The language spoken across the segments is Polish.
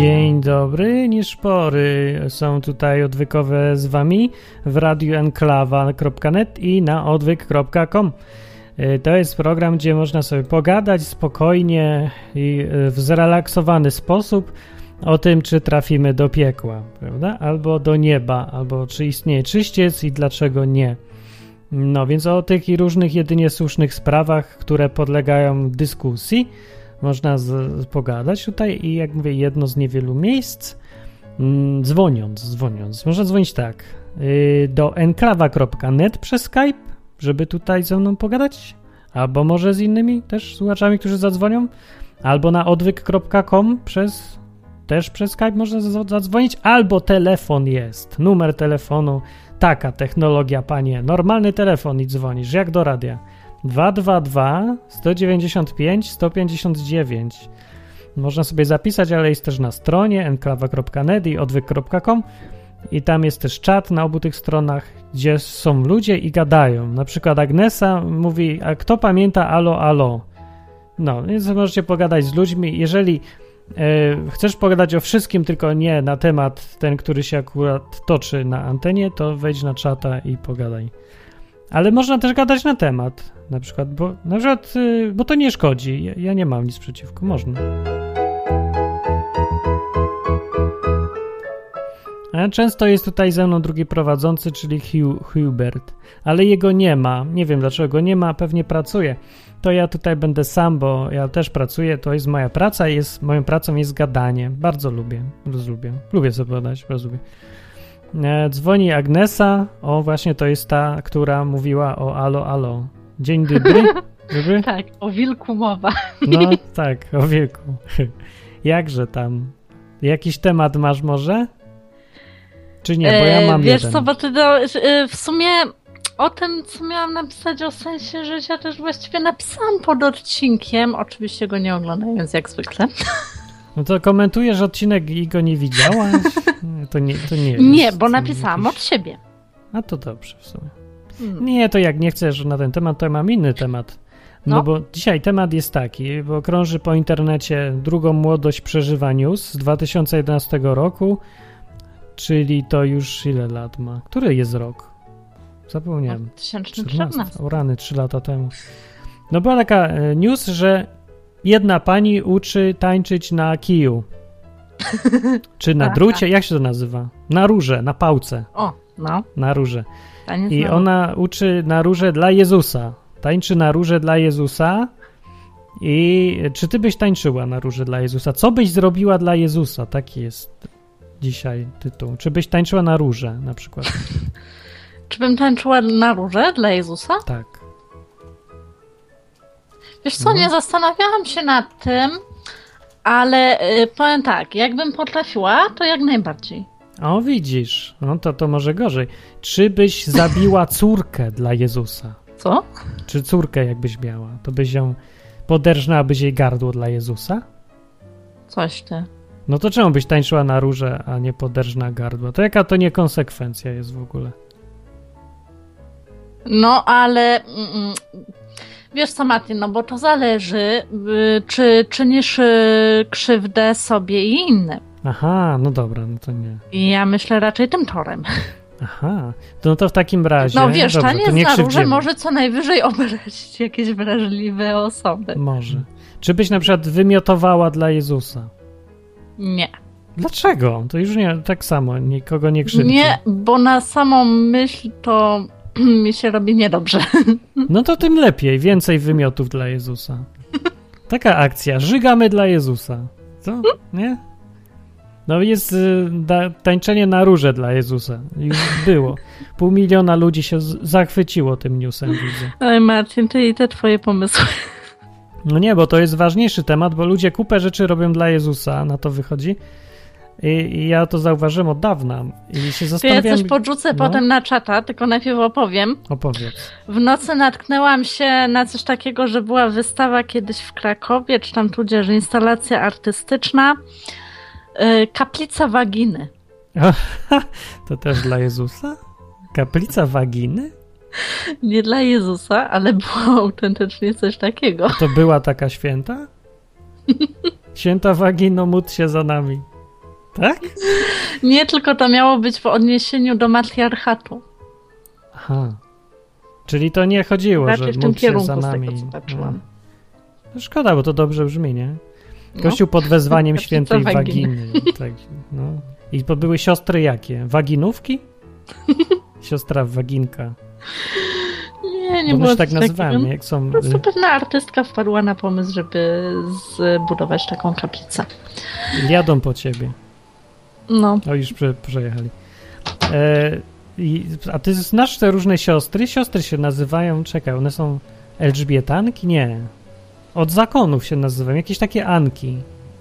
Dzień dobry, nieszpory. Są tutaj odwykowe z wami w radioenklawa.net i na odwyk.com. Y, to jest program, gdzie można sobie pogadać spokojnie i y, w zrelaksowany sposób o tym, czy trafimy do piekła, prawda? Albo do nieba, albo czy istnieje czyściec i dlaczego nie. No więc o tych i różnych jedynie słusznych sprawach, które podlegają dyskusji można z, pogadać tutaj i jak mówię, jedno z niewielu miejsc, mm, dzwoniąc, dzwoniąc. Można dzwonić tak, yy, do enklawa.net przez Skype, żeby tutaj ze mną pogadać, albo może z innymi też słuchaczami, którzy zadzwonią, albo na odwyk.com przez też przez Skype można zadzwonić, albo telefon jest, numer telefonu, taka technologia, panie, normalny telefon i dzwonisz, jak do radia. 222 195 159. Można sobie zapisać, ale jest też na stronie enklawa.net i odwyk.com i tam jest też czat na obu tych stronach, gdzie są ludzie i gadają. Na przykład Agnesa mówi, a kto pamięta alo, alo? No, więc możecie pogadać z ludźmi. Jeżeli chcesz pogadać o wszystkim, tylko nie na temat ten, który się akurat toczy na antenie, to wejdź na czata i pogadaj. Ale można też gadać na temat, na przykład, bo, na przykład, yy, bo to nie szkodzi. Ja, ja, nie mam nic przeciwko, można. A często jest tutaj ze mną drugi prowadzący, czyli Hugh, Hubert, ale jego nie ma. Nie wiem dlaczego go nie ma, pewnie pracuje. To ja tutaj będę sam, bo ja też pracuję, to jest moja praca, jest, moją pracą jest gadanie. Bardzo lubię, bardzo lubię. Lubię sobie podać, bardzo lubię. E, dzwoni Agnesa. O, właśnie to jest ta, która mówiła o alo, alo. Dzień dobry. dobry? tak, o wilku mowa. No tak, o wilku. Jakże tam? Jakiś temat masz może? Czy nie? Bo ja e, mam Wiesz jeden. co, bo ty do, y, w sumie o tym, co miałam napisać o sensie życia, też właściwie napisałam pod odcinkiem. Oczywiście go nie oglądając jak zwykle. No to komentujesz odcinek i go nie widziałaś? To nie, to nie Nie, bo napisałam jakiś... od siebie. A to dobrze w sumie. Hmm. Nie, to jak nie chcesz na ten temat, to ja mam inny temat. No, no, bo dzisiaj temat jest taki, bo krąży po internecie drugą młodość przeżywa news z 2011 roku, czyli to już ile lat ma? Który jest rok? Zapomniałem. 2014. O rany, 3 lata temu. No była taka e, news, że jedna pani uczy tańczyć na kiju. Czy na drucie? Jak się to nazywa? Na róże, na pałce. O, no. Na róże. I ona uczy na róże dla Jezusa. Tańczy na róże dla Jezusa. I czy ty byś tańczyła na róże dla Jezusa? Co byś zrobiła dla Jezusa? Taki jest dzisiaj tytuł. Czy byś tańczyła na róże na przykład? czy bym tańczyła na róże dla Jezusa? Tak. Wiesz co, no. nie zastanawiałam się nad tym, ale y, powiem tak, jakbym potrafiła, to jak najbardziej. O, widzisz, no to to może gorzej. Czy byś zabiła córkę dla Jezusa? Co? Czy córkę jakbyś miała? To byś ją poderżnęłabyś jej gardło dla Jezusa? Coś ty. No to czemu byś tańczyła na róże, a nie poderżna gardło? To jaka to niekonsekwencja jest w ogóle? No, ale mm, mm Wiesz co, Martin, no bo to zależy, y, czy czynisz y, krzywdę sobie i innym. Aha, no dobra, no to nie. I ja myślę raczej tym torem. Aha, to no to w takim razie. No wiesz, dobrze, taniec na róże może co najwyżej obrazić jakieś wrażliwe osoby. Może. Czy byś na przykład wymiotowała dla Jezusa? Nie. Dlaczego? To już nie tak samo, nikogo nie krzywdzi. Nie, bo na samą myśl to mi się robi niedobrze. No to tym lepiej, więcej wymiotów dla Jezusa. Taka akcja, żygamy dla Jezusa. Co? Nie? No jest y, da, tańczenie na róże dla Jezusa. Już było. Pół miliona ludzi się zachwyciło tym newsem, widzę. Oj Marcin, ty i te twoje pomysły. No nie, bo to jest ważniejszy temat, bo ludzie kupę rzeczy robią dla Jezusa, na to wychodzi. I, I, ja to zauważyłem od dawna i się zastanawiam... Ja coś podrzucę no. potem na czata, tylko najpierw opowiem. Opowiedz. W nocy natknęłam się na coś takiego, że była wystawa kiedyś w Krakowie, czy tam tudzież instalacja artystyczna yy, Kaplica Waginy. to też dla Jezusa? Kaplica Waginy? Nie dla Jezusa, ale było autentycznie coś takiego. A to była taka święta? Święta wagino, módl się za nami. Tak? Nie, tylko to miało być w odniesieniu do matriarchatu. Aha. Czyli to nie chodziło, Raczej że módl się za z nami. tego, patrzyłam. No, szkoda, bo to dobrze brzmi, nie? No. Kościół pod wezwaniem Kaplica świętej waginy. Tak, no. I to były siostry jakie? Waginówki? Siostra waginka. Nie, nie Bo było tak nazywamy, jak są... Po prostu y, pewna artystka wpadła na pomysł, żeby zbudować taką kaplicę. Jadą po ciebie. No, O, już prze, przejechali. E, i, a ty znasz te różne siostry? Siostry się nazywają, czekaj, one są Elżbietanki? Nie. Od zakonów się nazywają, jakieś takie Anki.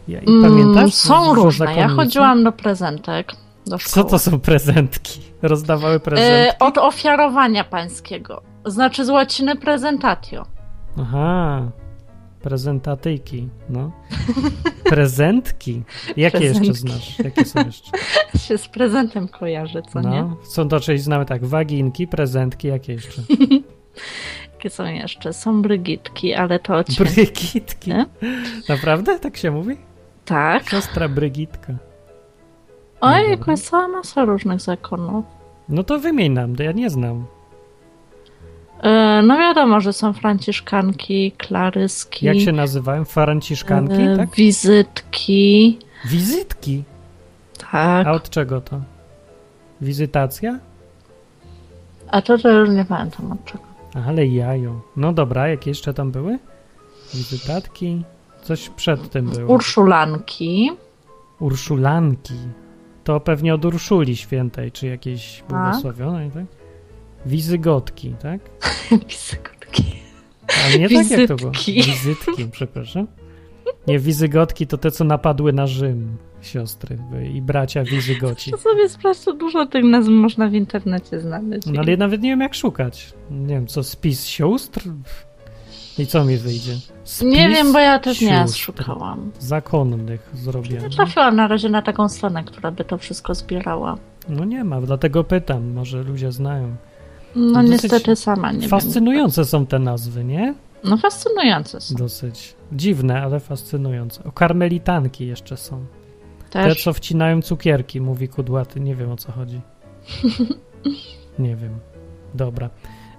Ja, Mm, pamiętasz? Są różne. Ja zakonnice? chodziłam do prezentek, do Co to są prezentki? Rozdawały prezentki? E, od ofiarowania pańskiego. Znaczy z łaciny prezentatio. Aha. Prezentatyjki, no. Prezentki. Jakie jeszcze znasz? Jakie są jeszcze? się z prezentem kojarzy, co nie? No. Są to, czyli znamy tak, waginki, prezentki, jakie jeszcze? Jakie są jeszcze? Są brygitki, ale to święta. Brygitki. Nie? Naprawdę? Tak się mówi? Tak. Siostra Brygitka. Oj, jakoś cała masa różnych zakonów. No to wymień nam, to ja nie znam. E, no wiadomo, że są franciszkanki, klaryski, Jak się nazywają? Franciszkanki, e, tak? wizytki. Wizytki. Tak. A od czego to? Wizytacja? A to, to już nie pamiętam od czego. Ale jajo. No dobra, jakie jeszcze tam były? Wizytatki. Coś przed tym było. Urszulanki. Urszulanki. To pewnie od Urszuli Świętej, czy jakiejś Tak. błogosławionej, tak? Wizygotki, tak? Wizytki. Ale nie tak jak to było. Wizytki. Wizytki, przepraszam. Nie, wizygotki to te, co napadły na Rzym, siostry i bracia wizygoci. To sobie sprawdź, co dużo tych nazw można w internecie znaleźć. No ale ja nawet nie wiem, jak szukać. Nie wiem, co, spis sióstr? I co mi wyjdzie? Spis Nie wiem, bo ja też nie szukałam. Zakonnych zrobiłem. Nie trafiłam na razie na taką stronę, która by to wszystko zbierała. No nie ma, dlatego pytam, może ludzie znają. No Dosyć niestety sama nie wiem. Fascynujące są te nazwy, nie? No fascynujące są. Dosyć dziwne, ale fascynujące. O, karmelitanki jeszcze są. Te, Też. co wcinają cukierki, mówi kudłaty. Nie wiem, o co chodzi. nie wiem. Dobra.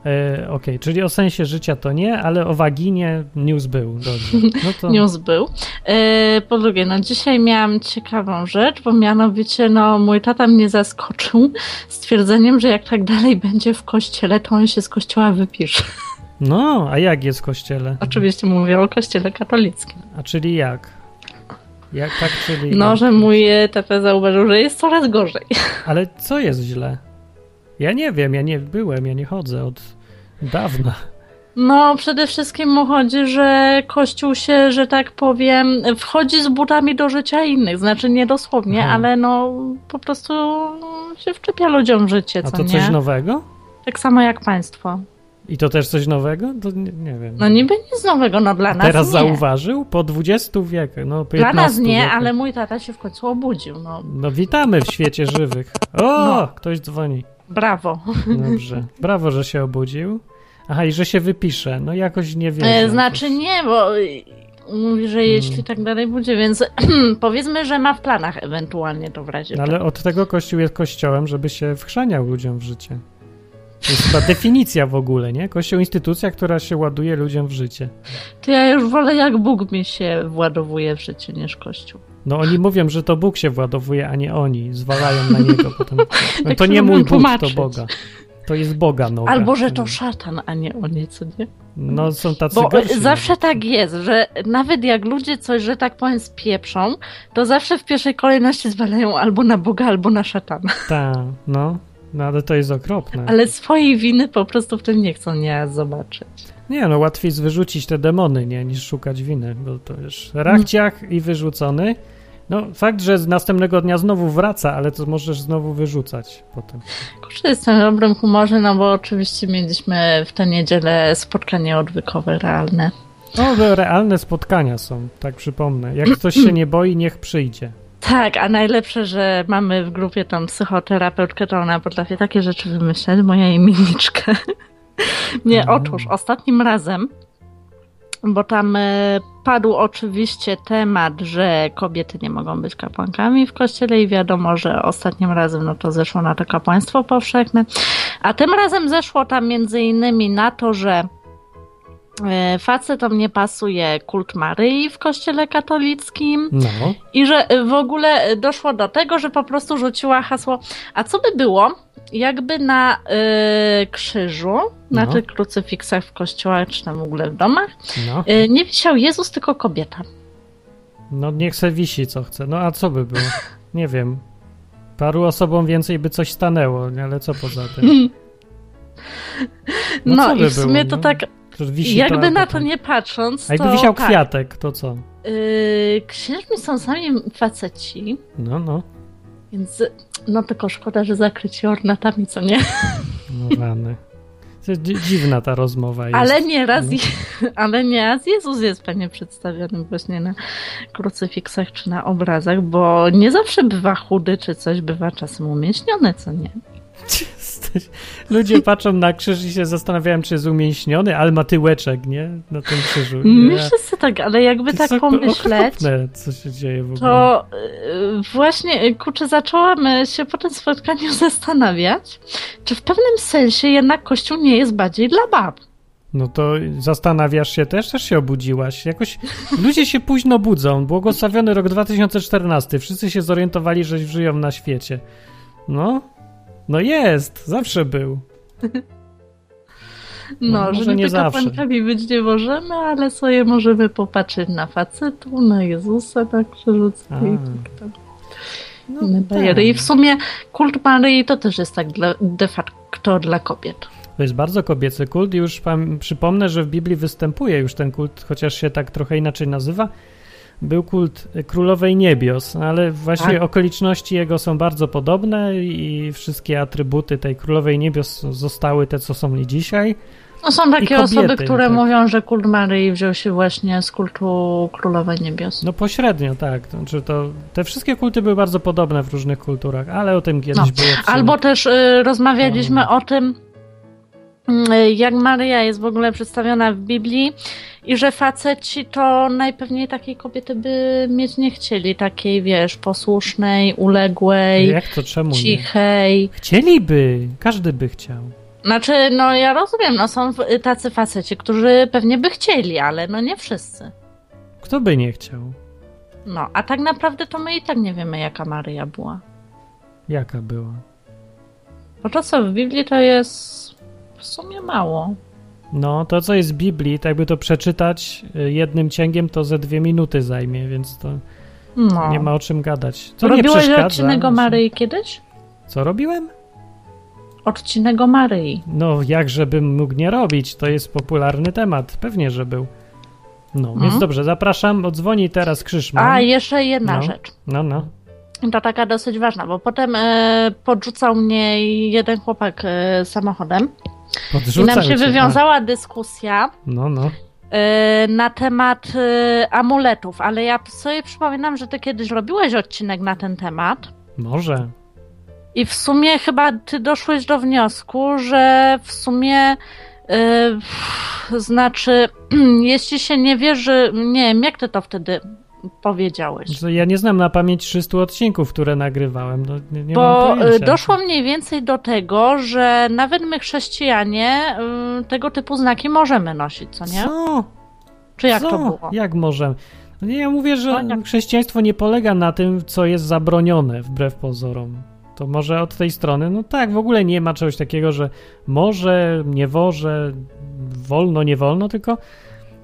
E, Okej, czyli o sensie życia to nie, ale o waginie news był. No to News był. E, po drugie, no dzisiaj miałam ciekawą rzecz, bo mianowicie no mój tata mnie zaskoczył stwierdzeniem, że jak tak dalej będzie w kościele, to on się z kościoła wypisze. No, a jak jest w kościele? Oczywiście mówię o kościele katolickim. A czyli jak? Jak tak, czyli. No, jak? że mój tata zauważył, że jest coraz gorzej. Ale co jest źle? Ja nie wiem, ja nie byłem, ja nie chodzę od dawna. No, przede wszystkim mu chodzi, że Kościół się, że tak powiem, wchodzi z butami do życia innych. Znaczy nie dosłownie, Aha. ale no po prostu się wczepia ludziom w życie, A co to nie? coś nowego? Tak samo jak państwo. I to też coś nowego? To nie, nie wiem. No niby nic nowego, no dla nas Teraz nie. zauważył? Po 20 wiekach, no po 15 Dla nas nie, wiekach. ale mój tata się w końcu obudził, no No witamy w świecie żywych. O, No. ktoś dzwoni. Brawo. Dobrze. Brawo, że się obudził. Aha, i że się wypisze. No jakoś nie wiem. E, znaczy nie, bo y, mówi, że Hmm. jeśli tak dalej będzie, więc powiedzmy, że ma w planach ewentualnie to w razie No, ale od tego Kościół jest kościołem, żeby się wchrzaniał ludziom w życie. To jest chyba definicja w ogóle, nie? Kościół instytucja, która się ładuje ludziom w życie. To ja już wolę, jak Bóg mi się władowuje w życie, niż Kościół. No oni mówią, że to Bóg się władowuje, a nie oni. Zwalają na niego potem. No, Tak to nie mój Bóg, to. Boga. To jest Boga noga. Albo, że to szatan, a nie oni, co nie? No są tacy Bo gorsi zawsze nawet. tak jest, że nawet jak ludzie coś, że tak powiem, spieprzą, to zawsze w pierwszej kolejności zwalają albo na Boga, albo na szatana. Tak, no. No ale to jest okropne. Ale swojej winy po prostu w tym nie chcą nie zobaczyć. Nie, no łatwiej jest wyrzucić te demony, nie, niż szukać winy, bo to już rachciach i wyrzucony. No fakt, że z następnego dnia znowu wraca, ale to możesz znowu wyrzucać potem. Kurczę, jestem w dobrym humorze, no bo oczywiście mieliśmy w tę niedzielę spotkanie odwykowe realne. No, realne spotkania są, tak przypomnę. Jak ktoś się nie boi, niech przyjdzie. Tak, a najlepsze, że mamy w grupie tą psychoterapeutkę, to ona potrafi takie rzeczy wymyślać, moja imienniczka. Nie, otóż ostatnim razem, bo tam e, padł oczywiście temat, że kobiety nie mogą być kapłankami w kościele i wiadomo, że ostatnim razem no to zeszło na to kapłaństwo powszechne, a tym razem zeszło tam między innymi na to, że e, facetom nie pasuje kult Maryi w kościele katolickim No, i że w ogóle doszło do tego, że po prostu rzuciła hasło, a co by było, jakby na y, krzyżu, na No. tych krucyfiksach w kościołach, czy tam w ogóle w domach, no. y, nie wisiał Jezus, tylko kobieta. No niech se wisi co chce. No a co by było? Nie wiem. Paru osobom więcej by coś stanęło, ale co poza tym? No, co i by w sumie było, to no? tak, jakby to, na to, nie patrząc, A jakby to wisiał tak, kwiatek, to co? y, księżmi są sami faceci, No, no. Więc no tylko szkoda, że zakryci ornatami, co nie? No rany. To dzi- Dziwna ta rozmowa jest. Ale nie raz, No. ale nie raz Jezus jest pewnie przedstawiony właśnie na krucyfiksach czy na obrazach, bo nie zawsze bywa chudy czy coś, bywa czasem umięśniony, co nie? Jesteś- Ludzie patrzą na krzyż i się zastanawiają, czy jest umięśniony, ale ma tyłeczek, nie? Na tym krzyżu. Nie. Myślę sobie tak, ale jakby To tak jest pomyśleć, okropne, co się dzieje w ogóle. to y, właśnie, y, kurczę, zaczęłam y, się po tym spotkaniu zastanawiać, czy w pewnym sensie jednak Kościół nie jest bardziej dla bab. No to zastanawiasz się też? Też się obudziłaś. Jakoś ludzie się późno budzą. Błogosławiony rok 2014. Wszyscy się zorientowali, że żyją na świecie. No, no jest, zawsze był. No, No, że nie zawsze. kapłankami być nie możemy, ale sobie możemy popatrzeć na facetu, na Jezusa krzyżu A. i tak tam. No, Inne bajery. I w tak. sumie kult Maryi to też jest tak dla, de facto dla kobiet. To jest bardzo kobiecy kult i już pam, przypomnę, że w Biblii występuje już ten kult, chociaż się tak trochę inaczej nazywa. Był kult Królowej Niebios, ale właśnie Tak. okoliczności jego są bardzo podobne i wszystkie atrybuty tej Królowej Niebios zostały te, co są dzisiaj. No są takie kobiety, osoby, które tak. mówią, że kult Maryi wziął się właśnie z kultu Królowej Niebios. No pośrednio, tak. Znaczy to, te wszystkie kulty były bardzo podobne w różnych kulturach, ale o tym kiedyś No, było. Albo też y, rozmawialiśmy No. o tym, jak Maryja jest w ogóle przedstawiona w Biblii i że faceci to najpewniej takiej kobiety by mieć nie chcieli, takiej wiesz, posłusznej, uległej, Jak to, czemu nie? cichej. Chcieliby, każdy by chciał. Znaczy, no ja rozumiem, no są w- tacy faceci, którzy pewnie by chcieli, ale no nie wszyscy. Kto by nie chciał? No, a tak naprawdę to my i tak nie wiemy, jaka Maryja była. Jaka była? Bo to, co w Biblii, to jest w sumie mało. No, to co jest w Biblii, tak jakby to przeczytać y, jednym cięgiem, to ze dwie minuty zajmie, więc to No. nie ma o czym gadać. Co Robiłeś odcinek o Maryi kiedyś? Co robiłem? Odcinek o Maryi. No, jak żebym mógł nie robić? To jest popularny temat. Pewnie, że był. No, więc Mhm. dobrze, zapraszam. Odzwoni teraz Krzyszman. A, jeszcze jedna No. rzecz. No, no. To taka dosyć ważna, bo potem e, podrzucał mnie jeden chłopak e, samochodem i Podrzucał nam się wywiązała dyskusja No, no. e, na temat e, amuletów, ale ja sobie przypominam, że ty kiedyś robiłeś odcinek na ten temat. Może. I w sumie chyba ty doszłeś do wniosku, że w sumie yy, znaczy, jeśli się nie wierzy, nie wiem, jak ty to wtedy powiedziałeś? Ja nie znam na pamięć 300 odcinków, które nagrywałem. No, nie, nie Bo y, doszło mniej więcej do tego, że nawet my chrześcijanie y, tego typu znaki możemy nosić, co nie? Co? Czy jak co? to było? Jak możemy? No nie, ja mówię, że chrześcijaństwo nie polega na tym, co jest zabronione, wbrew pozorom. To może od tej strony, no tak, w ogóle nie ma czegoś takiego, że może, nie może, wolno, nie wolno, tylko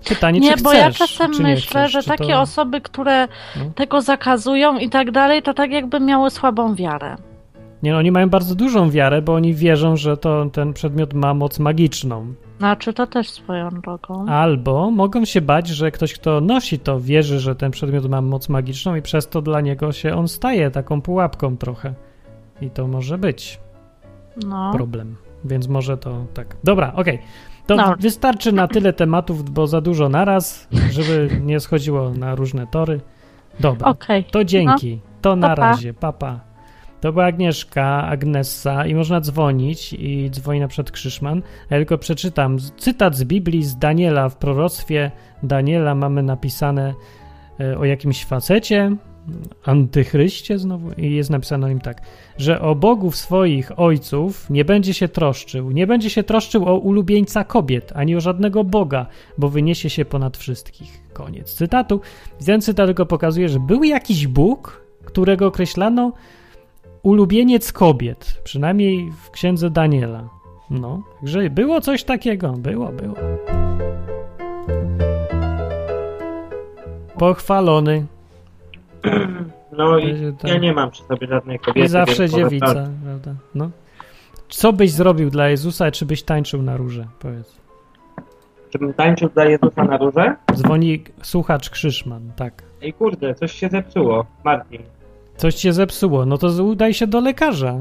pytanie, Nie, czy bo chcesz, ja czasem myślę, chcesz, że takie to... osoby, które No. tego zakazują i tak dalej, to tak jakby miały słabą wiarę. Nie, no, oni mają bardzo dużą wiarę, bo oni wierzą, że to ten przedmiot ma moc magiczną. Znaczy to też swoją drogą. Albo mogą się bać, że ktoś, kto nosi to, wierzy, że ten przedmiot ma moc magiczną i przez to dla niego się on staje taką pułapką trochę. I to może być No. problem. Więc może to tak. Dobra, okej. To No. wystarczy na tyle tematów, bo za dużo naraz, żeby nie schodziło na różne tory. Dobra, Okej. to dzięki. To na Pa, pa. razie. Papa. Pa. To była Agnieszka, Agnessa i można dzwonić i dzwoni na przykład Krzyszman. Ja tylko przeczytam cytat z Biblii z Daniela. W proroctwie Daniela mamy napisane e, o jakimś facecie, antychryście znowu i jest napisane o nim tak, że o bogów swoich ojców nie będzie się troszczył, nie będzie się troszczył o ulubieńca kobiet, ani o żadnego boga, bo wyniesie się ponad wszystkich. Koniec cytatu. Ten cytat tylko pokazuje, że był jakiś Bóg, którego określano ulubieniec kobiet, przynajmniej w księdze Daniela. No, także było coś takiego, było, było. Pochwalony. No i ja nie mam przy sobie żadnej kobiety. I zawsze dziewica, prawda? No. Co byś zrobił dla Jezusa, czy byś tańczył na róże? Powiedz. Czy bym tańczył dla Jezusa na róże? Dzwoni słuchacz Krzyszman, tak. Ej kurde, coś się zepsuło, Martin. Coś cię zepsuło, no to udaj się do lekarza.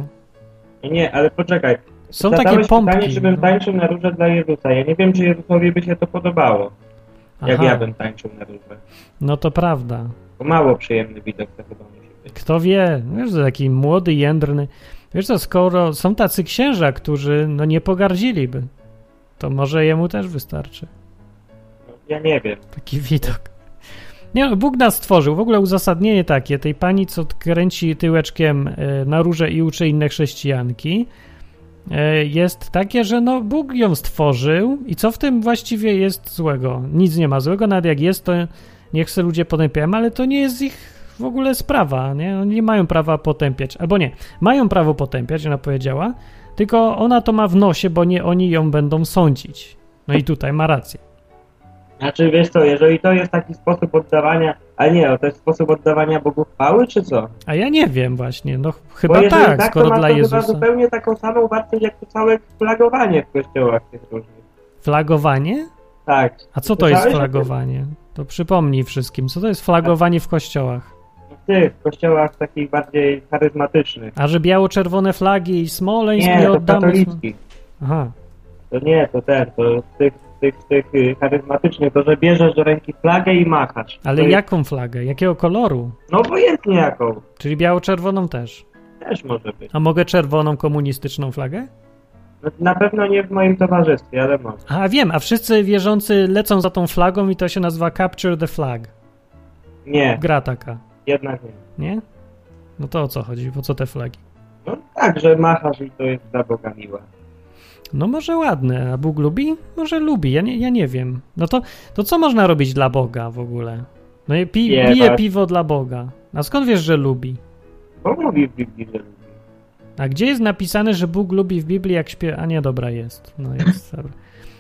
Nie, ale poczekaj. Są takie pompki. pytanie, czy bym no. tańczył na róże dla Jezusa. Ja nie wiem, czy Jezusowi by się to podobało. Jak Aha. ja bym tańczył na róże. No to prawda. To mało przyjemny widok to chyba musi być. Kto wie, wiesz, to taki młody, jędrny. Wiesz co, skoro są tacy księża, którzy no nie pogardziliby, to może jemu też wystarczy No, ja nie wiem. taki widok. Nie no, Bóg nas stworzył. W ogóle uzasadnienie takie tej pani, co kręci tyłeczkiem e, na róże i uczy inne chrześcijanki, e, jest takie, że no Bóg ją stworzył i co w tym właściwie jest złego? Nic nie ma złego, nawet jak jest, to niech se ludzie potępiają, ale to nie jest ich w ogóle sprawa, nie? Oni nie mają prawa potępiać, albo nie, mają prawo potępiać, ona powiedziała, tylko ona to ma w nosie, bo nie oni ją będą sądzić. No i tutaj ma rację. Znaczy, wiesz co, jeżeli to jest taki sposób oddawania, a nie, to jest sposób oddawania Bogu chwały, czy co? A ja nie wiem właśnie, no chyba tak, to skoro ma dla to Jezusa. zupełnie taką samą wartość, jak to całe flagowanie w kościołach tych różnych. Flagowanie? Tak. A co to jest Słyszałeś flagowanie? To przypomnij wszystkim, co to jest flagowanie w kościołach? W tych kościołach takich bardziej charyzmatycznych. A że biało-czerwone flagi i Smoleńsk Nie, nie to oddamy... katolickich. Aha, To nie, to ten, to z tych, tych, tych y, charyzmatycznych, to że bierzesz do ręki flagę i machasz. ale to jest- jaką flagę? Jakiego koloru? No obojętnie jaką. Czyli biało-czerwoną też. Też może być. A mogę czerwoną komunistyczną flagę? Na pewno nie w moim towarzystwie, ale może. A wiem, a wszyscy wierzący lecą za tą flagą i to się nazywa Capture the Flag. Nie, Gra taka, jednak nie. nie? No to o co chodzi? Po co te flagi? No tak, że machasz i to jest dla Boga miłe. No może ładne, a Bóg lubi? Może lubi, ja nie, ja nie wiem. No to, to co można robić dla Boga w ogóle? No i pi, pije tak. piwo dla Boga. A skąd wiesz, że lubi? Bo mówi w Biblii, że lubi. A gdzie jest napisane, że Bóg lubi w Biblii, jak śpiewa? A nie, dobra, jest. No jest, dobra.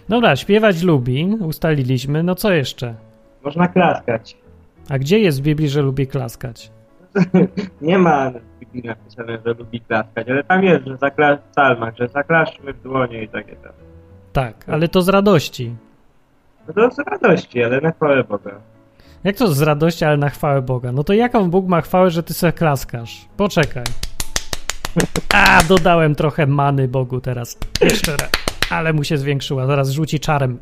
Dobra, śpiewać lubi, ustaliliśmy. No co jeszcze? Można klaskać. A gdzie jest w Biblii, że lubi klaskać? Nie ma w Biblii napisane, że lubi klaskać, ale tam jest, że zakla... w psalmach, że zaklaszczmy w dłonie i takie tam. Tak, ale to z radości. No to z radości, ale na chwałę Boga. Jak to z radości, ale na chwałę Boga? No to jaką Bóg ma chwałę, że ty se klaskasz? Poczekaj. A, dodałem trochę many Bogu teraz. Jeszcze raz. Ale mu się zwiększyła. Zaraz rzuci czarem.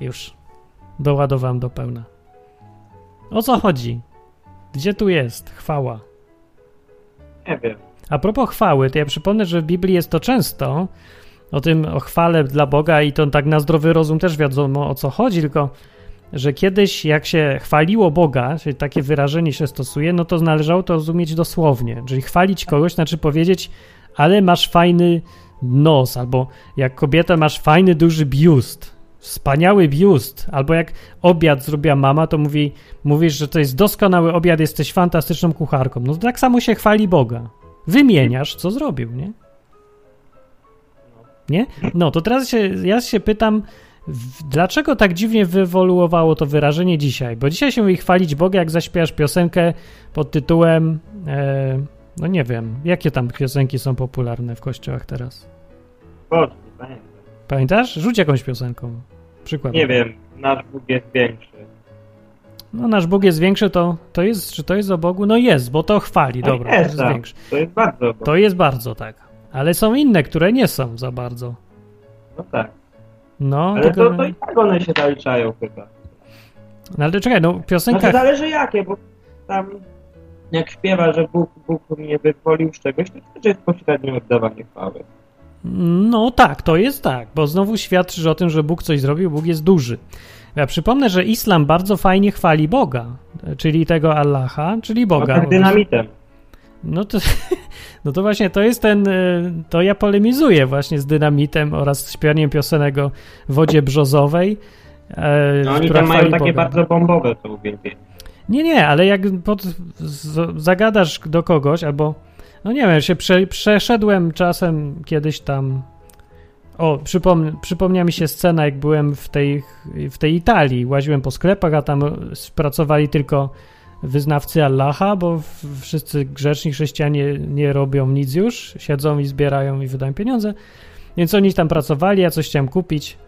Już. Doładowałem do pełna. O co chodzi? Gdzie tu jest chwała? Nie wiem. A propos chwały, to ja przypomnę, że w Biblii jest to często o tym, o chwale dla Boga i to tak na zdrowy rozum też wiadomo o co chodzi, tylko że kiedyś jak się chwaliło Boga, czyli takie wyrażenie się stosuje, no to należało to rozumieć dosłownie. Czyli chwalić kogoś znaczy powiedzieć, ale masz fajny nos, albo jak kobieta masz fajny duży biust, wspaniały biust, albo jak obiad zrobiła mama, to mówi, mówisz, że to jest doskonały obiad, jesteś fantastyczną kucharką. No tak samo się chwali Boga. Wymieniasz, co zrobił, nie? Nie? No to teraz się, ja się pytam, dlaczego tak dziwnie wyewoluowało to wyrażenie dzisiaj? Bo dzisiaj się mówi chwalić Boga, jak zaśpiewasz piosenkę pod tytułem, e, no nie wiem, jakie tam piosenki są popularne w kościołach teraz? Boże, nie pamiętam. Pamiętasz? Rzuć jakąś piosenką. Przykład. Nie wiem, nasz Bóg jest większy. No nasz Bóg jest większy, to, to jest, czy to jest o Bogu? No jest, bo to chwali, No dobra, to jest, jest tak. większy. To jest bardzo. To jest bardzo tak. Ale są inne, które nie są za bardzo. No tak. No, Ale tylko, to, to i tak one się zaliczają chyba. no ale czekaj, no Znaczy piosenka... zależy jakie, bo tam jak śpiewa, że Bóg, Bóg mnie wyzwolił z czegoś, to też jest pośrednie oddawanie chwały. No tak, to jest tak, bo znowu świadczy o tym, że Bóg coś zrobił, Bóg jest duży. Ja przypomnę, że islam bardzo fajnie chwali Boga, czyli tego Allaha, czyli No Boga. tak dynamitem. No to, no to właśnie to jest ten, y, to ja polemizuję właśnie z dynamitem oraz śpiewaniem piosenek o wodzie brzozowej, e, No oni tam mają takie Boga. bardzo bombowe to uwielbienie. Nie, nie, ale jak pod, z, zagadasz do kogoś, albo, no nie wiem, się prze, przeszedłem czasem kiedyś tam. O, przypom, przypomniała mi się scena, jak byłem w tej, w tej Italii. Łaziłem po sklepach, a tam pracowali tylko wyznawcy Allaha, bo wszyscy grzeczni chrześcijanie nie robią nic już, siedzą i zbierają i wydają pieniądze. Więc oni tam pracowali, ja coś chciałem kupić.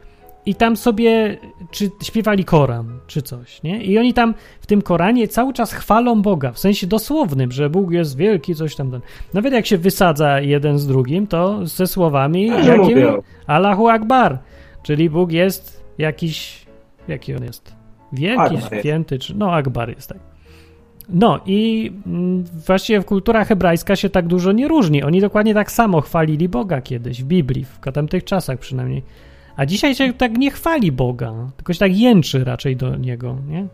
I tam sobie czy śpiewali Koran, czy coś, nie? I oni tam w tym Koranie cały czas chwalą Boga, w sensie dosłownym, że Bóg jest wielki, coś tam. Nawet jak się wysadza jeden z drugim, to ze słowami jakimi mówią. Allahu Akbar, czyli Bóg jest jakiś, jaki on jest? Wielki, Akbar święty, czy no Akbar jest tak. No i mm, właściwie kultura hebrajska się tak dużo nie różni. Oni dokładnie tak samo chwalili Boga kiedyś, w Biblii, w tamtych czasach przynajmniej. A dzisiaj się tak nie chwali Boga, tylko się tak jęczy raczej do Niego, nie?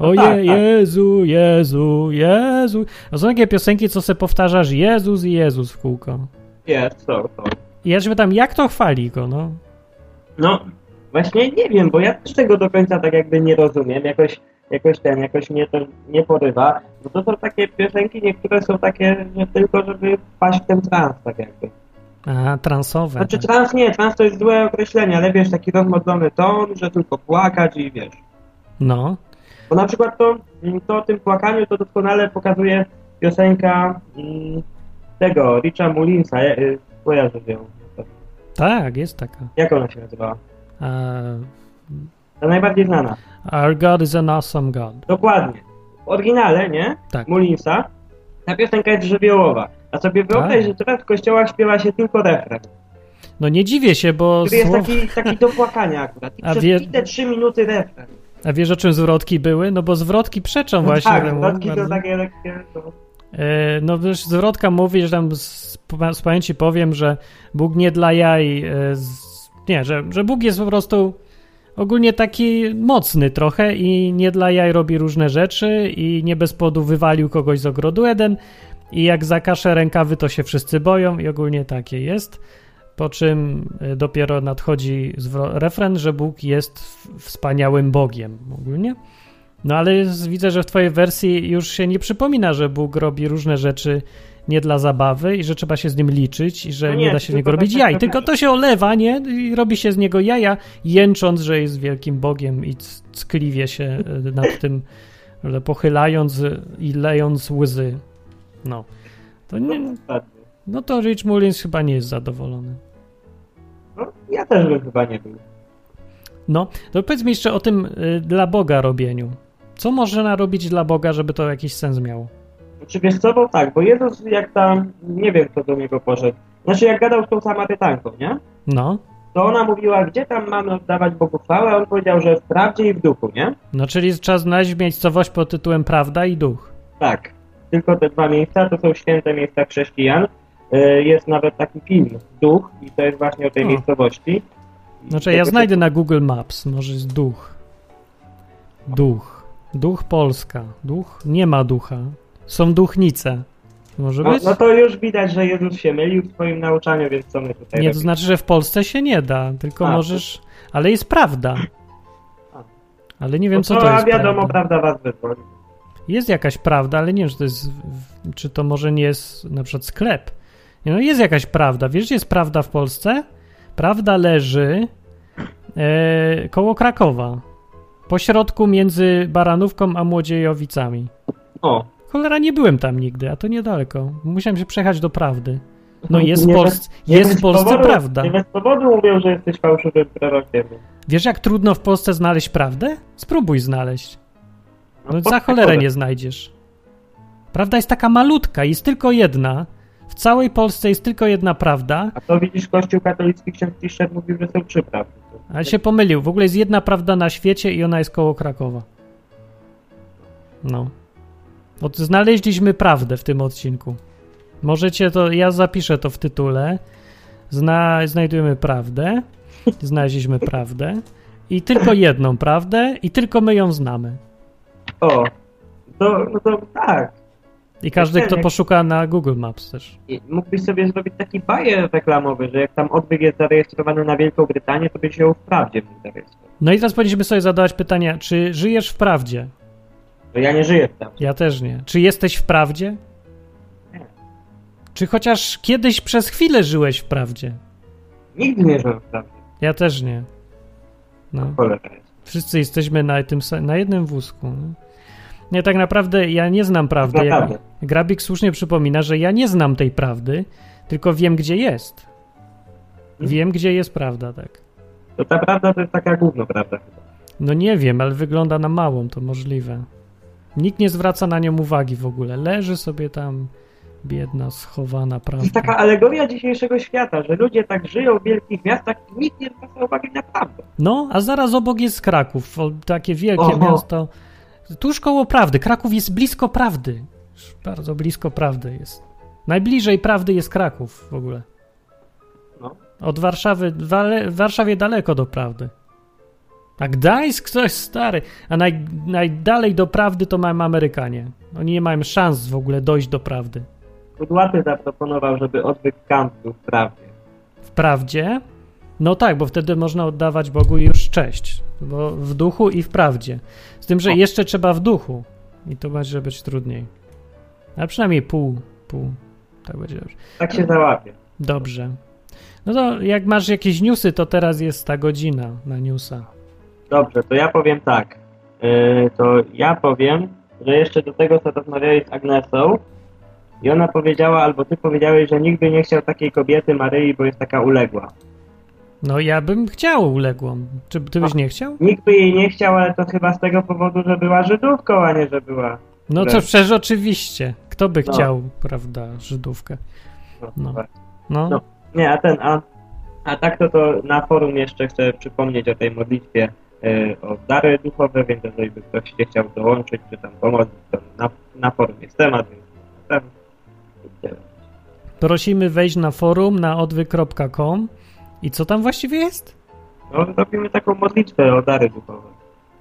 No O tak, je, tak. Jezu, Jezu, Jezu. A są takie piosenki, co se powtarzasz Jezus i Jezus w kółko. Jest, są, są. I ja się pytam, jak to chwali Go, no? No, właśnie nie wiem, bo ja też tego do końca tak jakby nie rozumiem, jakoś, jakoś ten, jakoś mnie to nie porywa, bo to są takie piosenki, niektóre są takie, że tylko żeby wpaść w ten trans, tak jakby. A, transowe. Znaczy tak. trans nie, trans to jest złe określenie, ale wiesz, taki rozmodlony ton, że tylko płakać i wiesz. No, Bo na przykład to, to o tym płakaniu to doskonale pokazuje piosenka mm, tego, Richa Mullinsa, ja, y, kojarzę ją. tak, jest taka. Jak ona się nazywała? A, Ta najbardziej znana. Our God is an awesome God. Dokładnie. W oryginale, nie? Tak. Mullinsa, ta piosenka jest żywiołowa. A sobie wyobraź, Tak. że teraz w kościołach śpiewa się tylko refren, No nie dziwię się, bo który jest taki, taki do płakania akurat. I A przez wie- te trzy minuty refren. A wiesz o czym zwrotki były? No bo zwrotki przeczą właśnie tak, zwrotki bardzo. są takie lekkie. To... E, No wiesz, zwrotka mówi, że tam z, z pamięci powiem, że Bóg nie dla jaj, e, z, nie, że, że Bóg jest po prostu ogólnie taki mocny trochę i nie dla jaj robi różne rzeczy i nie bez powodu wywalił kogoś z ogrodu Eden i jak zakasze rękawy, to się wszyscy boją i ogólnie takie jest. Po czym e, dopiero nadchodzi refren, że Bóg jest wspaniałym Bogiem ogólnie. No ale widzę, że w twojej wersji już się nie przypomina, że Bóg robi różne rzeczy nie dla zabawy i że trzeba się z nim liczyć i że No nie, nie, da się z niego tak robić jak jaj, to tylko też. to się olewa, nie? I robi się z niego jaja, jęcząc, że jest wielkim Bogiem i ckliwie się e, nad tym pochylając i lejąc łzy. No. To nie, No, no to Rich Mullins chyba nie jest zadowolony. no, ja też bym chyba nie był. No, to powiedz mi jeszcze o tym y, dla Boga robieniu. Co można robić dla Boga, żeby to jakiś sens miało? Czy wiesz co, bo tak, bo Jezus jak tam, nie wiem kto do niego poszedł, znaczy jak gadał z tą Samarytanką, nie? No, To ona mówiła, gdzie tam mamy oddawać Bogu chwałę, a on powiedział, że w prawdzie i w duchu, nie? no czyli trzeba znaleźć miejscowość pod tytułem Prawda i Duch. Tak. Tylko te dwa miejsca to są święte miejsca chrześcijan. Y, Jest nawet taki film, Duch, i to jest właśnie o tej O. miejscowości. Znaczy ja znajdę na Google Maps, może jest Duch. Duch. Duch Polska. Duch? Nie ma ducha. Są duchnice. Może No, być? no to już widać, że Jezus się mylił w swoim nauczaniu, więc co my tutaj Nie, to robimy? znaczy, że w Polsce się nie da, tylko A, możesz... Ale jest prawda. Ale nie wiem, No co to a jest wiadomo, prawda. was wyzwoli. Jest jakaś prawda, ale nie wiem, czy to jest, czy to może nie jest na przykład sklep. Nie, no jest jakaś prawda. Wiesz, gdzie jest prawda w Polsce? Prawda leży e, koło Krakowa. Po środku między Baranówką a Młodziejowicami. O, Cholera, nie byłem tam nigdy, a to niedaleko. Musiałem się przejechać do prawdy. No jest, w Nie Polsce, jest w Polsce powodu, prawda. Nie bez powodu mówią, że jesteś fałszywym prorokiem. Wiesz, jak trudno w Polsce znaleźć prawdę? Spróbuj znaleźć. No po- za cholerę nie znajdziesz. Prawda jest taka malutka, jest tylko jedna. W całej Polsce jest tylko jedna prawda, A to widzisz, Kościół katolicki ksiądz Fischer mówił, że są trzy prawdy. ale się pomylił. W ogóle jest jedna prawda na świecie i ona jest koło Krakowa. No. Od, znaleźliśmy prawdę w tym odcinku. Możecie to, ja zapiszę to w tytule. Zna, znajdujemy prawdę. Znaleźliśmy prawdę. I tylko jedną prawdę, i tylko my ją znamy. O, to, no to tak. I każdy, kto poszuka na Google Maps też. Mógłbyś sobie zrobić taki bajer reklamowy, że jak tam odwyk jest zarejestrowany na Wielką Brytanię, to byś ją wprawdzie mógł zarejestrować. No i teraz powinniśmy sobie zadawać pytania, czy żyjesz w prawdzie? To ja nie żyję tam. Ja też nie. Czy jesteś w prawdzie? Nie. Czy chociaż kiedyś przez chwilę żyłeś w prawdzie? Nigdy nie żyłem w prawdzie. Ja też nie. No. Wszyscy jesteśmy na, tym, na jednym wózku. Nie? nie, tak naprawdę ja nie znam prawdy. Naprawdę. Grabik słusznie przypomina, że ja nie znam tej prawdy, tylko wiem, gdzie jest. Hmm? Wiem, gdzie jest prawda, tak. To ta prawda to jest taka gówno prawda chyba. No nie wiem, ale wygląda na małą, to możliwe. Nikt nie zwraca na nią uwagi w ogóle. Leży sobie tam biedna, schowana To jest taka prawda. alegoria dzisiejszego świata, że ludzie tak żyją w wielkich miastach i nikt nie zwraca uwagi na prawdę. No, a zaraz obok jest Kraków, takie wielkie Oho. miasto. Tuż koło prawdy. Kraków jest blisko prawdy. Bardzo blisko prawdy jest. Najbliżej prawdy jest Kraków w ogóle. No. Od Warszawy, w Warszawie daleko do prawdy. A Gdańsk to jest stary. A naj, najdalej do prawdy to mają Amerykanie. Oni nie mają szans w ogóle dojść do prawdy. Kudłaty zaproponował, żeby odwyk Kant był w prawdzie. W prawdzie? No tak, bo wtedy można oddawać Bogu już cześć. Bo w duchu i w prawdzie. Z tym, że jeszcze trzeba w duchu. I to będzie być trudniej. A przynajmniej pół, pół. Tak będzie już. Tak się załapie. Dobrze. No to jak masz jakieś newsy, to teraz jest ta godzina na newsa. Dobrze, to ja powiem tak. Yy, to ja powiem, że jeszcze do tego, co rozmawiałeś z Agnesą i ona powiedziała, albo ty powiedziałeś, że nigdy nie chciał takiej kobiety Maryi, bo jest taka uległa. No ja bym chciał uległą. Czy ty byś nie chciał? Nikt by jej nie chciał, ale to chyba z tego powodu, że była Żydówką, a nie, że była... No to przecież oczywiście. Kto by No. chciał, prawda, Żydówkę? No, No. tak. No. No. Nie, a ten, a, a tak to, to na forum jeszcze chcę przypomnieć o tej modlitwie o dary duchowe, więc jeżeli by ktoś się chciał dołączyć, czy tam pomóc, to na, na forum jest temat, więc tam. Prosimy wejść na forum na odwy.com i co tam właściwie jest? no, robimy taką modlitwę o dary duchowe.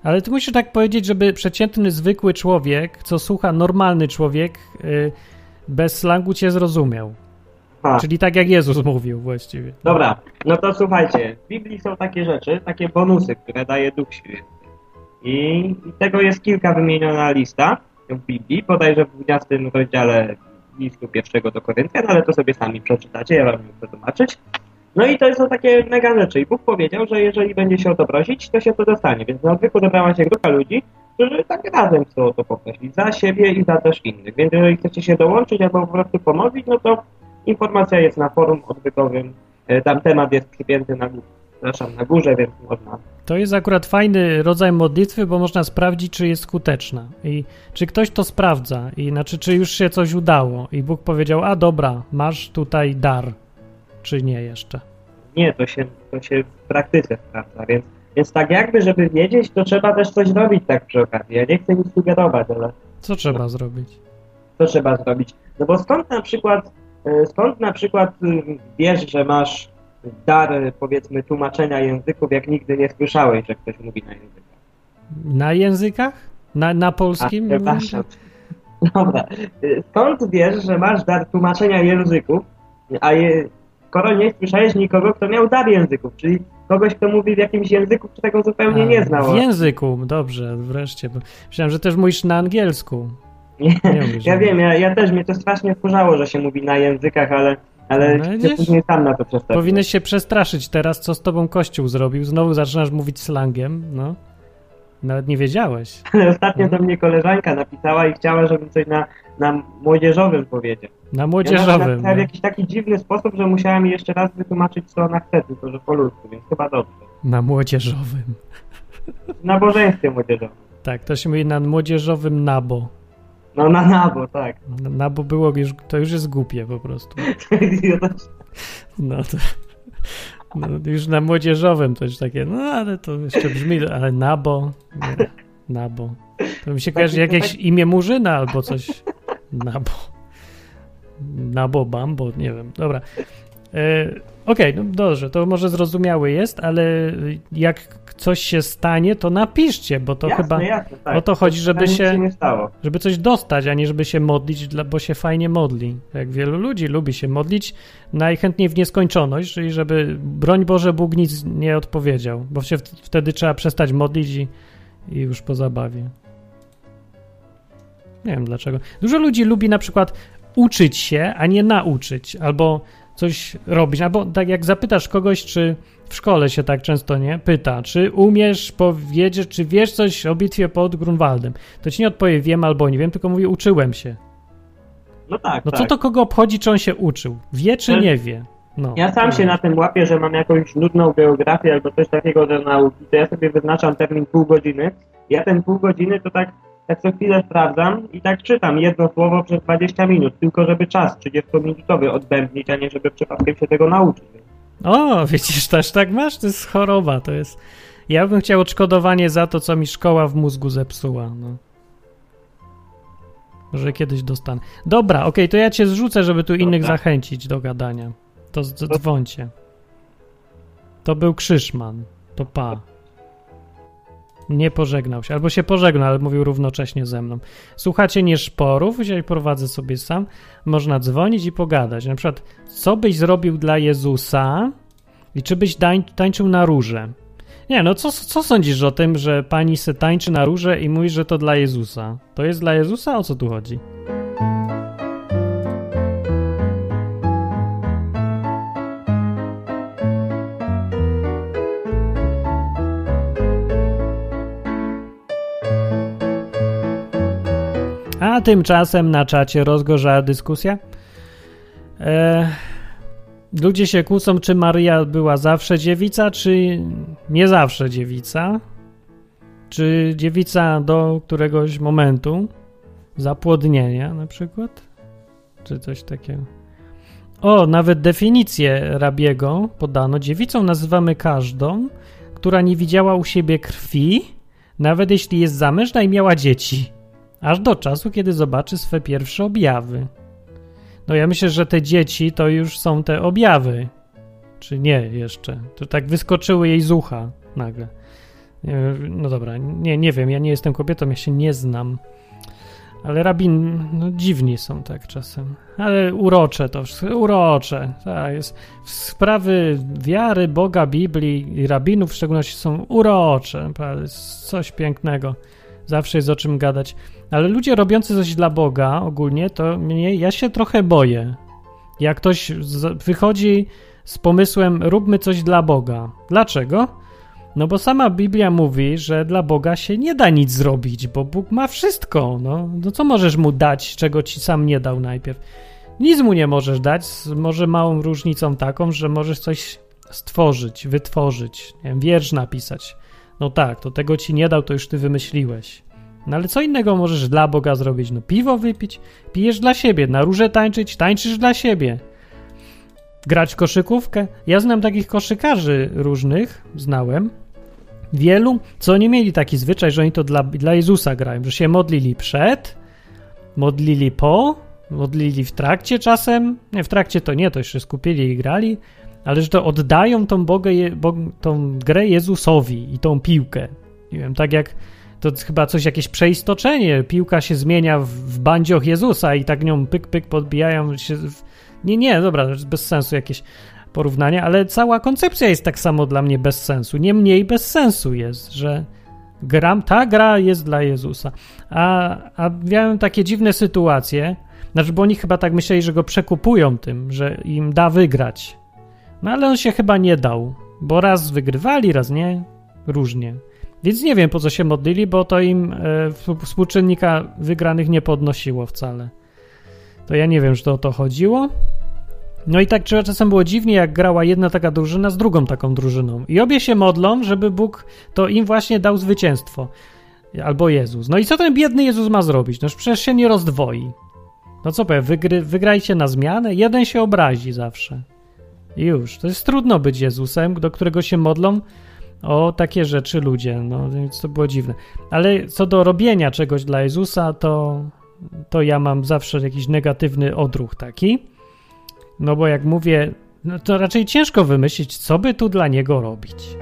Ale ty musisz tak powiedzieć, żeby przeciętny, zwykły człowiek, co słucha normalny człowiek, y, bez slangu cię zrozumiał. A, Czyli tak jak Jezus mówił właściwie. dobra, no to słuchajcie, w Biblii są takie rzeczy, takie bonusy, które daje Duch Święty. I, I tego jest kilka wymieniona lista w Biblii, bodajże w 20 rozdziale listu pierwszego do Koryntian, ale to sobie sami przeczytacie, ja wam chcę tłumaczyć. No i to są takie mega rzeczy. I Bóg powiedział, że jeżeli będzie się o to prosić, to się to dostanie. Więc na odwyku dobrała się grupa ludzi, którzy tak razem chcą o to poprosić. Za siebie i za też innych. Więc jeżeli chcecie się dołączyć albo po prostu pomodlić, no to informacja jest na forum odwykowym. E, Tam temat jest przypięty na, gó- przepraszam, na górze, więc można To jest akurat fajny rodzaj modlitwy, bo można sprawdzić, czy jest skuteczna. I czy ktoś to sprawdza, i znaczy, czy już się coś udało. I Bóg powiedział: A dobra, masz tutaj dar. Czy nie jeszcze? Nie, to się, to się w praktyce sprawdza, więc, więc tak jakby, żeby wiedzieć, to trzeba też coś robić tak przy okazji. Ja nie chcę nic sugerować, ale Co trzeba zrobić? co trzeba zrobić? No bo skąd na przykład, e, skąd na przykład y, wiesz, że masz dar, e, powiedzmy, tłumaczenia języków, jak nigdy nie słyszałeś, że ktoś mówi na językach? Na językach? Na, na A, polskim? przepraszam. Dobra. Y, Skąd wiesz, że masz dar tłumaczenia języków, a je, skoro nie słyszałeś nikogo, kto miał dar języków, czyli kogoś, kto mówi w jakimś języku, którego zupełnie nie znał. W języku, dobrze, wreszcie. Myślałem, że też mówisz na angielsku. Nie, Nie ja wiem, ja, ja też mnie to strasznie wkurzało, że się mówi na językach, ale, ale No, później sam na to przestawiłem. Powinieneś się przestraszyć teraz, co z tobą Kościół zrobił. Znowu zaczynasz mówić slangiem, no. Nawet nie wiedziałeś. Ale ostatnio Mhm. do mnie koleżanka napisała i chciała, żebym coś na, na młodzieżowym powiedział. Na Ja młodzieżowym. w No. jakiś taki dziwny sposób, że musiałem jej jeszcze raz wytłumaczyć, co ona chce, tylko że po ludzku, więc chyba dobrze. Na młodzieżowym. W nabożeństwie młodzieżowym. Tak, to się mówi na młodzieżowym nabo. No na nabo, tak. Nabo było już, to już jest głupie po prostu. No to, no, już na młodzieżowym to już takie, no ale to jeszcze brzmi, ale nabo, nie, nabo, To mi się kojarzy jakieś imię Murzyna albo coś. Nabo. Nabo, Bambo, nie wiem. Dobra. E, Okej, okay, no dobrze, to może zrozumiałe jest, ale jak coś się stanie, to napiszcie, bo to jasne, chyba jasne, tak. o to chodzi, żeby się, się żeby coś dostać, a nie żeby się modlić, bo się fajnie modli. Jak wielu ludzi lubi się modlić, najchętniej w nieskończoność, czyli żeby, broń Boże, Bóg nic nie odpowiedział, bo się wtedy trzeba przestać modlić i, i już po zabawie. Nie wiem dlaczego. Dużo ludzi lubi na przykład uczyć się, a nie nauczyć, albo coś robić. Albo tak jak zapytasz kogoś, czy w szkole się tak często nie pyta, czy umiesz powiedzieć, czy wiesz coś o bitwie pod Grunwaldem, to ci nie odpowie wiem albo nie wiem, tylko mówi uczyłem się. No tak. No tak. co to kogo obchodzi, czy on się uczył? Wie czy nie wie? No, ja sam się na tym łapię, że mam jakąś nudną geografię albo coś takiego do nauki, to ja sobie wyznaczam termin pół godziny. Ja ten pół godziny to tak tak co chwilę sprawdzam i tak czytam jedno słowo przez 20 minut, tylko żeby czas 30-minutowy odbędnić, a nie żeby przypadkiem się tego nauczyć. O, widzisz, też tak masz? To jest choroba, to jest... Ja bym chciał odszkodowanie za to, co mi szkoła w mózgu zepsuła, no. Może kiedyś dostanę. Dobra, okej, okay, to ja cię zrzucę, żeby tu innych Dobra. zachęcić do gadania. To dzwońcie. To był Krzyszman. To pa. Nie pożegnał się, albo się pożegnał, ale mówił równocześnie ze mną. Słuchacie nie szporów, dzisiaj prowadzę sobie sam. Można dzwonić i pogadać. Na przykład, co byś zrobił dla Jezusa i czy byś tańczył na róże? Nie, no co, co sądzisz o tym, że pani se tańczy na róże i mówi, że to dla Jezusa? To jest dla Jezusa? O co tu chodzi? A tymczasem na czacie rozgorzała dyskusja. E, ludzie się kłócą, czy Maria była zawsze dziewica, czy nie zawsze dziewica. Czy dziewica do któregoś momentu zapłodnienia na przykład? Czy coś takiego? O, nawet definicję Rabiego podano. Dziewicą nazywamy każdą, która nie widziała u siebie krwi, nawet jeśli jest zamężna i miała dzieci aż do czasu, kiedy zobaczy swe pierwsze objawy. No ja myślę, że te dzieci to już są te objawy. Czy nie jeszcze? To tak wyskoczyły jej z ucha nagle. No dobra, nie, nie wiem, ja nie jestem kobietą, ja się nie znam. Ale rabin, no dziwni są tak czasem. Ale urocze to wszystko, urocze. Tak, jest. Sprawy wiary, Boga, Biblii i rabinów w szczególności są urocze. Jest coś pięknego. Zawsze jest o czym gadać. Ale ludzie robiący coś dla Boga ogólnie, to mnie, ja się trochę boję. Jak ktoś z, wychodzi z pomysłem, róbmy coś dla Boga. Dlaczego? No bo sama Biblia mówi, że dla Boga się nie da nic zrobić, bo Bóg ma wszystko. No, no co możesz mu dać, czego ci sam nie dał najpierw? Nic mu nie możesz dać, może małą różnicą taką, że możesz coś stworzyć, wytworzyć, nie wiem, wiersz napisać. No tak, to tego ci nie dał, to już ty wymyśliłeś. No ale co innego możesz dla Boga zrobić? No piwo wypić? Pijesz dla siebie, na róże tańczyć? Tańczysz dla siebie. Grać koszykówkę? Ja znam takich koszykarzy różnych, znałem. Wielu, co nie mieli taki zwyczaj, że oni to dla, dla Jezusa grają, że się modlili przed, modlili po, modlili w trakcie czasem. Nie, w trakcie to nie, to jeszcze skupili i grali, ale że to oddają tą, Bogę, tą grę Jezusowi i tą piłkę. Nie wiem, tak jak to chyba coś, jakieś przeistoczenie. Piłka się zmienia w, w bandzioch Jezusa i tak nią pyk, pyk podbijają się. W... Nie, nie, dobra, bez sensu jakieś porównanie, ale cała koncepcja jest tak samo dla mnie bez sensu. Nie mniej bez sensu jest, że gram, ta gra jest dla Jezusa. A, a miałem takie dziwne sytuacje, znaczy, bo oni chyba tak myśleli, że go przekupują tym, że im da wygrać. No ale on się chyba nie dał, bo raz wygrywali, raz nie, różnie. Więc nie wiem, po co się modlili, bo to im e, współczynnika wygranych nie podnosiło wcale. To ja nie wiem, że to o to chodziło. No i tak czasem było dziwnie, jak grała jedna taka drużyna z drugą taką drużyną. I obie się modlą, żeby Bóg to im właśnie dał zwycięstwo. Albo Jezus. No i co ten biedny Jezus ma zrobić? No przecież się nie rozdwoi. No co powiem, wygry, wygrajcie na zmianę? Jeden się obrazi zawsze. Już. To jest trudno być Jezusem, do którego się modlą o takie rzeczy ludzie, no więc to było dziwne. Ale co do robienia czegoś dla Jezusa, to, to ja mam zawsze jakiś negatywny odruch taki, no bo jak mówię, no to raczej ciężko wymyślić, co by tu dla Niego robić.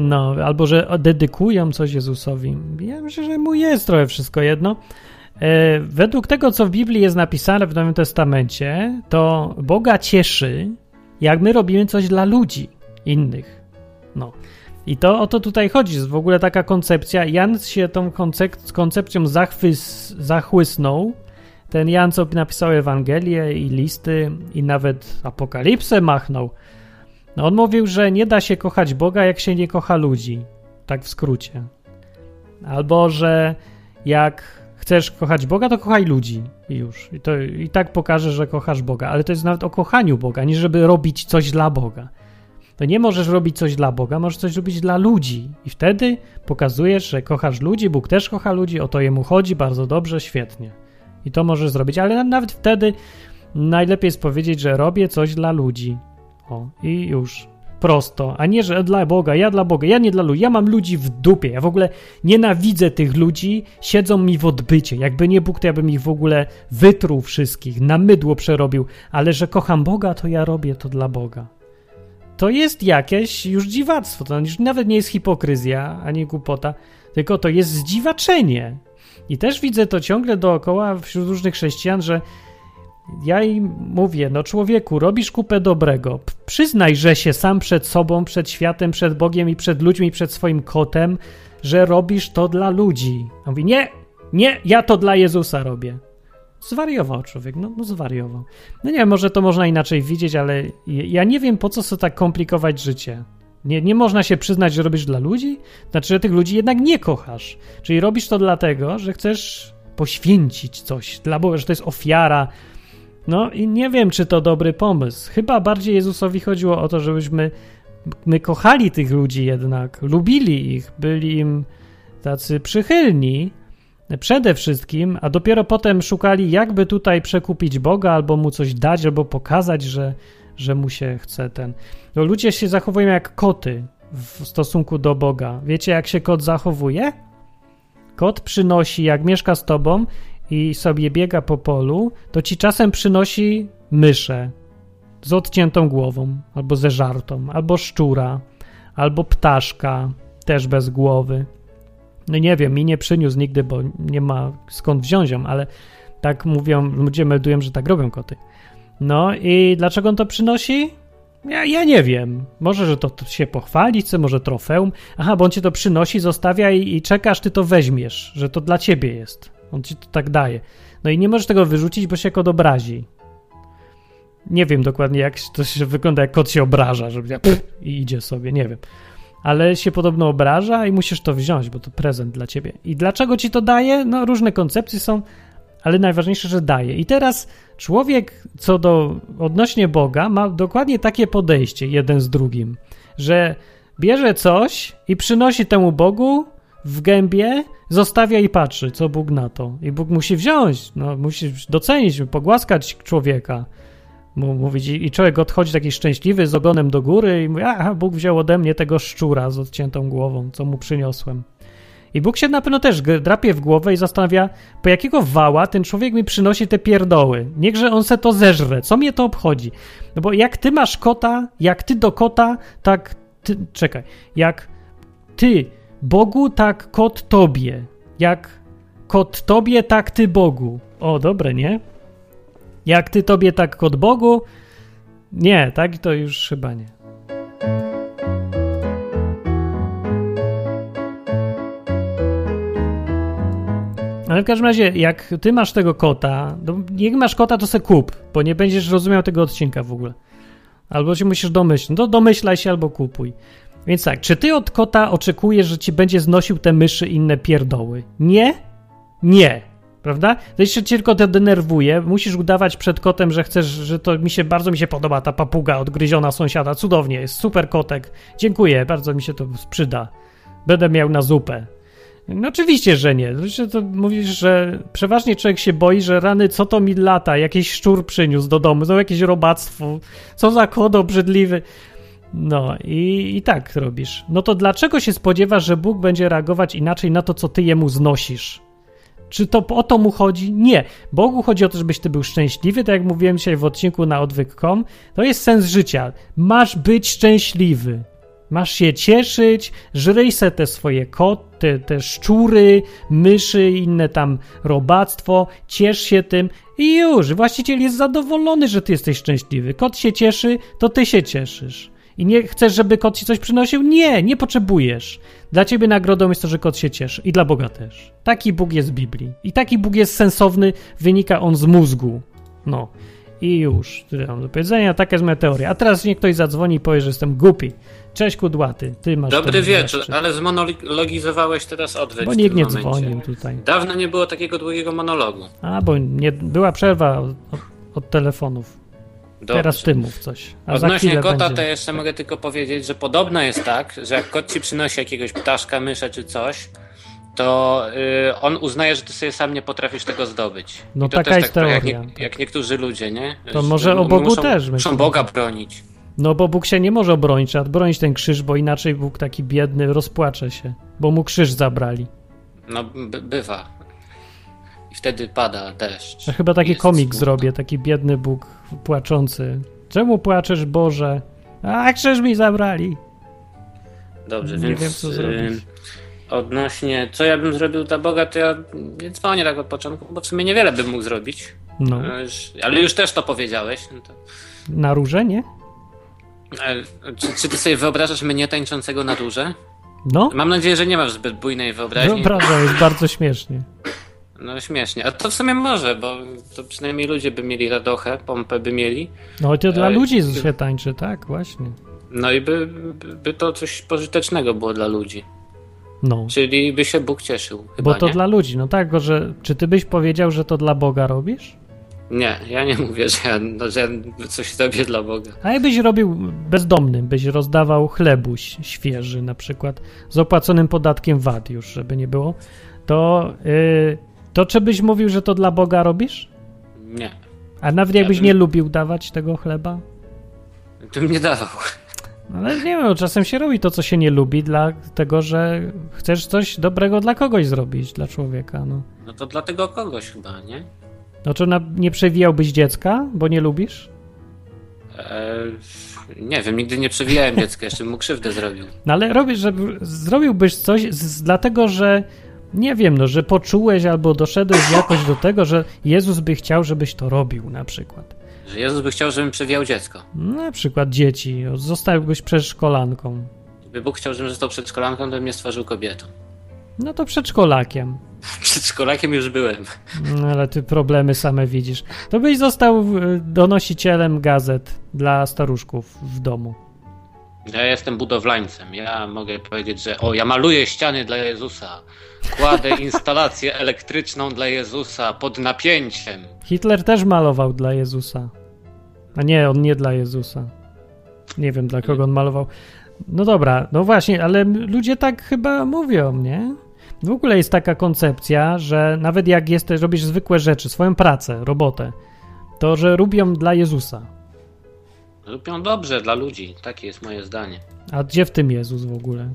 No, albo że dedykują coś Jezusowi. Ja myślę, że mu jest trochę wszystko jedno. E, według tego, co w Biblii jest napisane w Nowym Testamencie, to Boga cieszy, jak my robimy coś dla ludzi innych. No. I to o to tutaj chodzi. Jest w ogóle taka koncepcja. Jan się tą koncep koncepcją zachwys, zachłysnął. Ten Jan, co napisał Ewangelię i listy, i nawet Apokalipsę machnął. On mówił, że nie da się kochać Boga, jak się nie kocha ludzi. Tak w skrócie. Albo, że jak chcesz kochać Boga, to kochaj ludzi i już. I, to, I tak pokażesz, że kochasz Boga. Ale to jest nawet o kochaniu Boga, nie żeby robić coś dla Boga. To nie możesz robić coś dla Boga, możesz coś robić dla ludzi. I wtedy pokazujesz, że kochasz ludzi, Bóg też kocha ludzi, o to jemu chodzi, bardzo dobrze, świetnie. I to możesz zrobić, ale nawet wtedy najlepiej jest powiedzieć, że robię coś dla ludzi. O, i już. Prosto, a nie, że dla Boga, ja dla Boga, ja nie dla ludzi, ja mam ludzi w dupie, ja w ogóle nienawidzę tych ludzi, siedzą mi w odbycie, jakby nie Bóg, to ja bym ich w ogóle wytruł wszystkich, na mydło przerobił, ale że kocham Boga, to ja robię to dla Boga. To jest jakieś już dziwactwo, to nawet nie jest hipokryzja, ani głupota, tylko to jest zdziwaczenie. I też widzę to ciągle dookoła wśród różnych chrześcijan, że ja im mówię, no człowieku, robisz kupę dobrego. Przyznaj, że się sam przed sobą, przed światem, przed Bogiem i przed ludźmi, przed swoim kotem, że robisz to dla ludzi. A mówi, nie, nie, ja to dla Jezusa robię. Zwariował człowiek, no, no zwariował. No nie, może to można inaczej widzieć, ale ja nie wiem, po co sobie tak komplikować życie. Nie, nie można się przyznać, że robisz dla ludzi? Znaczy, że tych ludzi jednak nie kochasz. Czyli robisz to dlatego, że chcesz poświęcić coś dla Boga, że to jest ofiara, no i nie wiem, czy to dobry pomysł. Chyba bardziej Jezusowi chodziło o to, żebyśmy my kochali tych ludzi jednak, lubili ich, byli im tacy przychylni przede wszystkim, a dopiero potem szukali, jakby tutaj przekupić Boga, albo mu coś dać, albo pokazać, że, że mu się chce ten. No, ludzie się zachowują jak koty w stosunku do Boga. Wiecie, jak się kot zachowuje? Kot przynosi, jak mieszka z tobą, i sobie biega po polu, to ci czasem przynosi myszę z odciętą głową, albo ze żartą, albo szczura, albo ptaszka, też bez głowy. No nie wiem, mi nie przyniósł nigdy, bo nie ma skąd wziąć ją, ale tak mówią, ludzie meldują, że tak robią koty. No i dlaczego on to przynosi? Ja, ja nie wiem. Może, że to, to się pochwalić chce, może trofeum. Aha, bo on ci to przynosi, zostawia i, i czekasz, ty to weźmiesz, że to dla ciebie jest. On ci to tak daje. No i nie możesz tego wyrzucić, bo się kot obrazi. Nie wiem dokładnie, jak to się wygląda, jak kot się obraża, żeby i idzie sobie, nie wiem. Ale się podobno obraża i musisz to wziąć, bo to prezent dla ciebie. I dlaczego ci to daje? No, różne koncepcje są, ale najważniejsze, że daje. I teraz człowiek, co do odnośnie Boga, ma dokładnie takie podejście jeden z drugim, że bierze coś i przynosi temu Bogu w gębie, zostawia i patrzy, co Bóg na to. I Bóg musi wziąć, no, musi docenić, pogłaskać człowieka. Mówić, I człowiek odchodzi taki szczęśliwy, z ogonem do góry i mówi, a Bóg wziął ode mnie tego szczura z odciętą głową, co mu przyniosłem. I Bóg się na pewno też drapie w głowę i zastanawia, po jakiego wała ten człowiek mi przynosi te pierdoły. Niechże on se to zeżre, co mnie to obchodzi? No bo jak ty masz kota, jak ty do kota, tak ty, czekaj, jak ty Bogu tak kot tobie. Jak kot tobie, tak ty Bogu. O, dobre, nie? Jak ty tobie, tak kot Bogu. Nie, tak to już chyba nie. Ale w każdym razie, jak ty masz tego kota, no, jak masz kota, to se kup, bo nie będziesz rozumiał tego odcinka w ogóle. Albo się musisz domyślić. No to domyślaj się albo kupuj. Więc tak, czy ty od kota oczekujesz, że ci będzie znosił te myszy inne pierdoły? Nie? Nie. Prawda? Jeszcze cię tylko to denerwuje. Musisz udawać przed kotem, że chcesz, że to mi się, bardzo mi się podoba ta papuga odgryziona sąsiada. Cudownie, jest super kotek. Dziękuję, bardzo mi się to przyda. Będę miał na zupę. No oczywiście, że nie. Że to mówisz, że przeważnie człowiek się boi, że rany, co to mi lata, jakiś szczur przyniósł do domu, no jakieś robactwo, co za kod obrzydliwy. No i, i tak robisz. No to dlaczego się spodziewasz, że Bóg będzie reagować inaczej na to, co ty jemu znosisz? Czy to o to mu chodzi? Nie. Bogu chodzi o to, żebyś ty był szczęśliwy, tak jak mówiłem dzisiaj w odcinku na odwyk.com. To jest sens życia. Masz być szczęśliwy. Masz się cieszyć, żryj se te swoje koty, te szczury, myszy, inne tam robactwo, ciesz się tym i już. Właściciel jest zadowolony, że ty jesteś szczęśliwy. Kot się cieszy, to ty się cieszysz. I nie chcesz, żeby kot ci coś przynosił? Nie, nie potrzebujesz. Dla ciebie nagrodą jest to, że kot się cieszy. I dla Boga też. Taki Bóg jest w Biblii. I taki Bóg jest sensowny, wynika on z mózgu. No. I już. Tyle mam do powiedzenia, taka jest moja teoria. A teraz niech ktoś zadzwoni i powie, że jestem głupi. Cześć Kudłaty, ty masz Dobry wieczór, ale zmonologizowałeś teraz odwyk Bo nikt nie dzwonił tutaj. Dawno nie było takiego długiego monologu. A, bo nie, była przerwa od, od telefonów. Dobrze. Teraz ty mów coś. A Odnośnie kota będzie... to jeszcze mogę tylko powiedzieć, że podobno jest tak, że jak kot ci przynosi jakiegoś ptaszka, mysza czy coś, to yy, on uznaje, że ty sobie sam nie potrafisz tego zdobyć. No taka jest tak, teoria. Jak, nie, jak, niektórzy ludzie, nie? To może o Bogu muszą, też. Muszą Boga bronić. No bo Bóg się nie może obronić, trzeba bronić ten krzyż, bo inaczej Bóg taki biedny rozpłacze się, bo mu krzyż zabrali. No by, bywa. I wtedy pada deszcz. Ja chyba taki komik smutno. zrobię, taki biedny Bóg płaczący. Czemu płaczesz, Boże? A krzyż mi zabrali. Dobrze, nie więc wiem, co zrobić. odnośnie co ja bym zrobił dla Boga, to ja nie dzwonię tak od początku, bo w sumie niewiele bym mógł zrobić. No. Ale już też to powiedziałeś. No to... Na róże, nie? Czy, czy, ty sobie wyobrażasz mnie tańczącego na duże? No. Mam nadzieję, że nie masz zbyt bujnej wyobraźni. Wyobrażam, jest bardzo śmiesznie. No śmiesznie. A to w sumie może, bo to przynajmniej ludzie by mieli radochę, pompę by mieli. No i to dla ludzi się tańczy, tak, właśnie. No i by, by, by to coś pożytecznego było dla ludzi. No. Czyli by się Bóg cieszył. Chyba, bo to nie? dla ludzi, no tak, że czy ty byś powiedział, że to dla Boga robisz? Nie, ja nie mówię, że ja, no, że ja coś robię dla Boga. A jakbyś robił bezdomnym, byś rozdawał chlebuś świeży na przykład z opłaconym podatkiem VAT już, żeby nie było, to, yy, to czy byś mówił, że to dla Boga robisz? Nie. A nawet jakbyś ja bym... nie lubił dawać tego chleba? To bym nie dawał. Ale nie wiem, czasem się robi to, co się nie lubi, dlatego, że chcesz coś dobrego dla kogoś zrobić, dla człowieka. No, no to dla tego kogoś chyba, nie? No to na, nie przewijałbyś dziecka, bo nie lubisz? Eee, nie wiem, nigdy nie przewijałem dziecka, jeszcze mu krzywdę zrobił. No ale robisz, że zrobiłbyś coś z, dlatego, że nie wiem, no, że poczułeś albo doszedłeś jakoś do tego, że Jezus by chciał, żebyś to robił na przykład. Że Jezus by chciał, żebym przewijał dziecko. Na przykład dzieci. Zostałbyś przedszkolanką. Gdyby Bóg chciał, żebym został przedszkolanką, to by mnie stworzył kobietą. No to przedszkolakiem. Przedszkolakiem już byłem. No, ale ty problemy same widzisz. To byś został e, donosicielem gazet dla staruszków w domu. Ja jestem budowlańcem. Ja mogę powiedzieć, że o, ja maluję ściany dla Jezusa. Kładę instalację elektryczną dla Jezusa pod napięciem. Hitler też malował dla Jezusa. A nie, on nie dla Jezusa. Nie wiem, dla kogo on malował. No dobra, no właśnie, ale ludzie tak chyba mówią, nie? W ogóle jest taka koncepcja, że nawet jak jesteś, robisz zwykłe rzeczy, swoją pracę, robotę, to że robią dla Jezusa. Robią dobrze dla ludzi, takie jest moje zdanie. A gdzie w tym Jezus w ogóle?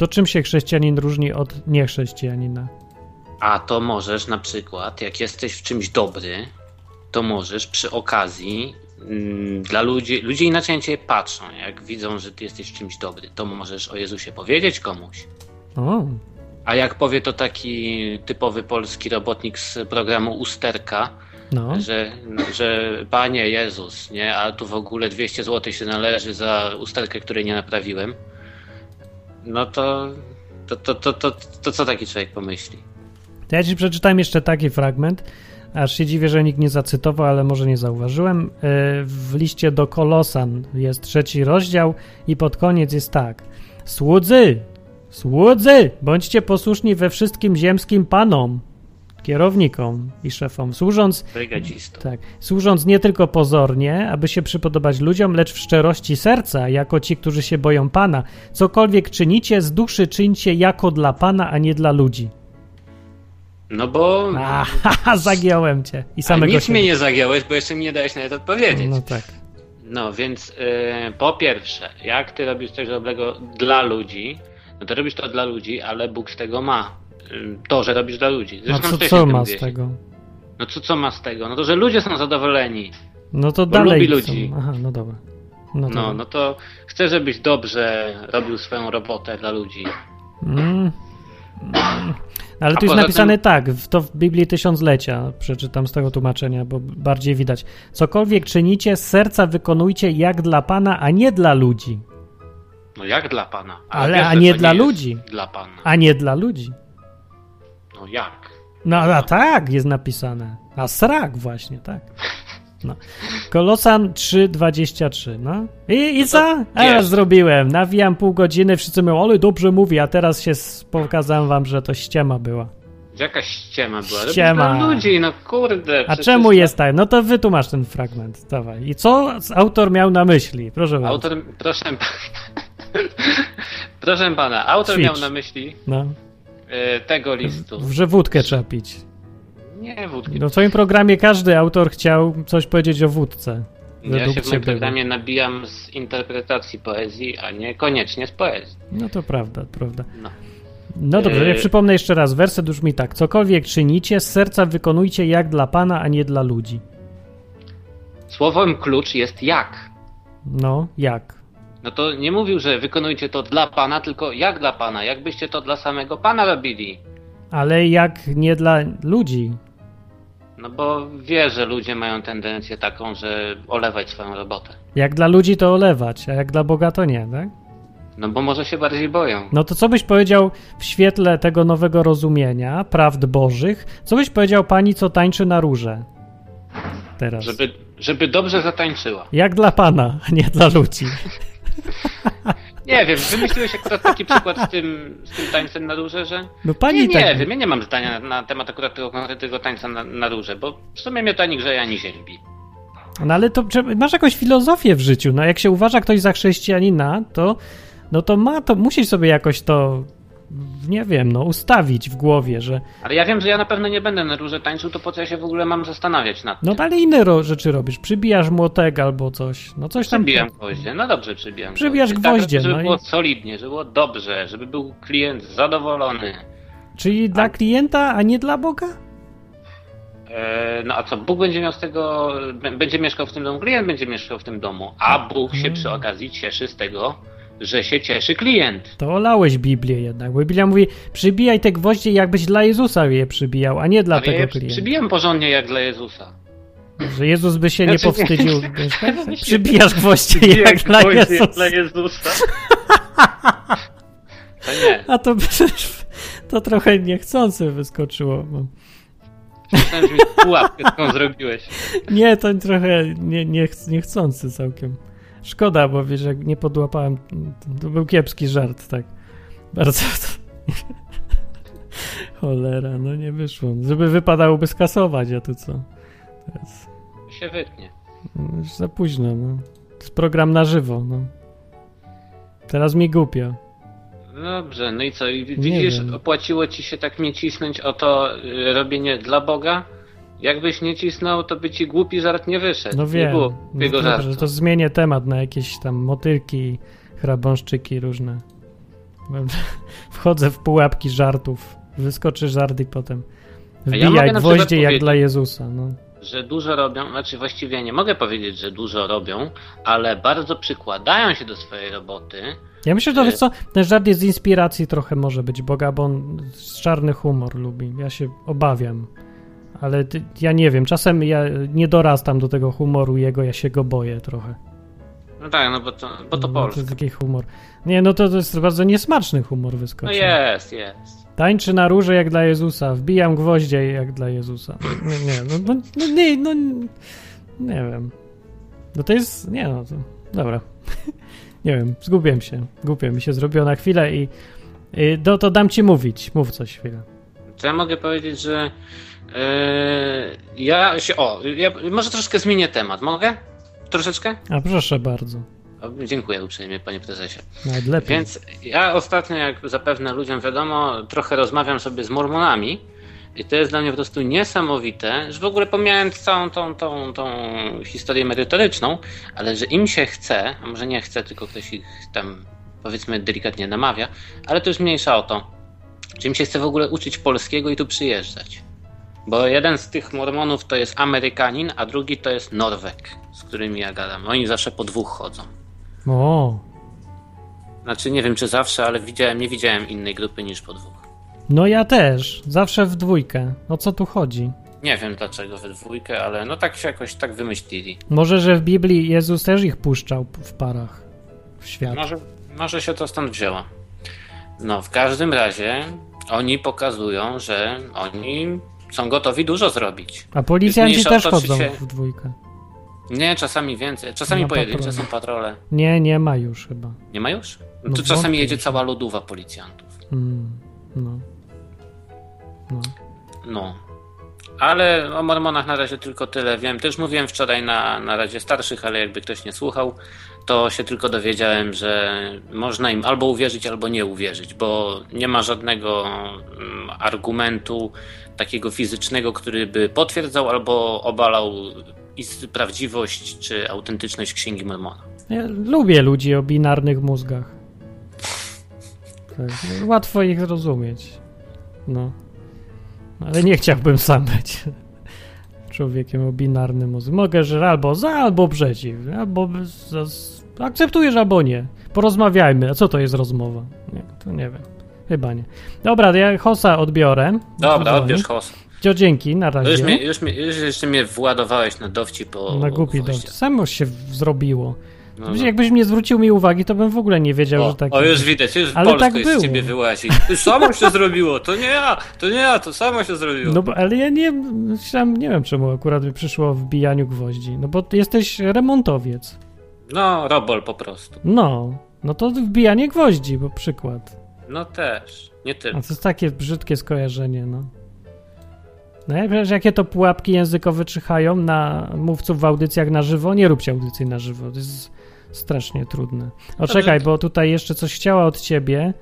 To czym się chrześcijanin różni od niechrześcijanina? A to możesz na przykład, jak jesteś w czymś dobry, to możesz przy okazji mm, dla ludzi, ludzie inaczej na ciebie patrzą, jak widzą, że ty jesteś w czymś dobry, to możesz o Jezusie powiedzieć komuś. O. A jak powie to taki typowy polski robotnik z programu Usterka, no. że, że Panie Jezus, nie, a tu w ogóle 200 zł się należy za usterkę, której nie naprawiłem, no to to, to, to, to, to co taki człowiek pomyśli? To ja ci przeczytam jeszcze taki fragment, aż się dziwię, że nikt nie zacytował, ale może nie zauważyłem. E, w liście do Kolosan jest trzeci rozdział i pod koniec jest tak. Słudzy, Słudzy, bądźcie posłuszni we wszystkim ziemskim panom, kierownikom i szefom, służąc, tak, służąc nie tylko pozornie, aby się przypodobać ludziom, lecz w szczerości serca, jako ci, którzy się boją Pana. Cokolwiek czynicie, z duszy czyńcie jako dla Pana, a nie dla ludzi. No bo... Aha, zagiąłem cię. I samego nic mnie nie zagiąłeś, bo jeszcze mi nie dałeś nawet odpowiedzieć. No tak. No więc yy, po pierwsze, jak ty robisz coś dobrego dla ludzi, no to robisz to dla ludzi, ale Bóg z tego ma. To, że robisz dla ludzi. Zresztą no co, co ma z tego? No co, co ma z tego? No to, że ludzie są zadowoleni. No to dalej. Lubi ludzi. Aha, no dobra. No, no, no, to chcę, żebyś dobrze robił swoją robotę dla ludzi. Mm. Mm. Ale tu jest napisane tym... tak, to w Biblii Tysiąclecia, przeczytam z tego tłumaczenia, bo bardziej widać. Cokolwiek czynicie, z serca wykonujcie jak dla Pana, a nie dla ludzi. No jak dla Pana? Ale, Ale a nie dla ludzi. Dla Pana. A nie dla ludzi. No jak? No a tak jest napisane. A srak właśnie, tak. No. Kolosan 3,23, no. I, i no co? A ja zrobiłem. Nawijam pół godziny, wszyscy mówią, ale dobrze mówi, a teraz się pokazałem wam, że to ściema była. Jaka ściema była? Ściema. ludzi, no kurde. A czemu jest tak? No to wytłumacz ten fragment, dawaj. I co autor miał na myśli? Proszę bardzo. Autor, proszę proszę pana, autor Ćwicz. miał na myśli no. E, tego listu. Że wódkę trzeba pić. Nie, wódki. No w swoim programie każdy autor chciał coś powiedzieć o wódce. Ja się w moim programie nabijam z interpretacji poezji, a nie koniecznie z poezji. No to prawda, prawda. No. No dobrze, ja przypomnę jeszcze raz. Werset brzmi tak. Cokolwiek czynicie, z serca wykonujcie jak dla Pana, a nie dla ludzi. Słowem klucz jest jak. No, jak. No to nie mówił, że wykonujcie to dla Pana, tylko jak dla Pana. Jakbyście to dla samego Pana robili. Ale jak nie dla ludzi. No bo wie, że ludzie mają tendencję taką, że olewać swoją robotę. Jak dla ludzi to olewać, a jak dla Boga to nie, tak? No bo może się bardziej boją. No to co byś powiedział w świetle tego nowego rozumienia, prawd bożych, co byś powiedział pani, co tańczy na róże? Teraz. Żeby, żeby dobrze zatańczyła. Jak dla pana, a nie dla ludzi. Nie wiem, wymyśliłeś akurat taki przykład z tym, z tym tańcem na róże, że... No pani nie, nie tak... wiem, ja nie mam zdania na, na temat akurat tego konkretnego tańca na, na róże, bo w sumie mnie to ani grzeje, ani ziębi. No ale to masz jakąś filozofię w życiu, no jak się uważa ktoś za chrześcijanina, to no to ma to, musisz sobie jakoś to nie wiem, no, ustawić w głowie, że... Ale ja wiem, że ja na pewno nie będę na róże tańczył, to po co ja się w ogóle mam zastanawiać nad no, tym? No, ale inne ro- rzeczy robisz. Przybijasz młotek albo coś, no coś tam... Przybijam gwoździe, no dobrze przybijam Przybijasz gwoździe, gwoździe tak, Żeby no było i... solidnie, żeby było dobrze, żeby był klient zadowolony. Czyli a... dla klienta, a nie dla Boga? E, no a co, Bóg będzie miał z tego, będzie mieszkał w tym domu, klient będzie mieszkał w tym domu, a Bóg się przy okazji cieszy z tego, że się cieszy klient. To olałeś Biblię jednak, bo Biblia mówi, przybijaj te gwoździe jakbyś dla Jezusa je przybijał, a nie dla Ale tego ja klienta. przybijam porządnie jak dla Jezusa. Że Jezus by się nie znaczy, powstydził. Przybijasz gwoździe jak dla Jezusa. dla Jezusa. To nie. A to to trochę niechcący wyskoczyło. Myślałem, że mi pułapkę taką zrobiłeś. Nie, to trochę nie, nie, niechcący całkiem. Szkoda, bo wiesz, jak nie podłapałem, to był kiepski żart, tak. Bardzo. Cholera, no nie wyszło. Żeby wypadałoby skasować, a tu co? Teraz... się wytnie. No, już za późno, no. To jest program na żywo, no. Teraz mi głupio. Dobrze, no i co? Widzisz, opłaciło ci się tak mnie cisnąć o to y, robienie dla Boga? Jakbyś nie cisnął, to by ci głupi żart nie wyszedł. No wiem. Nie było no jego no to zmienię temat na jakieś tam motylki, hrabąszczyki różne. Wchodzę w pułapki żartów. Wyskoczy żart i potem wbija ja gwoździe jak dla Jezusa. No. Że dużo robią, znaczy właściwie nie mogę powiedzieć, że dużo robią, ale bardzo przykładają się do swojej roboty. Ja myślę, że to, co, ten żart jest z inspiracji trochę może być Boga, bo on czarny humor lubi. Ja się obawiam. Ale ja nie wiem, czasem ja nie dorastam do tego humoru jego, ja się go boję trochę. No tak, no bo to, bo to no, To jest taki humor. Nie, no to, to jest bardzo niesmaczny humor wyskoczył. No jest, jest. Tańczy na róże jak dla Jezusa, wbijam gwoździe jak dla Jezusa. Nie, nie, no, no, no nie, no nie wiem. No to jest, nie no, to, dobra. nie wiem, zgubiłem się. Głupio mi się zrobiło na chwilę i, i do, to dam ci mówić. Mów coś chwilę. To ja mogę powiedzieć, że ja się. O, ja może troszkę zmienię temat, mogę? Troszeczkę? A proszę bardzo. Dziękuję uprzejmie, panie prezesie. Nawet lepiej. Więc ja ostatnio, jak zapewne ludziom wiadomo, trochę rozmawiam sobie z mormonami. I to jest dla mnie po prostu niesamowite, że w ogóle pomijając całą tą, tą, tą historię merytoryczną, ale że im się chce, a może nie chce, tylko ktoś ich tam powiedzmy delikatnie namawia, ale to już mniejsza o to, że im się chce w ogóle uczyć polskiego i tu przyjeżdżać. Bo jeden z tych mormonów to jest Amerykanin, a drugi to jest Norwek, z którymi ja gadam. Oni zawsze po dwóch chodzą. O. Znaczy nie wiem czy zawsze, ale widziałem, nie widziałem innej grupy niż po dwóch. No ja też, zawsze w dwójkę. O co tu chodzi? Nie wiem dlaczego we dwójkę, ale no tak się jakoś tak wymyślili. Może, że w Biblii Jezus też ich puszczał w parach w świat. Może, może się to stąd wzięło. No, w każdym razie oni pokazują, że oni są gotowi dużo zrobić. A policjanci też chodzą się... w dwójkę. Nie, czasami więcej. Czasami pojedyncze są patrole. Nie, nie ma już chyba. Nie ma już? No, to czasami jedzie cała lodówa policjantów. Mm, no. No. No. Ale o mormonach na razie tylko tyle wiem. Też mówiłem wczoraj na, na Radzie Starszych, ale jakby ktoś nie słuchał, to się tylko dowiedziałem, że można im albo uwierzyć, albo nie uwierzyć, bo nie ma żadnego mm, argumentu takiego fizycznego, który by potwierdzał albo obalał prawdziwość czy autentyczność Księgi Mormona. Ja lubię ludzi o binarnych mózgach. Tak, łatwo ich zrozumieć. No. Ale nie chciałbym sam być człowiekiem o binarnym mózgu. Mogę, że albo za, albo przeciw. Albo za, akceptujesz, albo nie. Porozmawiajmy. A co to jest rozmowa? Nie, to nie wiem. Chyba nie. Dobra, ja Hosa odbiorę. Dobra, odbierz Hosa. Cio, dzięki, na razie. Już, mnie, już, mnie, już jeszcze mnie władowałeś na dowcip po Na głupi dowcip. Samo się zrobiło. No, no. Jakbyś mnie zwrócił mi uwagi, to bym w ogóle nie wiedział, o, że tak O, już widać, już ale Polsko tak z ciebie wyłazi. To samo się zrobiło, to nie ja, to nie ja, to samo się zrobiło. No, bo, ale ja nie, myślałem, nie wiem czemu akurat mi przyszło w bijaniu gwoździ. No bo jesteś remontowiec. No, robol po prostu. No, no to wbijanie gwoździ, bo przykład. No też, nie tylko. A to jest takie brzydkie skojarzenie, no. No jak, jakie to pułapki językowe czyhają na mówców w audycjach na żywo, nie róbcie audycji na żywo. To jest strasznie trudne. O, czekaj, bo tutaj jeszcze coś chciała od ciebie.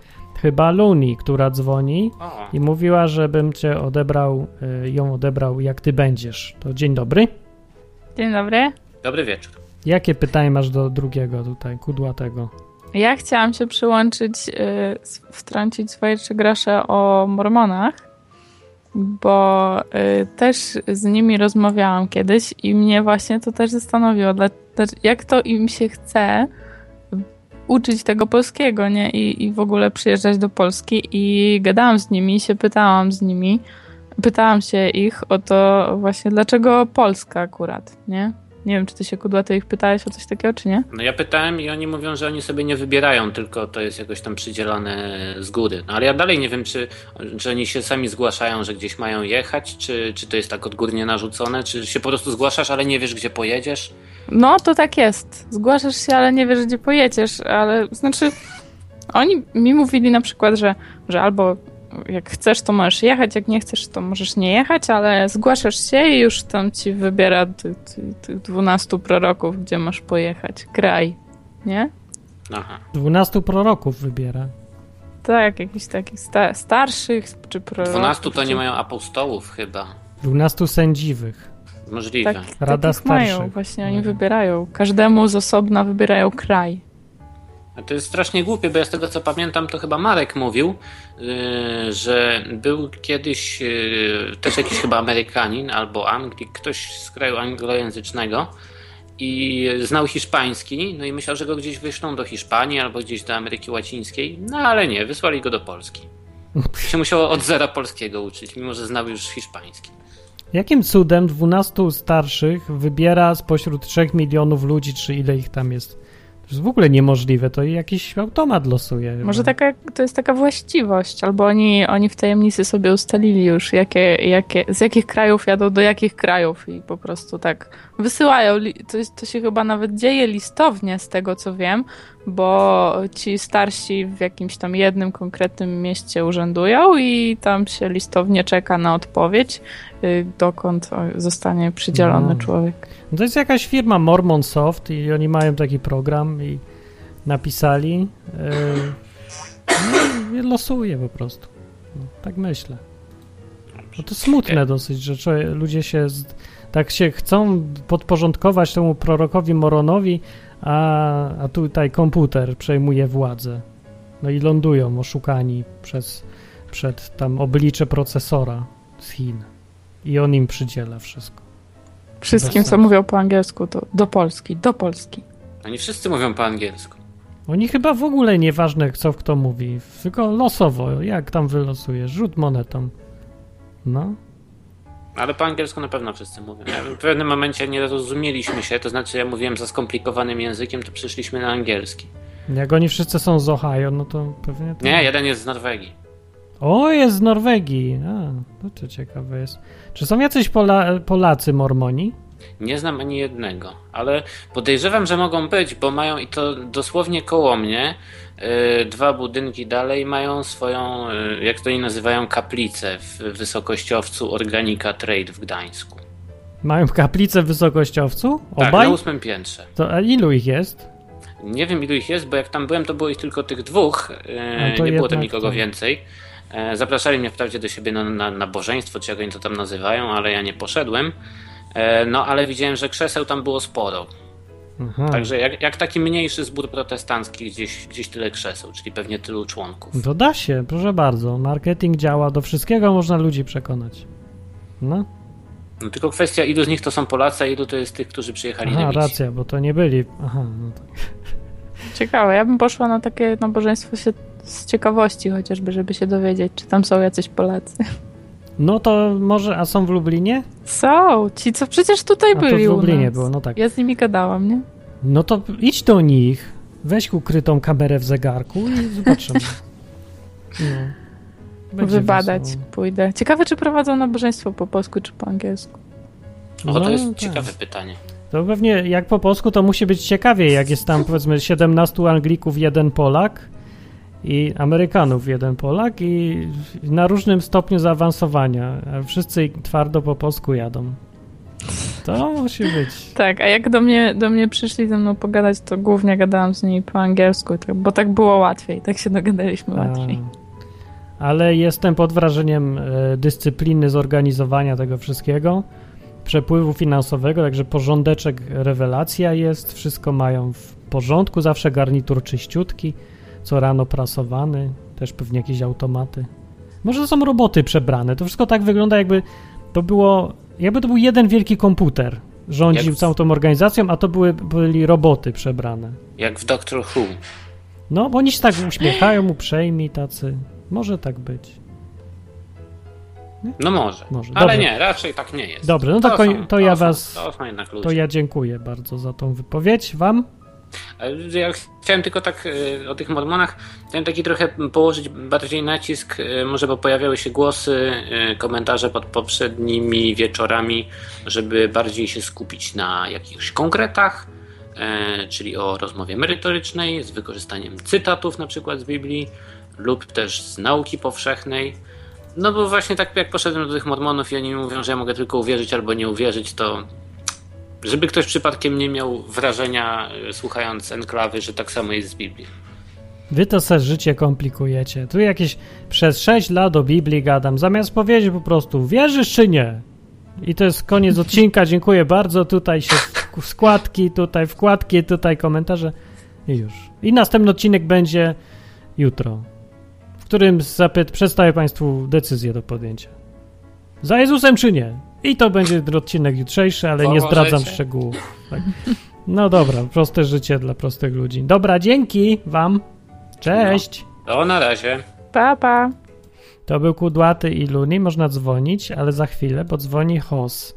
Chyba Luni, która dzwoni i mówiła, żebym cię odebrał, y, ją odebrał, jak ty będziesz. To dzień dobry. Dzień dobry. Dobry wieczór. Jakie pytanie masz do drugiego tutaj, kudłatego? Ja chciałam się przyłączyć, yy, wtrącić swoje trzy grosze o mormonach bo y, też z nimi rozmawiałam kiedyś i mnie właśnie to też zastanowiło, jak to im się chce uczyć tego polskiego, nie? I, I w ogóle przyjeżdżać do Polski i gadałam z nimi, się pytałam z nimi, pytałam się ich o to właśnie, dlaczego Polska akurat, nie? Nie wiem, czy ty się kudłaty ich pytałeś o coś takiego, czy nie? No ja pytałem i oni mówią, że oni sobie nie wybierają, tylko to jest jakoś tam przydzielone z góry. No ale ja dalej nie wiem, czy, czy oni się sami zgłaszają, że gdzieś mają jechać, czy, czy to jest tak odgórnie narzucone, czy się po prostu zgłaszasz, ale nie wiesz, gdzie pojedziesz? No to tak jest. Zgłaszasz się, ale nie wiesz, gdzie pojedziesz, ale znaczy oni mi mówili na przykład, że, że albo jak chcesz, to możesz jechać, jak nie chcesz, to możesz nie jechać, ale zgłaszasz się i już tam ci wybiera tych 12 proroków, gdzie masz pojechać. Kraj, nie? Aha. 12 proroków wybiera. Tak, jakichś takich sta starszych czy proroków. 12 to nie mają apostołów chyba. 12 sędziwych. Możliwe. Tak, Rada starszych. mają, właśnie oni wybierają. Każdemu z osobna wybierają kraj. To jest strasznie głupie, bo ja z tego co pamiętam, to chyba Marek mówił, yy, że był kiedyś yy, też jakiś chyba Amerykanin albo Anglik, ktoś z kraju anglojęzycznego i znał hiszpański, no i myślał, że go gdzieś wyślą do Hiszpanii albo gdzieś do Ameryki Łacińskiej, no ale nie, wysłali go do Polski. Się musiało od zera polskiego uczyć, mimo że znał już hiszpański. Jakim cudem 12 starszych wybiera spośród 3 milionów ludzi, czy ile ich tam jest? Jest w ogóle niemożliwe, to jakiś automat losuje. Może taka, to jest taka właściwość, albo oni, oni w tajemnicy sobie ustalili już, jakie, jakie, z jakich krajów jadą do jakich krajów i po prostu tak wysyłają. To, to się chyba nawet dzieje listownie, z tego co wiem, bo ci starsi w jakimś tam jednym konkretnym mieście urzędują i tam się listownie czeka na odpowiedź, y, dokąd zostanie przydzielony no. człowiek. To jest jakaś firma Mormon Soft i oni mają taki program i napisali. Yy, no, losuje po prostu. No, tak myślę. No to smutne dosyć, że ludzie się z, tak się chcą podporządkować temu prorokowi Moronowi, a, a tutaj komputer przejmuje władzę. No i lądują oszukani przez, przed tam oblicze procesora z Chin. I on im przydziela wszystko. Wszystkim, co mówią po angielsku, to do Polski, do Polski. Oni wszyscy mówią po angielsku. Oni chyba w ogóle nieważne, co kto mówi, tylko losowo, jak tam wylosujesz, rzut monetą. No. Ale po angielsku na pewno wszyscy mówią. W pewnym momencie nie rozumieliśmy się, to znaczy ja mówiłem za skomplikowanym językiem, to przyszliśmy na angielski. Jak oni wszyscy są z Ohio, no to pewnie... To... Nie, jeden jest z Norwegii. O, jest z Norwegii. A, no to ciekawe jest. Czy są jacyś Pola Polacy mormoni? Nie znam ani jednego, ale podejrzewam, że mogą być, bo mają i to dosłownie koło mnie, dwa budynki dalej mają swoją, yy, jak to oni nazywają, kaplicę w wysokościowcu Organika Trade w Gdańsku. Mają kaplicę w wysokościowcu? Obaj? Tak, na ósmym piętrze. To a ilu ich jest? Nie wiem ilu ich jest, bo jak tam byłem, to było ich tylko tych dwóch, yy, nie było tam nikogo to... więcej. E, zapraszali mnie wprawdzie do siebie na, na nabożeństwo, czy jak oni to tam nazywają, ale ja nie poszedłem. E, no ale widziałem, że krzeseł tam było sporo. Aha. Także jak, jak, taki mniejszy zbór protestancki, gdzieś, gdzieś tyle krzeseł, czyli pewnie tylu członków. To da się, proszę bardzo. Marketing działa, do wszystkiego można ludzi przekonać. No. No tylko kwestia, ilu z nich to są Polacy, a ilu to jest tych, którzy przyjechali Aha, na racja, bo to nie byli. Aha, no tak. Ciekawe, ja bym poszła na takie nabożeństwo się z ciekawości chociażby, żeby się dowiedzieć, czy tam są jacyś Polacy. No to może, a są w Lublinie? Są, ci co przecież tutaj a byli to w Lublinie było, no tak. Ja z nimi gadałam, nie? No to idź do nich, weź ukrytą kamerę w zegarku i zobaczymy. No. Wybadać wesoło. pójdę. Ciekawe, czy prowadzą nabożeństwo po polsku, czy po angielsku. No, to jest tak. ciekawe pytanie. To pewnie jak po polsku to musi być ciekawie, jak jest tam powiedzmy 17 Anglików, jeden Polak i Amerykanów, jeden Polak i na różnym stopniu zaawansowania. Wszyscy twardo po polsku jadą. To musi być. Tak, a jak do mnie, do mnie przyszli ze mną pogadać, to głównie gadałam z nimi po angielsku, bo tak było łatwiej, tak się dogadaliśmy a. łatwiej. Ale jestem pod wrażeniem e, dyscypliny, zorganizowania tego wszystkiego przepływu finansowego, także porządeczek, rewelacja jest, wszystko mają w porządku, zawsze garnitur czyściutki, co rano prasowany, też pewnie jakieś automaty. Może to są roboty przebrane, to wszystko tak wygląda jakby to było, jakby to był jeden wielki komputer, rządził całą tą organizacją, a to były, byli roboty przebrane. Jak w Doctor Who. No, bo oni się tak uśmiechają, uprzejmi tacy. Może tak być. Nie? No może. może. Ale Dobrze. nie, raczej tak nie jest. Dobrze, no to, to, są, to ja was. To, są jednak ludzie. to ja dziękuję bardzo za tą wypowiedź. Wam? Ja chciałem tylko tak e, o tych mormonach, chciałem taki trochę położyć bardziej nacisk, e, może bo pojawiały się głosy, e, komentarze pod poprzednimi wieczorami, żeby bardziej się skupić na jakichś konkretach, czyli o rozmowie merytorycznej z wykorzystaniem cytatów na przykład z Biblii lub też z nauki powszechnej. No bo właśnie tak jak poszedłem do tych mormonów i oni mówią, że ja mogę tylko uwierzyć albo nie uwierzyć, to żeby ktoś przypadkiem nie miał wrażenia e, słuchając enklawy, że tak samo jest z Biblii. Wy to se życie komplikujecie. Tu jakieś przez 6 lat o Biblii gadam, zamiast powiedzieć po prostu wierzysz czy nie? I to jest koniec odcinka, dziękuję bardzo. Tutaj się składki, tutaj wkładki, tutaj komentarze i już. I następny odcinek będzie jutro którym zapyt przedstawię Państwu decyzję do podjęcia. Za Jezusem czy nie? I to będzie odcinek jutrzejszy, ale nie zdradzam szczegółów. Tak. No dobra, proste życie dla prostych ludzi. Dobra, dzięki Wam. Cześć. No, to na razie. Pa, pa. To był Kudłaty i Luni. Można dzwonić, ale za chwilę, bo dzwoni Hos.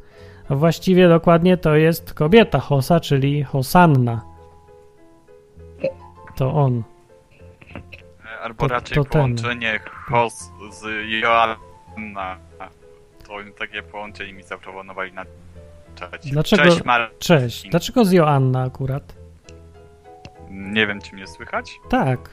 A właściwie dokładnie to jest kobieta Hosa, czyli Hosanna. To on albo to, raczej to połączenie host z Joanna. To takie połączenie mi zaproponowali na czacie. Dlaczego, cześć, Mar cześć. Dlaczego z Joanna akurat? Nie wiem, czy mnie słychać? Tak.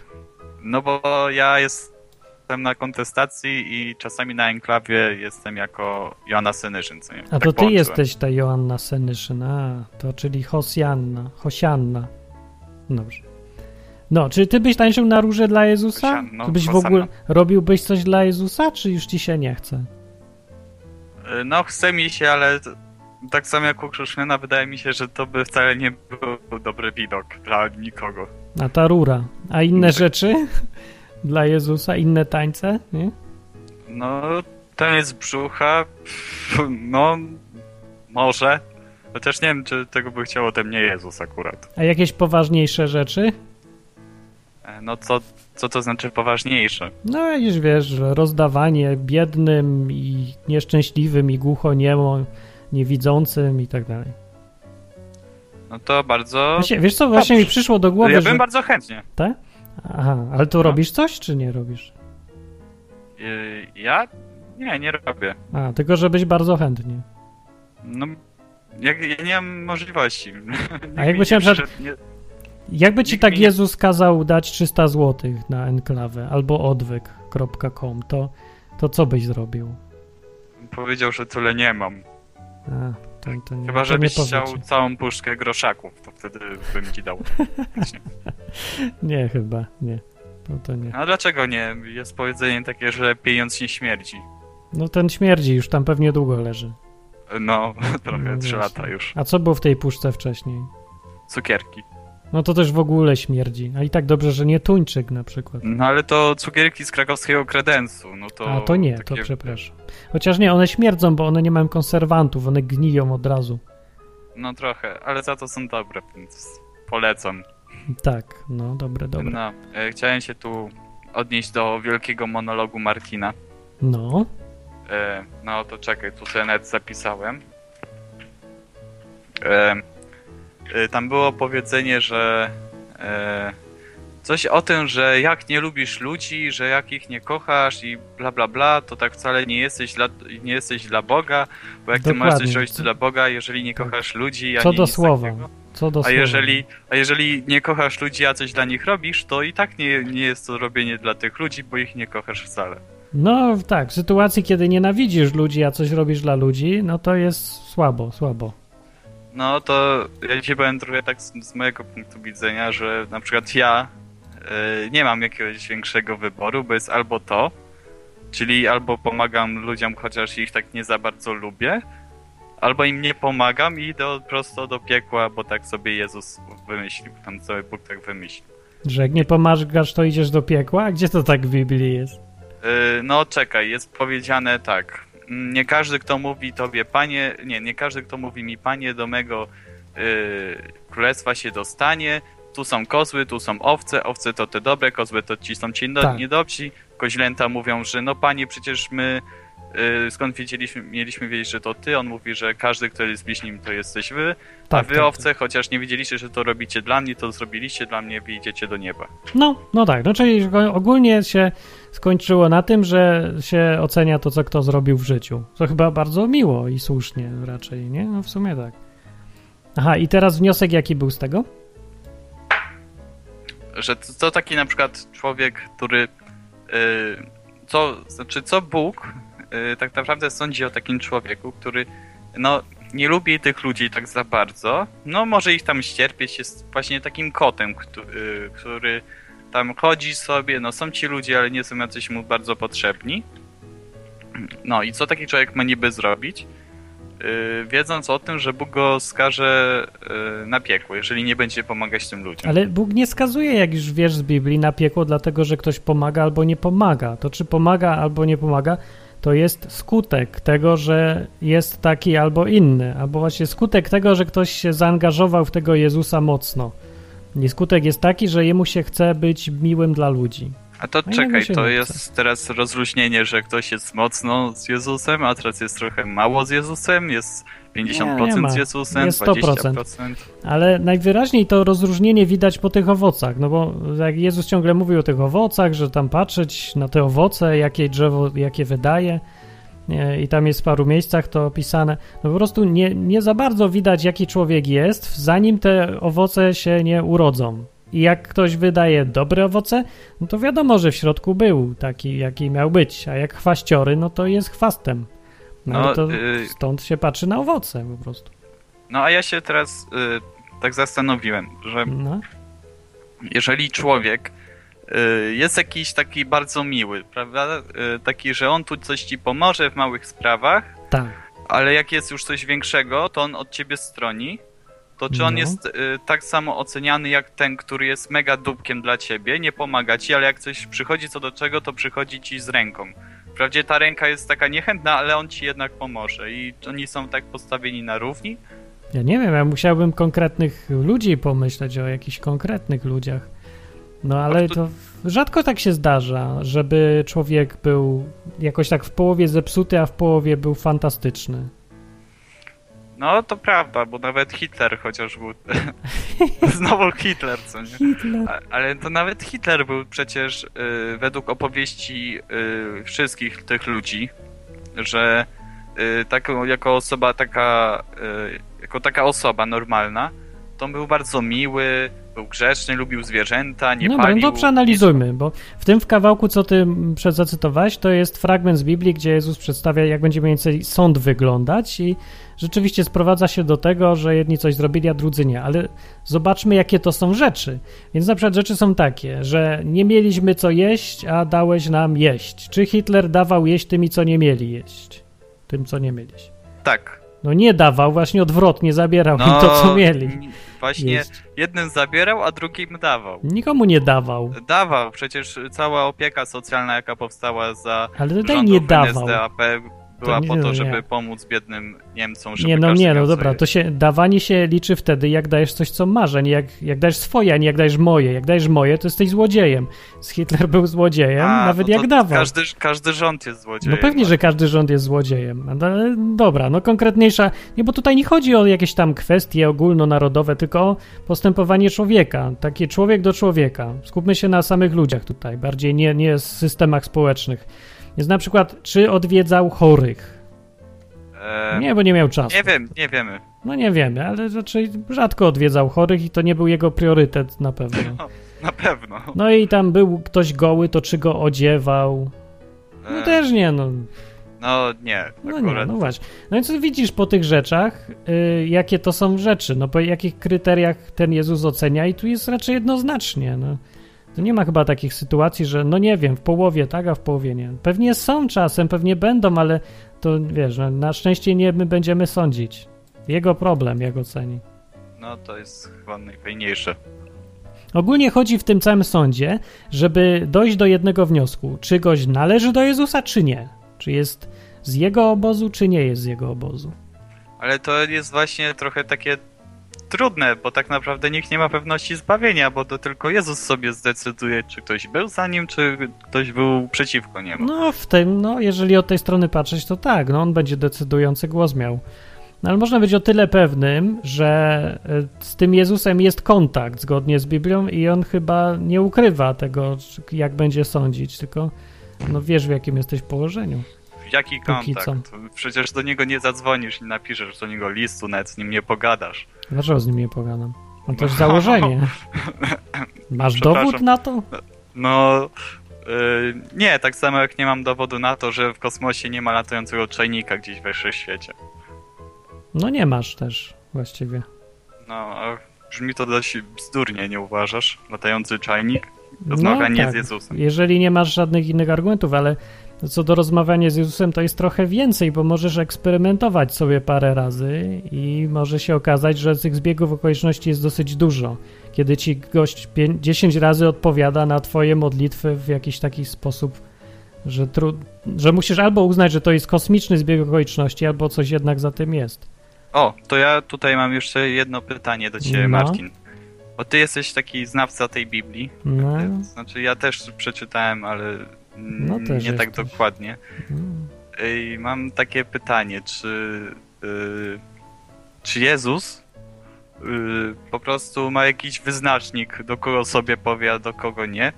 No bo ja jestem na kontestacji i czasami na enklawie jestem jako Joanna Senyszyn. Co nie? A tak to ty połączyłem. jesteś ta Joanna Senyszyn, a to czyli Hosianna, Hosianna. Dobrze. No, czy ty byś tańczył na róże dla Jezusa? No, byś w ogóle robiłbyś coś dla Jezusa, czy już ci się nie chce? No, chce mi się, ale tak samo jak u Kruszmiana, wydaje mi się, że to by wcale nie był dobry widok dla nikogo. A ta rura. A inne rzeczy dla Jezusa? Inne tańce? Nie? No, taniec brzucha, no, może. Chociaż nie wiem, czy tego by chciał ode mnie Jezus akurat. A jakieś poważniejsze rzeczy? No co, co to znaczy poważniejsze? No jakieś wiesz, rozdawanie biednym i nieszczęśliwym i głuchoniemom, niewidzącym i tak dalej. No to bardzo... Właśnie, wiesz co, właśnie Dobrze. mi przyszło do głowy, Ja bym że... bardzo chętnie. Tak? Aha, ale to no. robisz coś, czy nie robisz? Yy, ja? Nie, nie robię. A, tylko żebyś bardzo chętnie. No, jak, ja nie mam możliwości. A jakby cię nie... Jakby ci tak Jezus kazał dać 300 zł na enklawę albo odwyk.com, to, to co byś zrobił? Powiedział, że tyle nie mam. A, to, to nie, Chyba, żebyś chciał całą puszkę groszaków, to wtedy bym ci dał. nie, chyba, nie. To, to nie. A dlaczego nie? Jest powiedzenie takie, że pieniądz nie śmierdzi. No ten śmierdzi, już tam pewnie długo leży. No, trochę, no, trzy lata już. A co było w tej puszce wcześniej? Cukierki. No to też w ogóle śmierdzi. A i tak dobrze, że nie tuńczyk na przykład. No ale to cukierki z krakowskiego kredensu, no to... A to nie, takie... to przepraszam. Chociaż nie, one śmierdzą, bo one nie mają konserwantów, one gniją od razu. No trochę, ale za to są dobre, więc polecam. Tak, no dobre, dobre. No, e, chciałem się tu odnieść do wielkiego monologu Martina. No. E, no to czekaj, tu sobie nawet zapisałem. E, tam było powiedzenie, że e, coś o tym, że jak nie lubisz ludzi, że jak ich nie kochasz i bla bla bla, to tak wcale nie jesteś dla, nie jesteś dla Boga, bo jak Dokładnie. ty możesz coś robić dla Boga, jeżeli nie tak. kochasz ludzi, Co do słowa. Co do a jeżeli, a jeżeli nie kochasz ludzi, a coś dla nich robisz, to i tak nie, nie jest to robienie dla tych ludzi, bo ich nie kochasz wcale. No tak, w sytuacji, kiedy nienawidzisz ludzi, a coś robisz dla ludzi, no to jest słabo, słabo. No to ja ci powiem trochę tak z, z mojego punktu widzenia, że na przykład ja yy, nie mam jakiegoś większego wyboru, bo jest albo to, czyli albo pomagam ludziom, chociaż ich tak nie za bardzo lubię, albo im nie pomagam i idę prosto do piekła, bo tak sobie Jezus wymyślił, tam cały Bóg tak wymyślił. Że jak nie pomagasz, to idziesz do piekła? Gdzie to tak w Biblii jest? Yy, no czekaj, jest powiedziane tak. Nie każdy, kto mówi tobie, panie, nie, nie każdy, kto mówi mi, panie, do mego yy, królestwa się dostanie. Tu są kozły, tu są owce, owce to te dobre, kozły to ci są ci tak. niedobrzy. Koźlęta mówią, że no panie, przecież my Y, skąd wiedzieliśmy, mieliśmy wiedzieć, że to ty? On mówi, że każdy, kto jest bliźnim, to jesteś wy, tak, a wy tak, owce, tak. chociaż nie wiedzieliście, że to robicie dla mnie, to zrobiliście dla mnie, wy idziecie do nieba. No, no tak, no czyli ogólnie się skończyło na tym, że się ocenia to, co kto zrobił w życiu. To chyba bardzo miło i słusznie raczej, nie? No w sumie tak. Aha, i teraz wniosek jaki był z tego? Że to taki na przykład człowiek, który yy, co, znaczy co Bóg Y, tak naprawdę sądzi o takim człowieku, który no, nie lubi tych ludzi tak za bardzo. No, może ich tam ścierpieć, jest właśnie takim kotem, który, który tam chodzi sobie, no są ci ludzie, ale nie są jacyś mu bardzo potrzebni. No i co taki człowiek ma niby zrobić? Yy, wiedząc o tym, że Bóg go skaże yy, na piekło, jeżeli nie będzie pomagać tym ludziom. Ale Bóg nie skazuje, jak już wiesz z Biblii, na piekło, dlatego że ktoś pomaga albo nie pomaga. To czy pomaga albo nie pomaga, to jest skutek tego, że jest taki albo inny, albo właśnie skutek tego, że ktoś się zaangażował w tego Jezusa mocno. I skutek jest taki, że jemu się chce być miłym dla ludzi. A to no czekaj, to jest teraz rozluźnienie, że ktoś jest mocno z Jezusem, a teraz jest trochę mało z Jezusem, jest 50% nie, nie z Jezusem, jest 100%. 20%. Ale najwyraźniej to rozróżnienie widać po tych owocach, no bo jak Jezus ciągle mówił o tych owocach, że tam patrzeć na te owoce, jakie drzewo, jakie wydaje i tam jest w paru miejscach to opisane, no po prostu nie, nie za bardzo widać, jaki człowiek jest, zanim te owoce się nie urodzą. I jak ktoś wydaje dobre owoce, no to wiadomo, że w środku był taki, jaki miał być, a jak chwaściory, no to jest chwastem. No, no to y, stąd się patrzy na owoce po prostu. No a ja się teraz y, tak zastanowiłem, że no. jeżeli człowiek jest jakiś taki bardzo miły, prawda? Y, taki, że on tu coś ci pomoże w małych sprawach, Tak. Ale jak jest już coś większego, to on od ciebie stroni. To czy on No. jest y, tak samo oceniany jak ten, który jest mega dupkiem dla ciebie, nie pomaga ci, ale jak coś przychodzi co do czego, to przychodzi ci z ręką. Wprawdzie ta ręka jest taka niechętna, ale on ci jednak pomoże i oni są tak postawieni na równi. Ja nie wiem, ja musiałbym konkretnych ludzi pomyśleć o jakichś konkretnych ludziach. No ale to- to rzadko tak się zdarza, żeby człowiek był jakoś tak w połowie zepsuty, a w połowie był fantastyczny. No to prawda, bo nawet Hitler chociaż był. Znowu Hitler, co nie? Hitler. A- Ale to nawet Hitler był przecież y, według opowieści y, wszystkich tych ludzi, że y, taką, jako osoba taka, y, jako taka osoba normalna, to on był bardzo miły, był grzeczny, lubił zwierzęta, nie Dobra, palił. no to przeanalizujmy, bo w tym w kawałku, co ty zacytowałeś, to jest fragment z Biblii, gdzie Jezus przedstawia, jak będzie mniej więcej sąd wyglądać i rzeczywiście sprowadza się do tego, że jedni coś zrobili, a drudzy nie, ale zobaczmy, jakie to są rzeczy. Więc na przykład rzeczy są takie, że nie mieliśmy co jeść, a dałeś nam jeść. Czy Hitler dawał jeść tymi, co nie mieli jeść? Tym, co nie mieli. Tak. No nie dawał, właśnie odwrotnie zabierał im to, co mieli. Właśnie jeść. jednym zabierał, a drugim dawał. Nikomu nie dawał. Dawał, przecież cała opieka socjalna, jaka powstała za Ale tutaj nie dawał. Była nie- po no to, nie. żeby pomóc biednym Niemcom, żeby Nie, no nie, no dobra, to się, dawanie się liczy wtedy, jak dajesz coś, co nie jak, jak dajesz swoje, a nie jak dajesz moje. Jak dajesz moje, to jesteś złodziejem. Hitler był złodziejem, A, nawet no jak dawał. Każdy, każdy rząd jest złodziejem. No pewnie, że każdy rząd jest złodziejem. No, Ale dobra, no konkretniejsza, nie, bo tutaj nie chodzi o jakieś tam kwestie ogólnonarodowe, tylko o postępowanie człowieka, takie człowiek do człowieka. Skupmy się na samych ludziach tutaj, bardziej nie, nie systemach społecznych. Więc na przykład, czy odwiedzał chorych? E, Nie, bo nie miał czasu. nie wiem, nie wiemy. No nie wiemy, ale raczej rzadko odwiedzał chorych i to nie był jego priorytet na pewno. Na pewno. No i tam był ktoś goły, to czy go odziewał? No E, też nie, no. No nie, No nie, akurat. no właśnie. No więc widzisz po tych rzeczach, y, jakie to są rzeczy, no po jakich kryteriach ten Jezus ocenia i tu jest raczej jednoznacznie, no. To nie ma chyba takich sytuacji, że no nie wiem, w połowie tak, a w połowie nie. Pewnie są czasem, pewnie będą, ale to wiesz, no, na szczęście nie my będziemy sądzić. Jego problem, jak oceni. No to jest chyba najfajniejsze. Ogólnie chodzi w tym całym sądzie, żeby dojść do jednego wniosku. Czy gość należy do Jezusa, czy nie? Czy jest z jego obozu, czy nie jest z jego obozu? Ale to jest właśnie trochę takie trudne, bo tak naprawdę nikt nie ma pewności zbawienia, bo to tylko Jezus sobie zdecyduje, czy ktoś był za nim, czy ktoś był przeciwko niemu. No, w tym, no, jeżeli od tej strony patrzeć, to tak, no, on będzie decydujący głos miał. No, ale można być o tyle pewnym, że y, z tym Jezusem jest kontakt zgodnie z Biblią i on chyba nie ukrywa tego, jak będzie sądzić, tylko no, wiesz, w jakim jesteś położeniu. Jaki Póki kontakt? Przecież do niego nie zadzwonisz, nie napiszesz do niego listu, nawet z nim nie pogadasz. Dlaczego z nim nie pogadam? No to jest założenie. Masz dowód na to? No, yy, nie, tak samo jak nie mam dowodu na to, że w kosmosie nie ma latającego czajnika gdzieś we wszechświecie. No nie masz też właściwie. No, brzmi to dość bzdurnie, nie uważasz? Latający czajnik? No Rozmawianie tak, z Jezusem. Jeżeli nie masz żadnych innych argumentów, ale co do rozmawiania z Jezusem, to jest trochę więcej, bo możesz eksperymentować sobie parę razy i może się okazać, że tych zbiegów okoliczności jest dosyć dużo. Kiedy ci gość pię- 10 razy odpowiada na twoje modlitwy w jakiś taki sposób, że, tru- że musisz albo uznać, że to jest kosmiczny zbieg okoliczności, albo coś jednak za tym jest. O, to ja tutaj mam jeszcze jedno pytanie do ciebie, No. Marcin. Bo ty jesteś taki znawca tej Biblii. No, Znaczy, ja też przeczytałem, ale No, też nie tak jesteś. dokładnie. mm. I mam takie pytanie, czy, y, czy Jezus y, po prostu ma jakiś wyznacznik, do kogo sobie powie, a do kogo nie?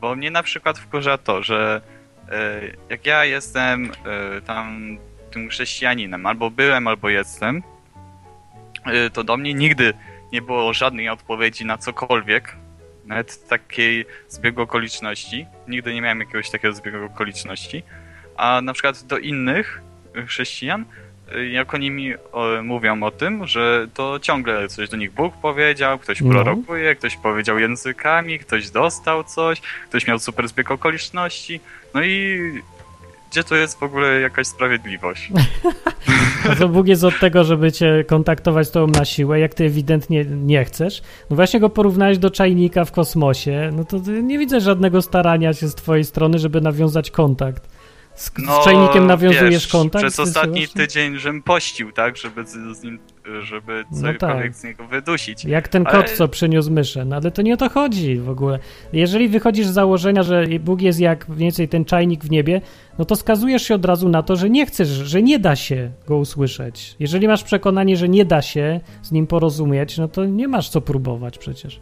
Bo mnie na przykład wkurza to, że y, jak ja jestem y, tam tym chrześcijaninem, albo byłem, albo jestem, y, to do mnie nigdy nie było żadnej odpowiedzi na cokolwiek, nawet takiej zbiegu okoliczności. Nigdy nie miałem jakiegoś takiego zbiegu okoliczności. A na przykład do innych chrześcijan, y, jak oni mi mówią o tym, że to ciągle coś do nich Bóg powiedział, ktoś No. prorokuje, ktoś powiedział językami, ktoś dostał coś, ktoś miał super zbieg okoliczności. No i gdzie to jest w ogóle jakaś sprawiedliwość? A to Bóg jest od tego, żeby cię kontaktować z tobą na siłę, jak ty ewidentnie nie chcesz. No właśnie go porównałeś do czajnika w kosmosie, no to nie widzę żadnego starania się z twojej strony, żeby nawiązać kontakt. Z, no, z czajnikiem nawiązujesz wiesz, kontakt? Przez ostatni tydzień, żem pościł, tak, żeby z, z nim żeby no cokolwiek no tak. z niego wydusić. Jak ten ale... kot, co przyniósł myszę. No ale to nie o to chodzi w ogóle. Jeżeli wychodzisz z założenia, że Bóg jest jak mniej więcej ten czajnik w niebie, no to skazujesz się od razu na to, że nie chcesz, że nie da się go usłyszeć. Jeżeli masz przekonanie, że nie da się z nim porozumieć, no to nie masz co próbować przecież.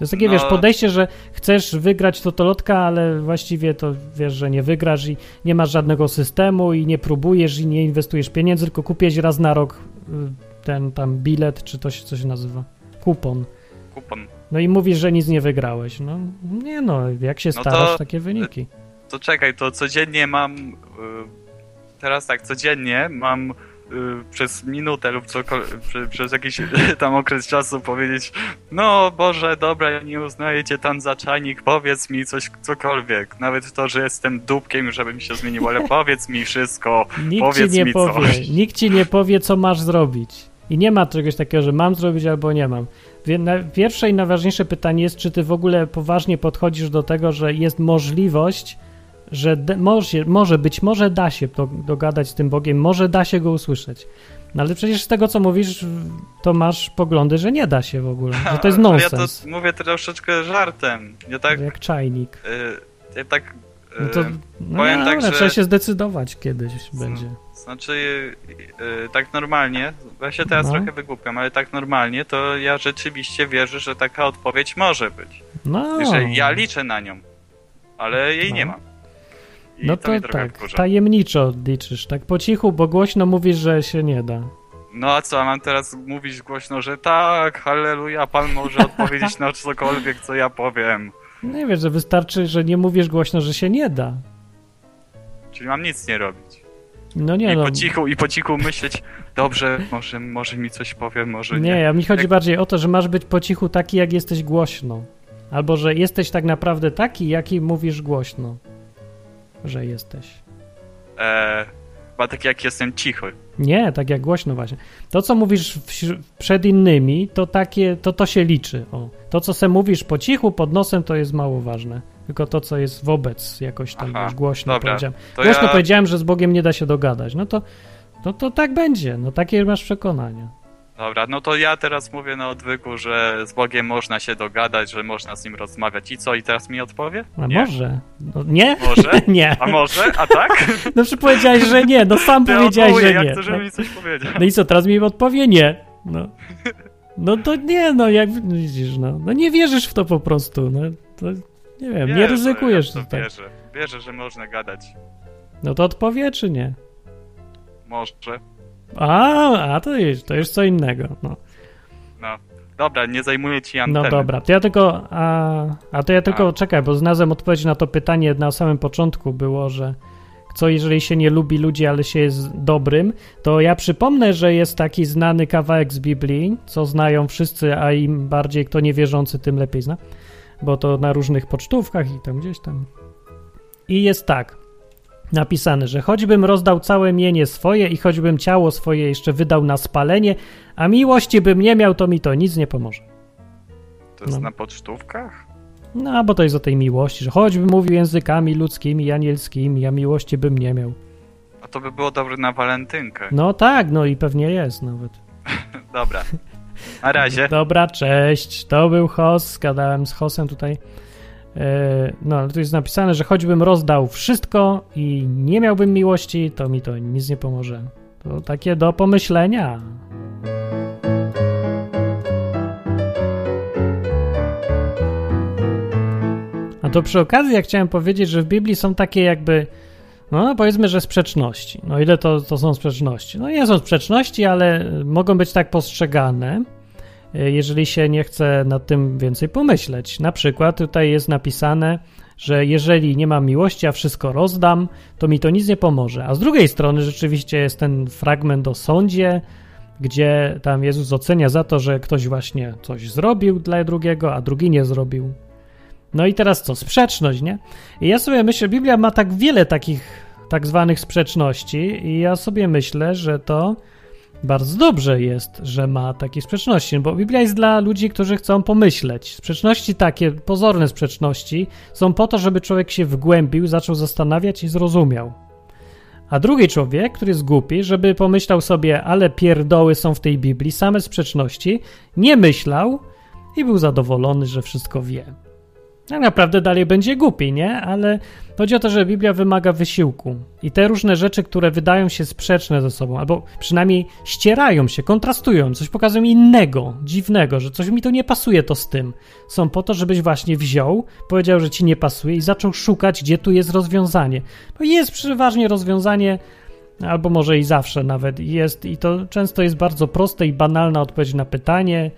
To jest takie, no... wiesz, podejście, że chcesz wygrać totolotka, ale właściwie to wiesz, że nie wygrasz i nie masz żadnego systemu i nie próbujesz i nie inwestujesz pieniędzy, tylko kupiłeś raz na rok y, ten tam bilet, czy to się coś nazywa? Kupon. Kupon. No i mówisz, że nic nie wygrałeś. No nie no, jak się no starasz, to, takie wyniki. To czekaj, to codziennie mam. Y, teraz tak, codziennie mam y, przez minutę lub cokolwiek, przez jakiś tam okres czasu powiedzieć no Boże, dobra, nie uznaję cię tam za czajnik, powiedz mi coś, cokolwiek. Nawet to, że jestem dupkiem, żeby mi się zmieniło, ale powiedz mi wszystko, Nikt powiedz ci nie mi powie. coś. Nikt ci nie powie, co masz zrobić. I nie ma czegoś takiego, że mam zrobić albo nie mam. Pierwsze i najważniejsze pytanie jest, czy ty w ogóle poważnie podchodzisz do tego, że jest możliwość, że może, może być może da się do, dogadać z tym Bogiem, może da się go usłyszeć. No ale przecież z tego, co mówisz, to masz poglądy, że nie da się w ogóle, że to jest nonsens. Ja to mówię troszeczkę żartem. Ja tak, Jak czajnik. Y, ja tak no to, no powiem nie, tak, że... Trzeba się zdecydować kiedyś będzie. Znaczy, yy, tak normalnie, ja się teraz no. trochę wygłupiam, ale tak normalnie, to ja rzeczywiście wierzę, że taka odpowiedź może być. No. Że ja liczę na nią, ale jej no. nie ma. I no to, to tak, wkurza. tajemniczo liczysz, tak po cichu, bo głośno mówisz, że się nie da. No a co, mam teraz mówić głośno, że tak, halleluja, pan może odpowiedzieć na cokolwiek, co ja powiem. Nie wiesz, że wystarczy, że nie mówisz głośno, że się nie da. Czyli mam nic nie robić. No nie I no. Po cichu, I po cichu myśleć, dobrze, może, może mi coś powie, może nie. Nie, a mi chodzi jak... bardziej o to, że masz być po cichu taki, jak jesteś głośno. Albo, że jesteś tak naprawdę taki, jaki mówisz głośno. Że jesteś. Eee, chyba tak jak jestem cichy. Nie, tak jak głośno właśnie. To, co mówisz przed innymi, to takie, to to się liczy. O. To, co se mówisz po cichu, pod nosem, to jest mało ważne. Tylko to, co jest wobec, jakoś tam Aha, już głośno dobra, powiedziałem. Głośno ja... powiedziałem, że z Bogiem nie da się dogadać. No to, no to tak będzie. No takie masz przekonania. Dobra, no to ja teraz mówię na odwyku, że z Bogiem można się dogadać, że można z nim rozmawiać. I co, i teraz mi odpowie? A nie. może. No, nie? Może? nie. A może? A tak? No czy powiedziałeś, że nie, no sam powiedziałeś, że jak nie. To, żeby no. mi coś powiedział. No i co, teraz mi odpowie nie. No. No to nie, no jak widzisz, no, no nie wierzysz w to po prostu, no to nie wiem, Wierzę, nie ryzykujesz ja tutaj. Wierzę, wierzę, że można gadać. No to odpowie, czy nie? Może. A, a to jest, to jest co innego, no. No, dobra, nie zajmuję ci anteny. No dobra, to ja tylko, a, a to ja tylko, a. czekaj, bo znalazłem odpowiedź na to pytanie na samym początku było, że co jeżeli się nie lubi ludzi, ale się jest dobrym, to ja przypomnę, że jest taki znany kawałek z Biblii, co znają wszyscy, a im bardziej kto niewierzący, tym lepiej zna, bo to na różnych pocztówkach i tam gdzieś tam. I jest tak napisane, że choćbym rozdał całe mienie swoje i choćbym ciało swoje jeszcze wydał na spalenie, a miłości bym nie miał, to mi to nic nie pomoże. To jest no. na pocztówkach? No, bo to jest o tej miłości, że choćbym mówił językami ludzkimi anielskimi, a miłości bym nie miał. A to by było dobre na walentynkę. No tak, no i pewnie jest nawet. Dobra. Na razie. Dobra, cześć. To był Hos. Gadałem z Hosem tutaj. E, no, ale tu jest napisane, że choćbym rozdał wszystko i nie miałbym miłości, to mi to nic nie pomoże. To takie do pomyślenia. A to przy okazji, ja chciałem powiedzieć, że w Biblii są takie jakby, no powiedzmy, że sprzeczności. No ile to, to są sprzeczności? No nie są sprzeczności, ale mogą być tak postrzegane, e, jeżeli się nie chce nad tym więcej pomyśleć. Na przykład tutaj jest napisane, że jeżeli nie mam miłości, a wszystko rozdam, to mi to nic nie pomoże. A z drugiej strony rzeczywiście jest ten fragment o sądzie, gdzie tam Jezus ocenia za to, że ktoś właśnie coś zrobił dla drugiego, a drugi nie zrobił. No i teraz co? Sprzeczność, nie? I ja sobie myślę, Biblia ma tak wiele takich tak zwanych sprzeczności i ja sobie myślę, że to bardzo dobrze jest, że ma takie sprzeczności, bo Biblia jest dla ludzi, którzy chcą pomyśleć. Sprzeczności takie, pozorne sprzeczności, są po to, żeby człowiek się wgłębił, zaczął zastanawiać i zrozumiał. A drugi człowiek, który jest głupi, żeby pomyślał sobie, ale pierdoły są w tej Biblii, same sprzeczności, nie myślał i był zadowolony, że wszystko wie. Tak naprawdę dalej będzie głupi, nie? Ale chodzi o to, że Biblia wymaga wysiłku. I te różne rzeczy, które wydają się sprzeczne ze sobą, albo przynajmniej ścierają się, kontrastują, coś pokazują innego, dziwnego, że coś mi to nie pasuje, to z tym. Są po to, żebyś właśnie wziął, powiedział, że ci nie pasuje i zaczął szukać, gdzie tu jest rozwiązanie. Bo jest przeważnie rozwiązanie, albo może i zawsze nawet jest, i to często jest bardzo proste i banalna odpowiedź na pytanie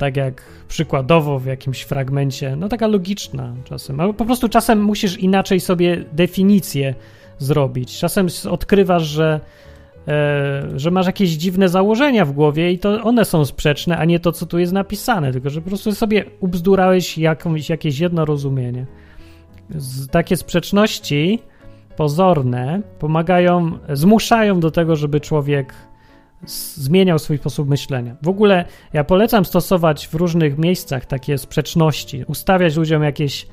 tak jak przykładowo w jakimś fragmencie, no taka logiczna czasem, albo po prostu czasem musisz inaczej sobie definicję zrobić. Czasem odkrywasz, że, e, że masz jakieś dziwne założenia w głowie i to one są sprzeczne, a nie to, co tu jest napisane, tylko że po prostu sobie ubzdurałeś jakąś, jakieś jedno rozumienie. Z, takie sprzeczności pozorne pomagają, zmuszają do tego, żeby człowiek zmieniał swój sposób myślenia. W ogóle ja polecam stosować w różnych miejscach takie sprzeczności, ustawiać ludziom jakieś,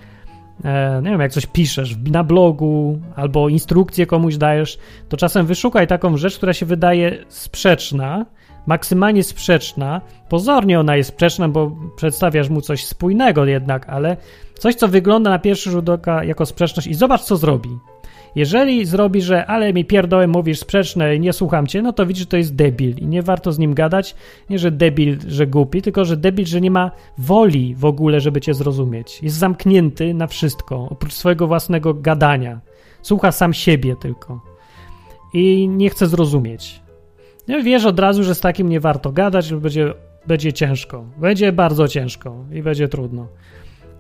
e, nie wiem, jak coś piszesz na blogu albo instrukcję komuś dajesz, to czasem wyszukaj taką rzecz, która się wydaje sprzeczna, maksymalnie sprzeczna. Pozornie ona jest sprzeczna, bo przedstawiasz mu coś spójnego jednak, ale coś, co wygląda na pierwszy rzut oka jako sprzeczność i zobacz, co zrobi. Jeżeli zrobi, że ale mi pierdołem mówisz sprzeczne, nie słucham cię, no to widzisz, że to jest debil i nie warto z nim gadać. Nie, że debil, że głupi, tylko że debil, że nie ma woli w ogóle, żeby cię zrozumieć. Jest zamknięty na wszystko, oprócz swojego własnego gadania. Słucha sam siebie tylko. I nie chce zrozumieć. No, wiesz od razu, że z takim nie warto gadać, bo będzie, będzie ciężko. Będzie bardzo ciężko i będzie trudno.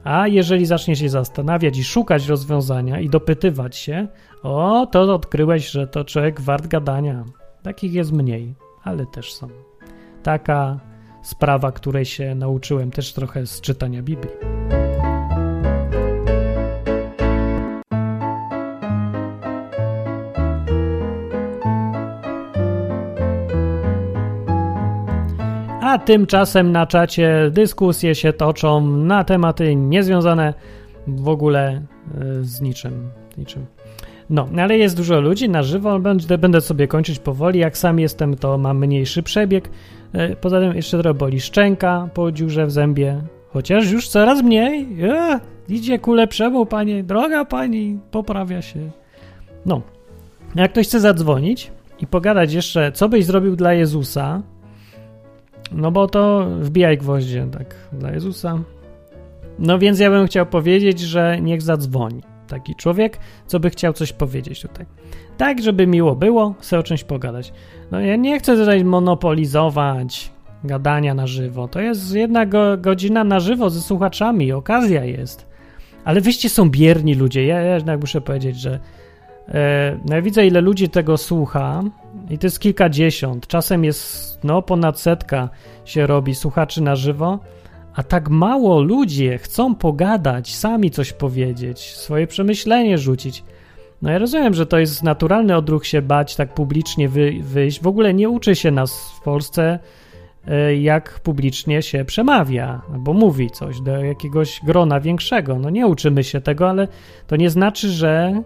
A jeżeli zaczniesz się zastanawiać i szukać rozwiązania i dopytywać się, o, to odkryłeś, że to człowiek wart gadania. Takich jest mniej, ale też są. Taka sprawa, której się nauczyłem też trochę z czytania Biblii. A tymczasem na czacie dyskusje się toczą na tematy niezwiązane w ogóle e, z niczym. niczym. No, ale jest dużo ludzi na żywo, będę, będę sobie kończyć powoli. Jak sam jestem, to mam mniejszy przebieg. E, poza tym jeszcze trochę boli szczęka po dziurze w zębie, chociaż już coraz mniej. Ja, idzie ku lepszemu, pani, droga pani, poprawia się. No, jak ktoś chce zadzwonić i pogadać jeszcze, co byś zrobił dla Jezusa, no bo to wbijaj gwoździe, tak, dla Jezusa. No więc ja bym chciał powiedzieć, że niech zadzwoni taki człowiek, co by chciał coś powiedzieć tutaj. Tak, żeby miło było, chcę o czymś pogadać. No ja nie chcę tutaj monopolizować gadania na żywo. To jest jedna go, godzina na żywo ze słuchaczami, okazja jest. Ale wyście są bierni ludzie. Ja, ja jednak muszę powiedzieć, że no ja widzę, ile ludzi tego słucha i to jest kilkadziesiąt. Czasem jest, no, ponad setka się robi słuchaczy na żywo a tak mało ludzie chcą pogadać, sami coś powiedzieć, swoje przemyślenie rzucić. No ja rozumiem, że to jest naturalny odruch się bać, tak publicznie wy, wyjść. W ogóle nie uczy się nas w Polsce, e, jak publicznie się przemawia, albo mówi coś do jakiegoś grona większego. No nie uczymy się tego, ale to nie znaczy, że,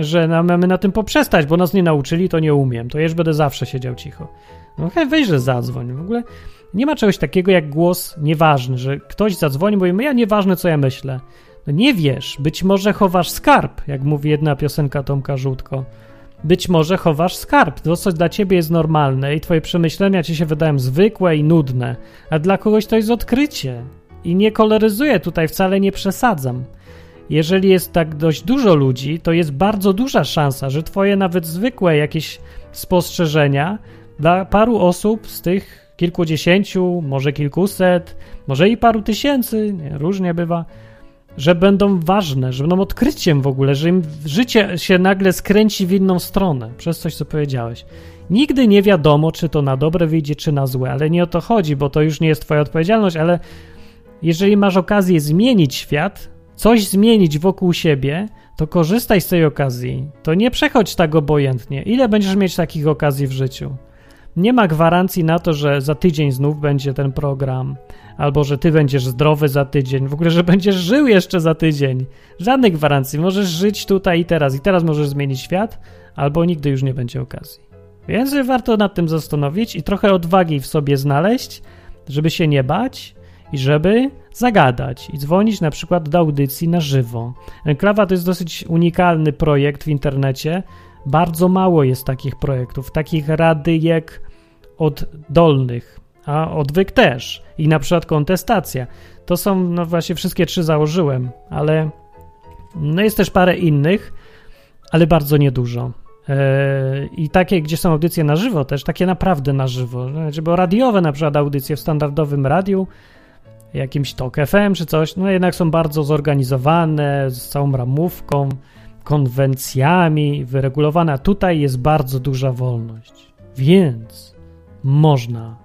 że mamy na tym poprzestać, bo nas nie nauczyli, to nie umiem. To już będę zawsze siedział cicho. No hej, weź, że zadzwoń. W ogóle nie ma czegoś takiego jak głos nieważny, że ktoś zadzwoni, bo ja nieważne, co ja myślę. No nie wiesz, być może chowasz skarb, jak mówi jedna piosenka Tomka Żółtko. Być może chowasz skarb, to co dla ciebie jest normalne i twoje przemyślenia ci się wydają zwykłe i nudne, a dla kogoś to jest odkrycie. I nie koloryzuję tutaj, wcale nie przesadzam. Jeżeli jest tak dość dużo ludzi, to jest bardzo duża szansa, że twoje nawet zwykłe jakieś spostrzeżenia dla paru osób z tych kilkudziesięciu, może kilkuset, może i paru tysięcy, nie, różnie bywa, że będą ważne, że będą odkryciem w ogóle, że im życie się nagle skręci w inną stronę przez coś, co powiedziałeś. Nigdy nie wiadomo, czy to na dobre wyjdzie, czy na złe, ale nie o to chodzi, bo to już nie jest Twoja odpowiedzialność, ale jeżeli masz okazję zmienić świat, coś zmienić wokół siebie, to korzystaj z tej okazji. To nie przechodź tak obojętnie. Ile będziesz mieć takich okazji w życiu? Nie ma gwarancji na to, że za tydzień znów będzie ten program, albo że ty będziesz zdrowy za tydzień, w ogóle, że będziesz żył jeszcze za tydzień. Żadnej gwarancji. Możesz żyć tutaj i teraz, i teraz możesz zmienić świat, albo nigdy już nie będzie okazji. Więc warto nad tym zastanowić i trochę odwagi w sobie znaleźć, żeby się nie bać i żeby zagadać i dzwonić na przykład do audycji na żywo. Enklawa to jest dosyć unikalny projekt w internecie. Bardzo mało jest takich projektów, takich radyjek oddolnych, a odwyk też. I na przykład kontestacja. To są, no właśnie wszystkie trzy założyłem, ale no jest też parę innych, ale bardzo niedużo. E, I takie, gdzie są audycje na żywo też, takie naprawdę na żywo. Znaczy, bo radiowe na przykład audycje w standardowym radiu, jakimś TOK FM czy coś, no jednak są bardzo zorganizowane, z całą ramówką, konwencjami, wyregulowane. Tutaj jest bardzo duża wolność, więc można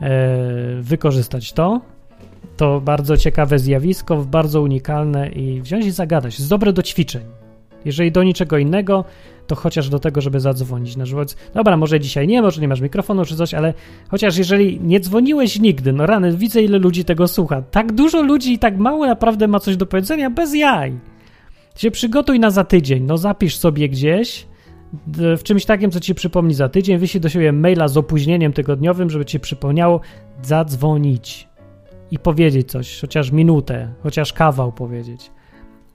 e, wykorzystać to. To bardzo ciekawe zjawisko, bardzo unikalne i wziąć i zagadać. Jest dobre do ćwiczeń. Jeżeli do niczego innego, to chociaż do tego, żeby zadzwonić na żywo. Dobra, może dzisiaj nie, może nie masz mikrofonu czy coś, ale chociaż jeżeli nie dzwoniłeś nigdy, no rany, widzę ile ludzi tego słucha. Tak dużo ludzi i tak mało naprawdę ma coś do powiedzenia, bez jaj. Się przygotuj na za tydzień, no zapisz sobie gdzieś w czymś takim, co ci przypomni za tydzień, wyślij do siebie maila z opóźnieniem tygodniowym, żeby ci przypomniało zadzwonić i powiedzieć coś, chociaż minutę, chociaż kawał powiedzieć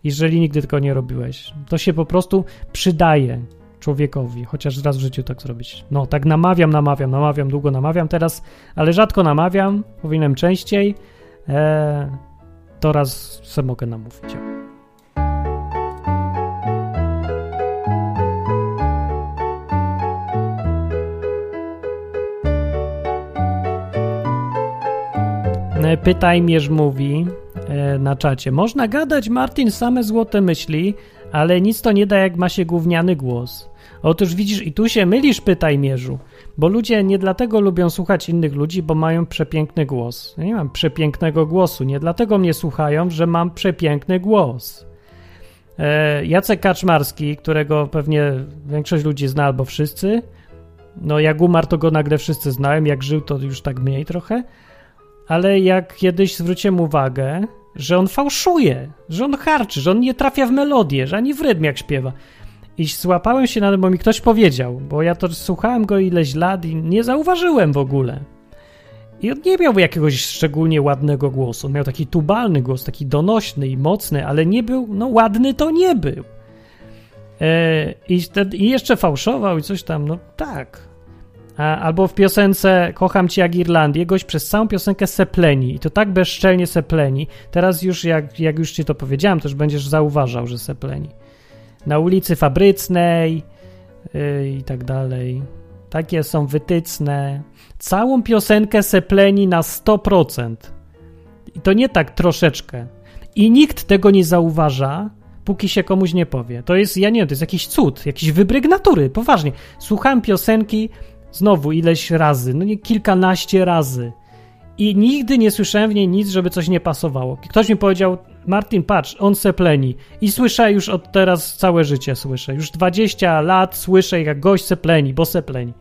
jeżeli nigdy tego nie robiłeś. To się po prostu przydaje człowiekowi, chociaż raz w życiu tak zrobić. No, tak namawiam, namawiam, namawiam, długo namawiam teraz, ale rzadko namawiam, powinienem częściej. Eee, to raz sobie mogę namówić. E, pytaj Mierz mówi, na czacie. Można gadać, Martin, same złote myśli, ale nic to nie da, jak ma się gówniany głos. Otóż widzisz, i tu się mylisz, pytaj mierzu, bo ludzie nie dlatego lubią słuchać innych ludzi, bo mają przepiękny głos. Ja nie mam przepięknego głosu, nie dlatego mnie słuchają, że mam przepiękny głos. E, Jacek Kaczmarski, którego pewnie większość ludzi zna albo wszyscy, no jak umarł, to go nagle wszyscy znałem, jak żył, to już tak mniej trochę, ale jak kiedyś zwróciłem uwagę, że on fałszuje, że on harczy, że on nie trafia w melodię, że ani w rytm jak śpiewa. I złapałem się na tym, bo mi ktoś powiedział, bo ja to słuchałem go ileś lat i nie zauważyłem w ogóle. I on nie miał jakiegoś szczególnie ładnego głosu. On miał taki tubalny głos, taki donośny i mocny, ale nie był, no ładny to nie był. E, i, I jeszcze fałszował i coś tam, no tak. Albo w piosence Kocham cię jak Irlandię, gość przez całą piosenkę sepleni i to tak bezczelnie sepleni. Teraz już, jak, jak już ci to powiedziałem, już będziesz zauważał, że sepleni. Na ulicy Fabrycnej yy, i tak dalej. Takie są wytycne. Całą piosenkę sepleni na 100%. I to nie tak troszeczkę. I nikt tego nie zauważa, póki się komuś nie powie. To jest, ja nie wiem, to jest jakiś cud, jakiś wybryk natury, poważnie. Słuchałem piosenki Znowu ileś razy, no nie kilkanaście razy. I nigdy nie słyszałem w niej nic, żeby coś nie pasowało. Ktoś mi powiedział, Martin, patrz, on sepleni. I słyszę już od teraz całe życie słyszę. Już 20 lat słyszę, jak gość sepleni, bo sepleni.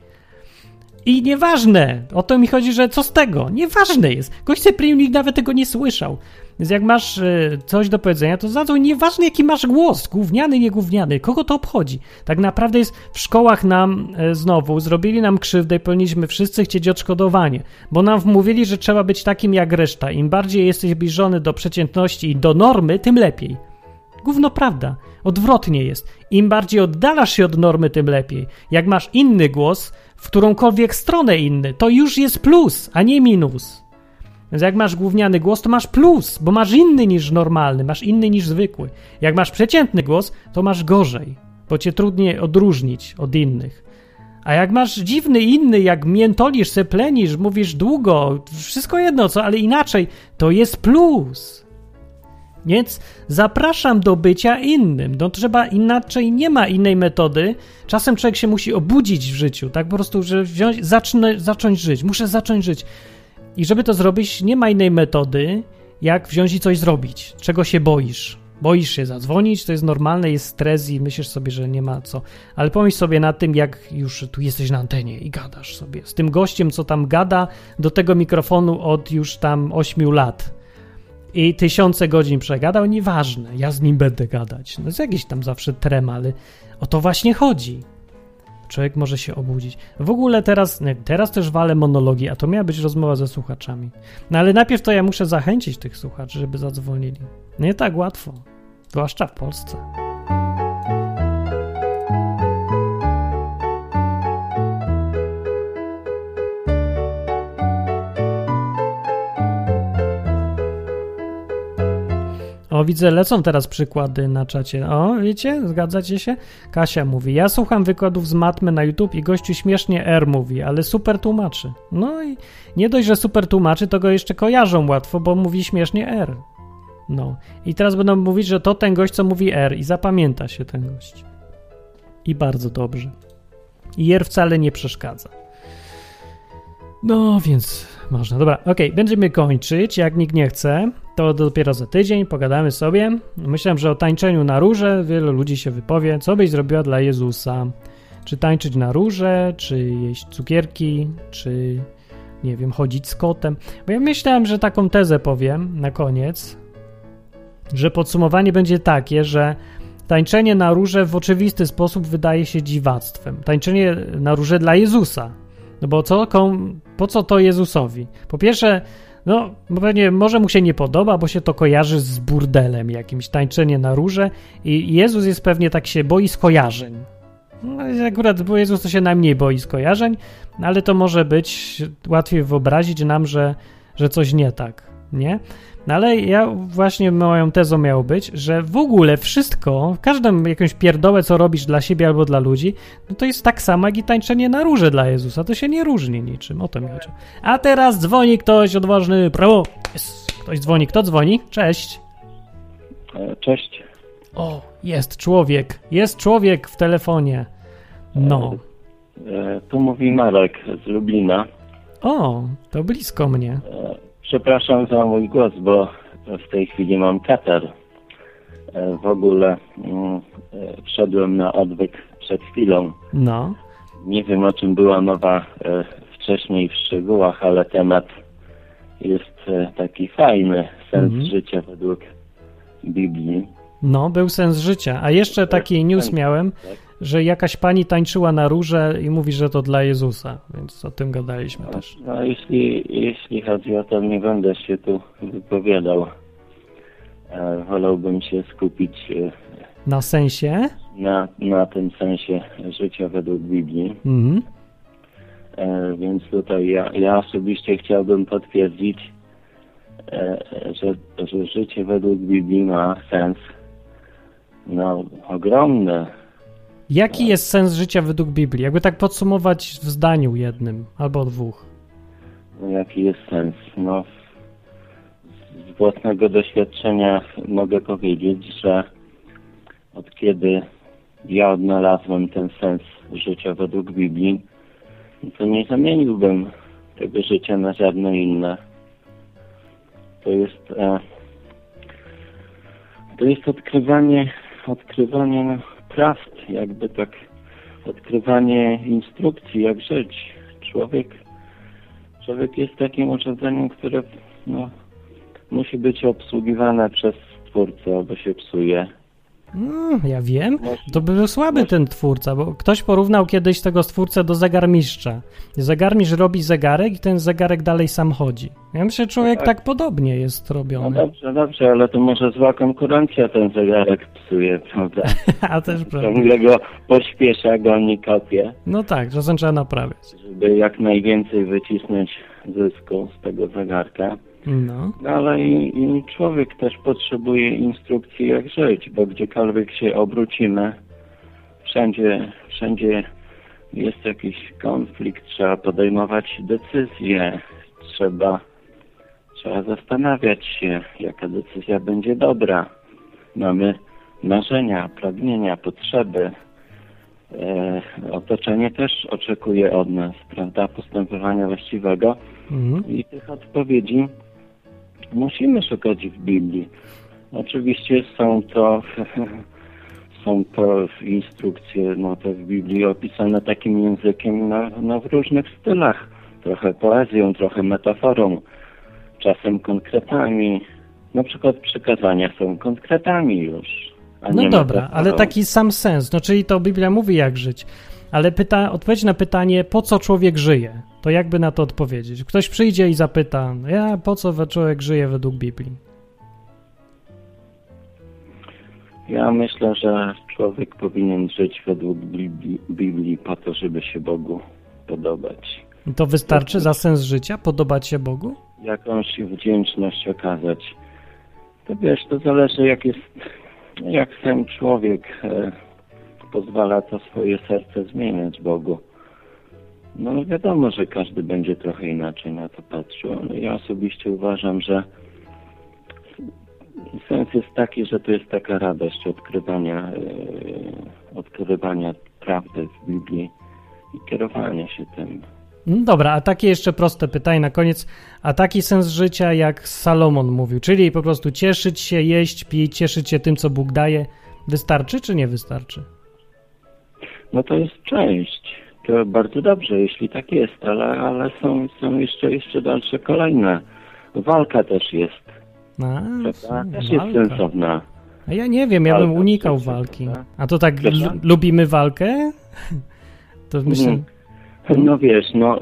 I nieważne, o to mi chodzi, że co z tego? Nieważne jest. Gość sepleni nikt nawet tego nie słyszał. Więc jak masz y, coś do powiedzenia, to zadzwoń, nieważne jaki masz głos, gówniany, niegówniany, kogo to obchodzi. Tak naprawdę jest w szkołach nam y, znowu zrobili nam krzywdę i powinniśmy wszyscy chcieć odszkodowanie, bo nam wmówili, że trzeba być takim jak reszta. Im bardziej jesteś zbliżony do przeciętności i do normy, tym lepiej. Gówno prawda. Odwrotnie jest. Im bardziej oddalasz się od normy, tym lepiej. Jak masz inny głos, w którąkolwiek stronę inny, to już jest plus, a nie minus. Więc jak masz gówniany głos, to masz plus, bo masz inny niż normalny, masz inny niż zwykły. Jak masz przeciętny głos, to masz gorzej, bo cię trudniej odróżnić od innych. A jak masz dziwny, inny, jak miętolisz, seplenisz, mówisz długo, wszystko jedno co, ale inaczej, to jest plus. Więc zapraszam do bycia innym. No trzeba inaczej, nie ma innej metody. Czasem człowiek się musi obudzić w życiu, tak po prostu, że wziąć, zacznę, zacząć żyć, muszę zacząć żyć. I żeby to zrobić, nie ma innej metody, jak wziąć i coś zrobić, czego się boisz. Boisz się zadzwonić, to jest normalne, jest stres i myślisz sobie, że nie ma co. Ale pomyśl sobie na tym, jak już tu jesteś na antenie i gadasz sobie z tym gościem, co tam gada do tego mikrofonu od już tam 8 lat. I tysiące godzin przegadał, nieważne, ja z nim będę gadać. No jest jakiś tam zawsze trem, ale o to właśnie chodzi. Człowiek może się obudzić. W ogóle teraz, teraz też walę monologi, a to miała być rozmowa ze słuchaczami. No ale najpierw to ja muszę zachęcić tych słuchaczy, żeby zadzwonili. Nie tak łatwo, zwłaszcza w Polsce. O, widzę, lecą teraz przykłady na czacie. O, wiecie, zgadzacie się? Kasia mówi, ja słucham wykładów z matmy na YouTube i gościu śmiesznie R mówi, ale super tłumaczy. No i nie dość, że super tłumaczy, to go jeszcze kojarzą łatwo, bo mówi śmiesznie R. No. I teraz będą mówić, że to ten gość, co mówi R i zapamięta się ten gość. I bardzo dobrze. I R wcale nie przeszkadza. No, więc można. Dobra, okej, okay, będziemy kończyć. Jak nikt nie chce, to dopiero za tydzień pogadamy sobie. Myślałem, że o tańczeniu na róże wielu ludzi się wypowie. Co byś zrobiła dla Jezusa? Czy tańczyć na róże, czy jeść cukierki, czy nie wiem, chodzić z kotem? Bo ja myślałem, że taką tezę powiem na koniec, że podsumowanie będzie takie, że tańczenie na róże w oczywisty sposób wydaje się dziwactwem. Tańczenie na róże dla Jezusa. No bo co, po co to Jezusowi? Po pierwsze, no, pewnie może mu się nie podoba, bo się to kojarzy z burdelem jakimś, tańczenie na róże i Jezus jest pewnie tak się boi skojarzeń. No, akurat, bo Jezus to się najmniej boi skojarzeń, ale to może być łatwiej wyobrazić nam, że, że coś nie tak, nie? No ale ja właśnie moją tezą miało być, że w ogóle wszystko, każdą jakąś pierdołę, co robisz dla siebie albo dla ludzi, no to jest tak samo jak i tańczenie na róże dla Jezusa. To się nie różni niczym, o to mi chodzi. A teraz dzwoni ktoś odważny, prawo. Jest. Ktoś dzwoni. Kto dzwoni? Cześć. E, cześć. O, jest człowiek. Jest człowiek w telefonie. No. E, tu mówi Marek z Lublina. O, to blisko mnie. Przepraszam za mój głos, bo w tej chwili mam katar. E, w ogóle mm, e, wszedłem na odwyk przed chwilą. No. Nie wiem o czym była mowa e, wcześniej w szczegółach, ale temat jest taki fajny. Sens mhm. życia według Biblii. No, był sens życia. A jeszcze taki news miałem, tak że jakaś pani tańczyła na róże i mówi, że to dla Jezusa, więc o tym gadaliśmy też. No, jeśli, jeśli chodzi o to, nie będę się tu wypowiadał. E, wolałbym się skupić e, na sensie? Na, na tym sensie życia według Biblii. Mhm. E, więc tutaj ja, ja osobiście chciałbym potwierdzić, e, że, że życie według Biblii ma sens no, ogromny Jaki jest sens życia według Biblii? Jakby tak podsumować w zdaniu jednym albo dwóch. No, jaki jest sens? No, z własnego doświadczenia mogę powiedzieć, że od kiedy ja odnalazłem ten sens życia według Biblii, to nie zamieniłbym tego życia na żadne inne. To jest, e, to jest odkrywanie, odkrywanie craft, jakby tak odkrywanie instrukcji, jak żyć. Człowiek, człowiek jest takim urządzeniem, które no, musi być obsługiwane przez twórcę, albo się psuje. Mm, ja wiem. To był słaby ten twórca, bo ktoś porównał kiedyś tego twórcę do zegarmistrza. Zegarmistrz robi zegarek i ten zegarek dalej sam chodzi. Ja myślę, że człowiek tak. tak podobnie jest robiony. No dobrze, dobrze, ale to może zła konkurencja ten zegarek psuje, prawda? A też prawda. Ciągle go pośpiesza, goni kopie. No tak, czasem trzeba naprawiać. Żeby jak najwięcej wycisnąć zysku z tego zegarka. No. Ale i, i, człowiek też potrzebuje instrukcji, jak żyć, bo gdziekolwiek się obrócimy, wszędzie, wszędzie jest jakiś konflikt, trzeba podejmować decyzje, trzeba, trzeba zastanawiać się, jaka decyzja będzie dobra. Mamy marzenia, pragnienia, potrzeby. E, otoczenie też oczekuje od nas, prawda, postępowania właściwego. Mhm. I tych odpowiedzi musimy szukać w Biblii. Oczywiście są to są to instrukcje no to w Biblii opisane takim językiem no, no w różnych stylach. Trochę poezją, trochę metaforą, czasem konkretami. Na przykład przykazania są konkretami już. no dobra, metaforą. ale taki sam sens. No czyli to Biblia mówi jak żyć. Ale pyta, odpowiedź na pytanie, po co człowiek żyje, to jakby na to odpowiedzieć? Ktoś przyjdzie i zapyta, ja po co człowiek żyje według Biblii? Ja myślę, że człowiek powinien żyć według Biblii, Biblii po to, żeby się Bogu podobać. I to wystarczy za sens życia? Podobać się Bogu? Jakąś wdzięczność okazać. To wiesz, to zależy jak jest, jak ten człowiek e, pozwala to swoje serce zmieniać Bogu. No wiadomo, że każdy będzie trochę inaczej na to patrzył, ale ja osobiście uważam, że sens jest taki, że to jest taka radość odkrywania, e, odkrywania prawdy w Biblii i kierowania się tym. No dobra, a takie jeszcze proste pytanie na koniec. A taki sens życia, jak Salomon mówił, czyli po prostu cieszyć się, jeść, pić, cieszyć się tym, co Bóg daje, wystarczy czy nie wystarczy? No to jest część. To bardzo dobrze, jeśli tak jest, ale, ale są, są jeszcze, jeszcze dalsze kolejne. Walka też jest. A, też jest sensowna. A ja nie wiem, ja bym unikał walki. A to tak lubimy walkę? To myślę... Mhm. No wiesz, no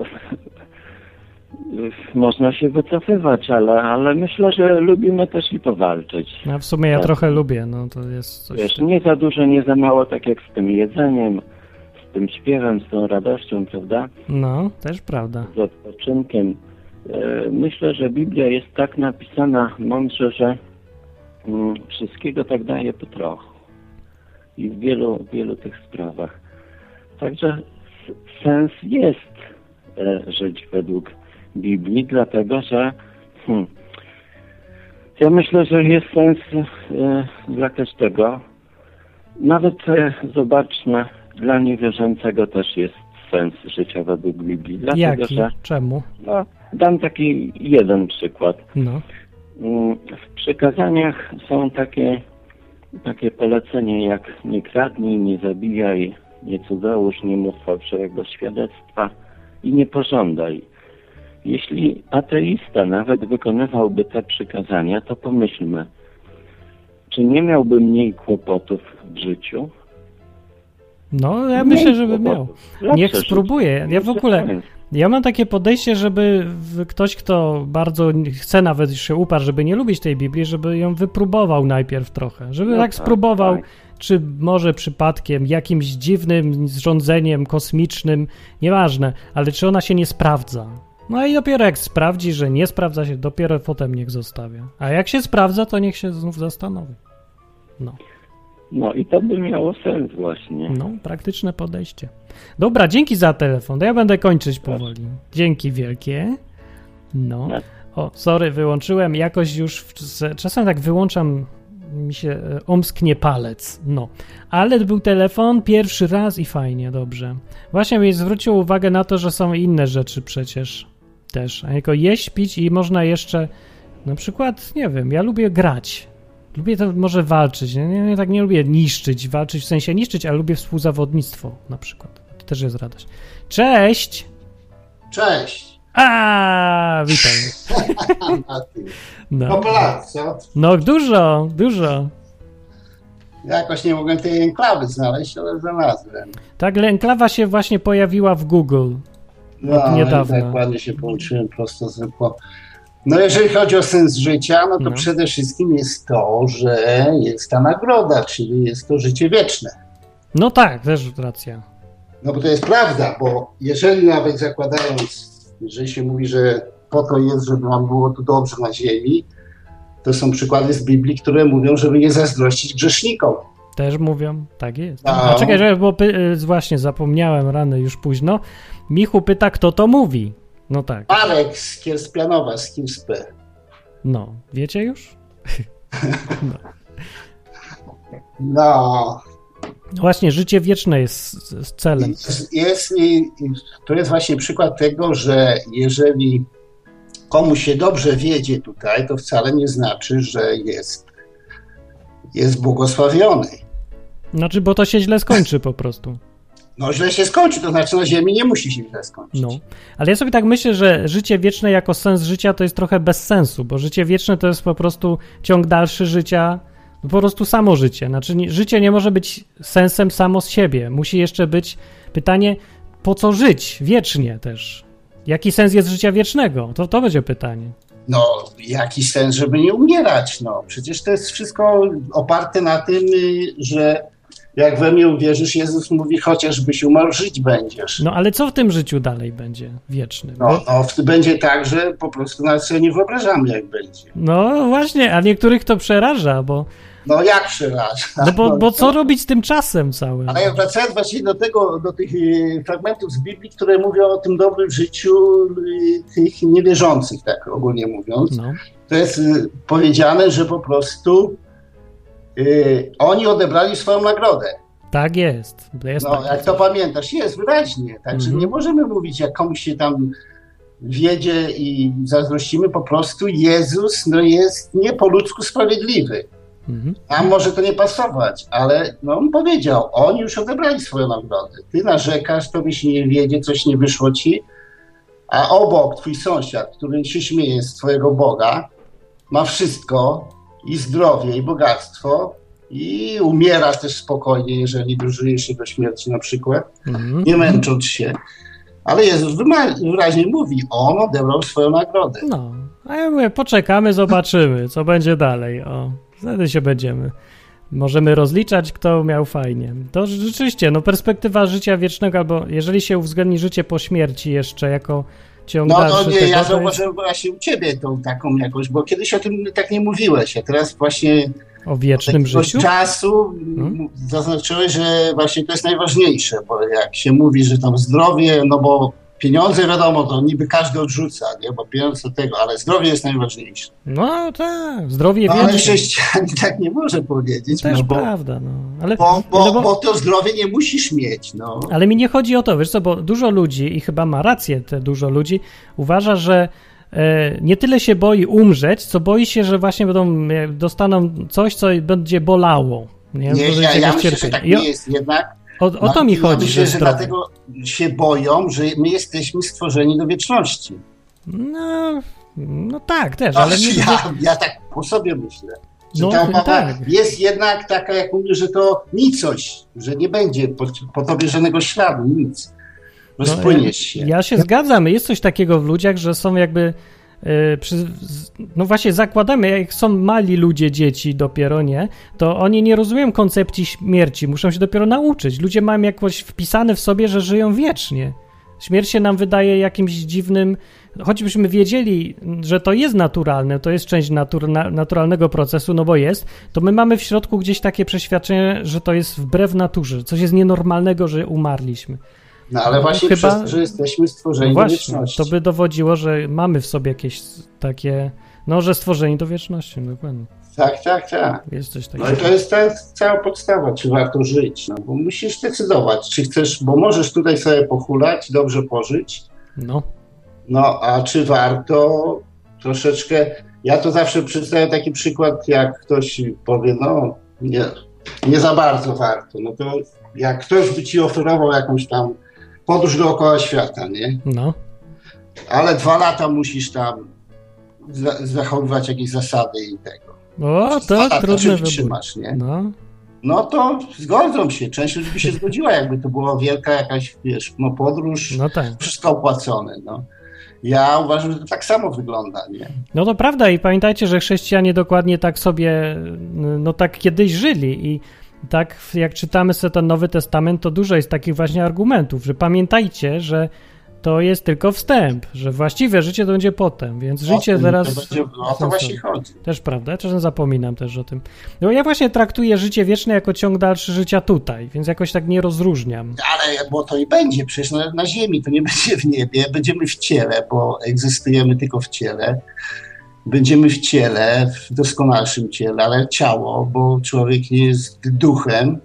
można się wycofywać, ale, ale myślę, że lubimy też i powalczyć. No w sumie ja tak. trochę lubię, no to jest coś... Wiesz, nie za dużo, nie za mało, tak jak z tym jedzeniem, tym śpiewem, z tą radością, prawda? No, też prawda. Z odpoczynkiem. E, myślę, że Biblia jest tak napisana mądrze, że mm, wszystkiego tak daje po trochu. I w wielu, wielu tych sprawach. Także sens jest e, żyć według Biblii, dlatego że hmm, ja myślę, że jest sens e, dla każdego. Nawet zobaczmy, dla niewierzącego też jest sens życia według Biblii. Dlatego, Jaki? Że, Czemu? No, dam taki jeden przykład. No. Mm, w przykazaniach są takie, takie polecenie jak nie kradnij, nie zabijaj, nie cudzołóż, nie mów fałszywego świadectwa i nie pożądaj. Jeśli ateista nawet wykonywałby te przykazania, to pomyślmy, czy nie miałby mniej kłopotów w życiu? No, ja myślę, żeby miał. Niech spróbuje. Ja w ogóle, ja mam takie podejście, żeby ktoś, kto bardzo chce nawet się uparł, żeby nie lubić tej Biblii, żeby ją wypróbował najpierw trochę. Żeby no tak, tak spróbował, tak. czy może przypadkiem jakimś dziwnym zrządzeniem kosmicznym, nieważne, ale czy ona się nie sprawdza. No i dopiero jak sprawdzi, że nie sprawdza się, dopiero potem niech zostawia. A jak się sprawdza, to niech się znów zastanowi. No. No i to by miało sens właśnie. No, praktyczne podejście. Dobra, dzięki za telefon. Ja będę kończyć powoli. Dzięki wielkie. No. Tak. O, sorry, wyłączyłem. Jakoś już czasem tak wyłączam mi się e, omsknie palec. No. Ale był telefon pierwszy raz i fajnie, dobrze. Właśnie mi zwrócił uwagę na to, że są inne rzeczy przecież też. A jako jeść, pić i można jeszcze na przykład, nie wiem, ja lubię grać. Lubię to może walczyć. Nie, nie, tak nie lubię niszczyć, walczyć w sensie niszczyć, ale lubię współzawodnictwo na przykład. To też jest radość. Cześć! Cześć! A, witaj. no. Populacja. No dużo, dużo. Jakoś nie mogłem tej enklawy znaleźć, ale znalazłem. Tak, enklawa się właśnie pojawiła w Google. No, niedawno. tak ładnie się połączyłem prosto zwykło. No jeżeli chodzi o sens życia, no to no. przede wszystkim jest to, że jest ta nagroda, czyli jest to życie wieczne. No tak, też racja. No bo to jest prawda, bo jeżeli nawet zakładając, że się mówi, że po to jest, żeby nam było tu dobrze na ziemi, to są przykłady z Biblii, które mówią, żeby nie zazdrościć grzesznikom. Też mówią, tak jest. No. A czekaj, bo y, właśnie zapomniałem rany już późno. Michu pyta, kto to mówi. No tak. Marek z Kierspianowa, z Kirspe. No, wiecie już? no. no. Właśnie, życie wieczne jest celem. Jest, jest, to jest właśnie przykład tego, że jeżeli komuś się dobrze wiedzie tutaj, to wcale nie znaczy, że jest jest błogosławiony. Znaczy, bo to się źle skończy po prostu. No źle się skończy, to znaczy na ziemi nie musi się źle skończyć. No. Ale ja sobie tak myślę, że życie wieczne jako sens życia to jest trochę bez sensu, bo życie wieczne to jest po prostu ciąg dalszy życia, po prostu samo życie. Znaczy życie nie może być sensem samo z siebie. Musi jeszcze być pytanie, po co żyć wiecznie też? Jaki sens jest życia wiecznego? To, to będzie pytanie. No, jaki sens, żeby nie umierać? No, przecież to jest wszystko oparte na tym, y, że jak we mnie uwierzysz, Jezus mówi, chociażbyś umarł, żyć będziesz. No ale co w tym życiu dalej będzie wiecznym? No, no będzie tak, że po prostu nawet sobie nie wyobrażamy, jak będzie. No właśnie, a niektórych to przeraża, bo... No jak przeraża? No bo, bo co robić z tym czasem całym? Ale ja wracając właśnie do tego, do tych y, fragmentów z Biblii, które mówią o tym dobrym życiu y, tych niewierzących, tak ogólnie mówiąc, no. to jest y, powiedziane, że po prostu yy, oni odebrali swoją nagrodę. Tak jest. jest no, jak to pamiętasz, jest wyraźnie. Także mm -hmm. nie możemy mówić, jak komuś się tam wiedzie i zazdrościmy, po prostu Jezus no, jest nie po ludzku sprawiedliwy. Mhm. Nam może to nie pasować, ale no, on powiedział, oni już odebrali swoją nagrodę. Ty narzekasz, tobie się nie wiedzie, coś nie wyszło ci, a obok twój sąsiad, który się śmieje z twojego Boga, ma wszystko, i zdrowie, i bogactwo, i umierasz też spokojnie, jeżeli dożyjesz się do śmierci na przykład, mhm. nie męcząc się. Ale Jezus wyraźnie mówi, on odebrał swoją nagrodę. No, a ja mówię, poczekamy, zobaczymy, co będzie dalej. O, wtedy się będziemy. Możemy rozliczać, kto miał fajnie. To rzeczywiście, no perspektywa życia wiecznego, albo jeżeli się uwzględni życie po śmierci jeszcze jako ciąg No to nie, ja zauważyłem właśnie u ciebie tą taką jakoś, bo kiedyś o tym tak nie mówiłeś, a teraz właśnie o wiecznym życiu? czasu hmm? zaznaczyłeś, że właśnie to jest najważniejsze, bo jak się mówi, że tam zdrowie, no bo pieniądze wiadomo, to niby każdy odrzuca, nie? bo pieniądze tego, ale zdrowie jest najważniejsze. No tak, zdrowie no, Ale chrześcijanin tak nie może powiedzieć. Też no, bo, prawda, no. Ale, bo, bo, no bo, bo, to zdrowie nie musisz mieć, no. Ale mi nie chodzi o to, wiesz co, bo dużo ludzi, i chyba ma rację te dużo ludzi, uważa, że e, nie tyle się boi umrzeć, co boi się, że właśnie będą, dostaną coś, co będzie bolało. Nie, nie ja, ja myślę, że tak nie jest jednak o, o to mi chodzi. Myślę, że, że dlatego się boją, że my jesteśmy stworzeni do wieczności. No, no tak, też, ale nie... ja, ja tak po sobie myślę. Że no, ta tak. jest jednak taka, jak mówię, że to nicość, że nie będzie po, po tobie żadnego śladu, nic. Rozpłyniesz no, się. Ja się zgadzam. Jest coś takiego w ludziach, że są jakby Y, no właśnie zakładamy, jak są mali ludzie, dzieci dopiero, nie, to oni nie rozumieją koncepcji śmierci, muszą się dopiero nauczyć. Ludzie mają jakoś wpisane w sobie, że żyją wiecznie. Śmierć się nam wydaje jakimś dziwnym, choćbyśmy wiedzieli, że to jest naturalne, to jest część natur, naturalnego procesu, no bo jest, to my mamy w środku gdzieś takie przeświadczenie, że to jest wbrew naturze, coś jest nienormalnego, że umarliśmy. No ale właśnie Chyba, przez to, że jesteśmy stworzeni no właśnie, do wieczności. To by dowodziło, że mamy w sobie jakieś takie, no, że stworzeni do wieczności, dokładnie. Tak, tak, tak. Jest coś takiego. No i to jest ta cała podstawa, czy warto żyć, no bo musisz decydować, czy chcesz, bo możesz tutaj sobie pochulać, dobrze pożyć, no. No, a czy warto troszeczkę, ja to zawsze przedstawiam taki przykład, jak ktoś powie, no, nie, nie za bardzo warto, no to jak ktoś by ci oferował jakąś tam podróż dookoła świata, nie? No. Ale dwa lata musisz tam zachowywać jakieś zasady i tego. O, to trudne wytrzymasz, nie? No. No to zgodzą się. Część ludzi by się zgodziła, jakby to była wielka jakaś, wiesz, no podróż, no tak. wszystko opłacone, no. Ja uważam, że to tak samo wygląda, nie? No to prawda i pamiętajcie, że chrześcijanie dokładnie tak sobie, no tak kiedyś żyli i tak jak czytamy sobie ten Nowy Testament, to dużo jest takich właśnie argumentów, że pamiętajcie, że to jest tylko wstęp, że właściwe życie to będzie potem, więc życie teraz... To będzie, o to właśnie chodzi. Też prawda, czasem zapominam też o tym. No ja właśnie traktuję życie wieczne jako ciąg dalszy życia tutaj, więc jakoś tak nie rozróżniam. Ale, bo to i będzie, przecież na, na ziemi, to nie będzie w niebie, będziemy w ciele, bo egzystujemy tylko w ciele będziemy w ciele, w doskonalszym ciele, ale ciało, bo człowiek nie jest duchem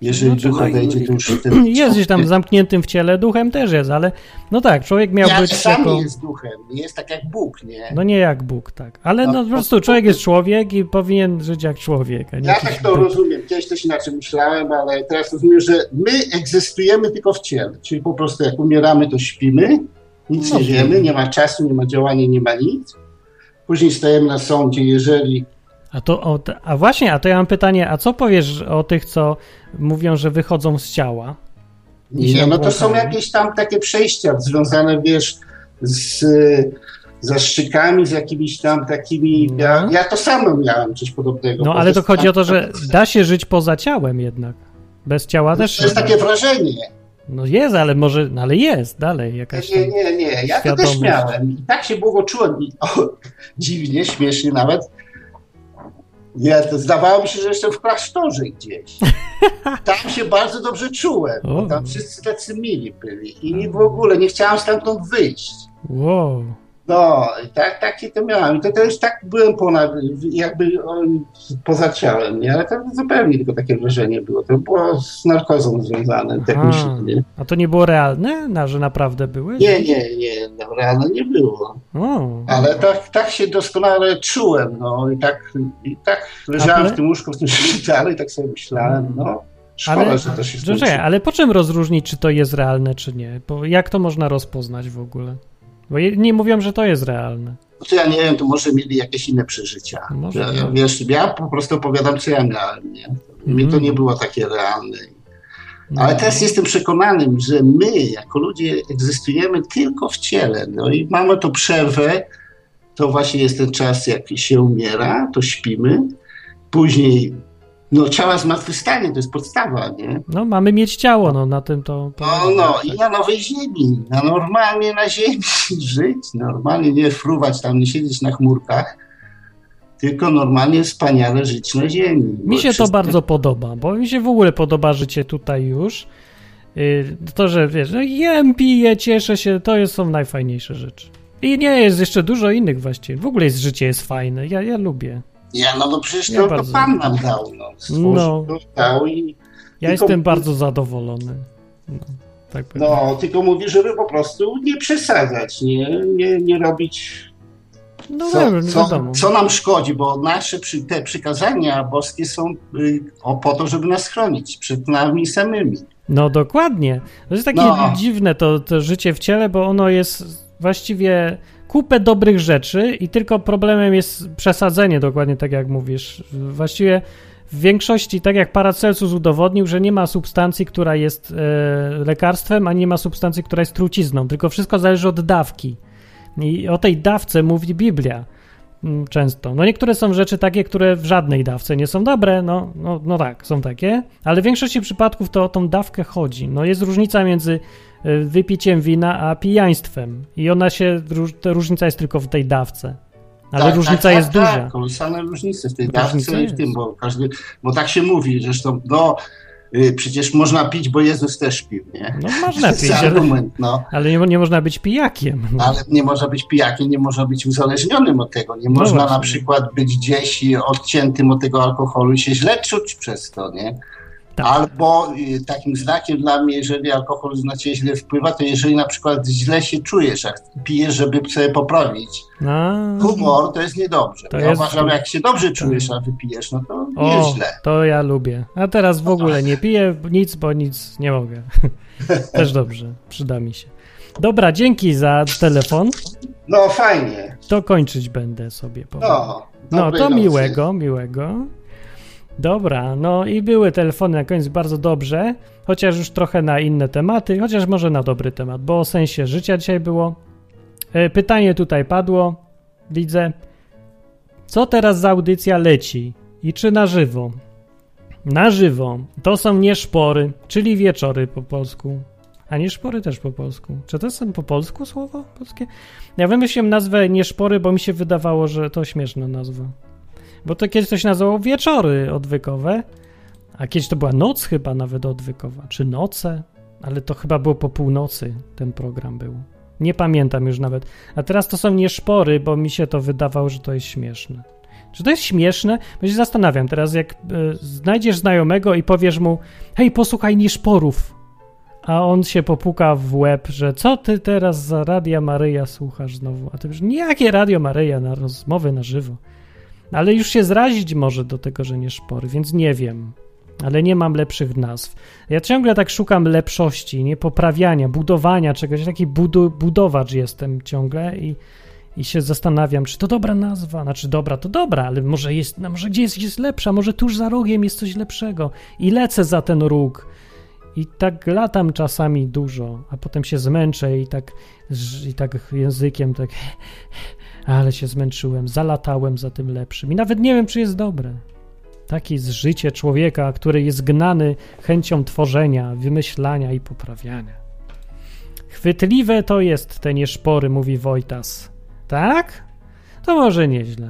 Jeżeli znaczy, duch odejdzie, to już... Ten jest gdzieś tam zamkniętym w ciele, duchem też jest, ale no tak, człowiek miał ja być sam jako... jest duchem, nie jest tak jak Bóg, nie? No nie jak Bóg, tak. Ale no, no po prostu człowiek jest człowiek i powinien żyć jak człowiek. ja tak to Bóg. rozumiem. Kiedyś też inaczej myślałem, ale teraz rozumiem, że my egzystujemy tylko w ciele. Czyli po prostu jak umieramy, to śpimy, nic no, nie wiemy, nie ma czasu, nie ma działania, nie ma nic. Później stajemy na sądzie, jeżeli a to, a właśnie, a to ja mam pytanie, a co powiesz o tych, co mówią, że wychodzą z ciała? Nie, no to są jakieś tam takie przejścia związane, wiesz, z zaszczykami, z jakimiś tam takimi. No. Ja, ja to samo miałem coś podobnego. No ale to chodzi o to, że da się żyć poza ciałem jednak. Bez ciała też. To jest takie wrażenie. No jest, ale może, no ale jest dalej jakaś. Nie, nie, nie. Ja to też miałem. I tak się długo czułem. I, o, dziwnie, śmiesznie nawet nie, to zdawało mi się, że jestem w klasztorze gdzieś. Tam się bardzo dobrze czułem, bo tam wszyscy tacy mili byli i w ogóle nie chciałem stamtąd wyjść. Wow. No, tak, takie to miałem. I to też tak byłem ponad, jakby poza ciałem, nie? Ale to zupełnie tylko takie wrażenie było. To było z narkozą związane, tak myślę, nie? A to nie było realne, na, że naprawdę były? Nie, nie, nie, no, realne nie było. O. Ale tak, tak się doskonale czułem, no i tak, i tak leżałem ale... w tym łóżku, w tym szpitalu i tak sobie myślałem, no. Szkoda, ale, że to się skończy. ale po czym rozróżnić, czy to jest realne, czy nie? Bo jak to można rozpoznać w ogóle? Bo nie mówią, że to jest realne. No to ja nie wiem, to może mieli jakieś inne przeżycia. Może ja, wiesz, ja po prostu opowiadam, co ja miałem. Nie? Mm. Mnie to nie było takie realne. No. Ale teraz jestem przekonany, że my, jako ludzie, egzystujemy tylko w ciele. No i mamy to przerwę, to właśnie jest ten czas, jak się umiera, to śpimy. Później no ciała zmartwychwstanie, to jest podstawa, nie? No mamy mieć ciało, no na tym to... No, no i na nowej ziemi, na normalnie na ziemi żyć, normalnie nie fruwać tam, nie siedzieć na chmurkach, tylko normalnie wspaniale żyć na ziemi. Mi się to bardzo podoba, bo mi się w ogóle podoba życie tutaj już. Y, to, że wiesz, no jem, piję, cieszę się, to jest, są najfajniejsze rzeczy. I nie, jest jeszcze dużo innych właściwie. W ogóle jest, życie jest fajne, ja, ja lubię. Ja, no, no przecież ja to, bardzo... to Pan nam dał, no. no. dał i... Ja tylko... jestem bardzo zadowolony. No, tak no, tylko mówię, żeby po prostu nie przesadzać, nie, nie, nie robić no co, wiem, co, co, nam szkodzi, bo nasze przy, te przykazania boskie są y, o, po to, żeby nas chronić przed nami samymi. No dokładnie. To jest takie no. dziwne to, to życie w ciele, bo ono jest właściwie kupę dobrych rzeczy i tylko problemem jest przesadzenie, dokładnie tak jak mówisz. Właściwie w większości, tak jak Paracelsus udowodnił, że nie ma substancji, która jest e, lekarstwem, a nie ma substancji, która jest trucizną, tylko wszystko zależy od dawki. I o tej dawce mówi Biblia mm, często. No niektóre są rzeczy takie, które w żadnej dawce nie są dobre, no, no, no tak, są takie, ale w większości przypadków to o tą dawkę chodzi. No jest różnica między wypiciem wina, a pijaństwem. I ona się, ta różnica jest tylko w tej dawce. Ale tak, różnica tak, jest tak, duża. Tak, kolosalne różnice w tej dawce i w tym, bo każdy, bo tak się mówi, zresztą, no, y, przecież można pić, bo Jezus też pił, nie? No można pić, argument, no. ale nie, nie, można być pijakiem. No. Ale nie można być pijakiem, nie można być uzależnionym od tego. Nie no można właśnie. na przykład być gdzieś odciętym od tego alkoholu i się źle czuć przez to, nie? Tak. Albo y, takim znakiem dla mnie, jeżeli alkohol na ciebie źle wpływa, to jeżeli na przykład źle się czujesz, jak pijesz, żeby sobie poprawić a, humor, to jest niedobrze. To ja jest... uważam, jak się dobrze czujesz, a wypijesz, no to o, nie jest źle. To ja lubię. A teraz w ogóle nie piję nic, bo nic nie mogę. Też dobrze, przyda mi się. Dobra, dzięki za telefon. No fajnie. To kończyć będę sobie. Powiem. No, no to nocy. miłego, miłego. Dobra, no i były telefony na koniec bardzo dobrze, chociaż już trochę na inne tematy, chociaż może na dobry temat, bo o sensie życia dzisiaj było. E, pytanie tutaj padło, widzę. Co teraz za audycja leci i czy na żywo? Na żywo to są nie szpory, czyli wieczory po polsku. A nie szpory też po polsku. Czy to są po polsku słowo polskie? Ja wymyśliłem nazwę nie szpory, bo mi się wydawało, że to śmieszna nazwa. Bo to kiedyś to się nazywało wieczory odwykowe, a kiedyś to była noc chyba nawet odwykowa, czy noce, ale to chyba było po północy ten program był. Nie pamiętam już nawet. A teraz to są nie szpory, bo mi się to wydawało, że to jest śmieszne. Czy to jest śmieszne? Bo się zastanawiam teraz, jak y, znajdziesz znajomego i powiesz mu, hej, posłuchaj niszporów, a on się popuka w łeb, że co ty teraz za Radia Maryja słuchasz znowu? A ty już jakie Radio Maryja na rozmowy na żywo? Ale już się zrazić może do tego, że nie szpory, więc nie wiem. Ale nie mam lepszych nazw. Ja ciągle tak szukam lepszości, nie poprawiania, budowania czegoś. Taki budu, budowacz jestem ciągle i, i się zastanawiam, czy to dobra nazwa. Znaczy, dobra, to dobra, ale może jest, no może gdzieś jest lepsza, może tuż za rogiem jest coś lepszego. I lecę za ten róg. I tak latam czasami dużo, a potem się zmęczę i tak, i tak językiem tak ale się zmęczyłem, zalatałem za tym lepszym i nawet nie wiem, czy jest dobre. Takie jest życie człowieka, który jest gnany chęcią tworzenia, wymyślania i poprawiania. Chwytliwe to jest te nieszpory, mówi Wojtas. Tak? To może nieźle.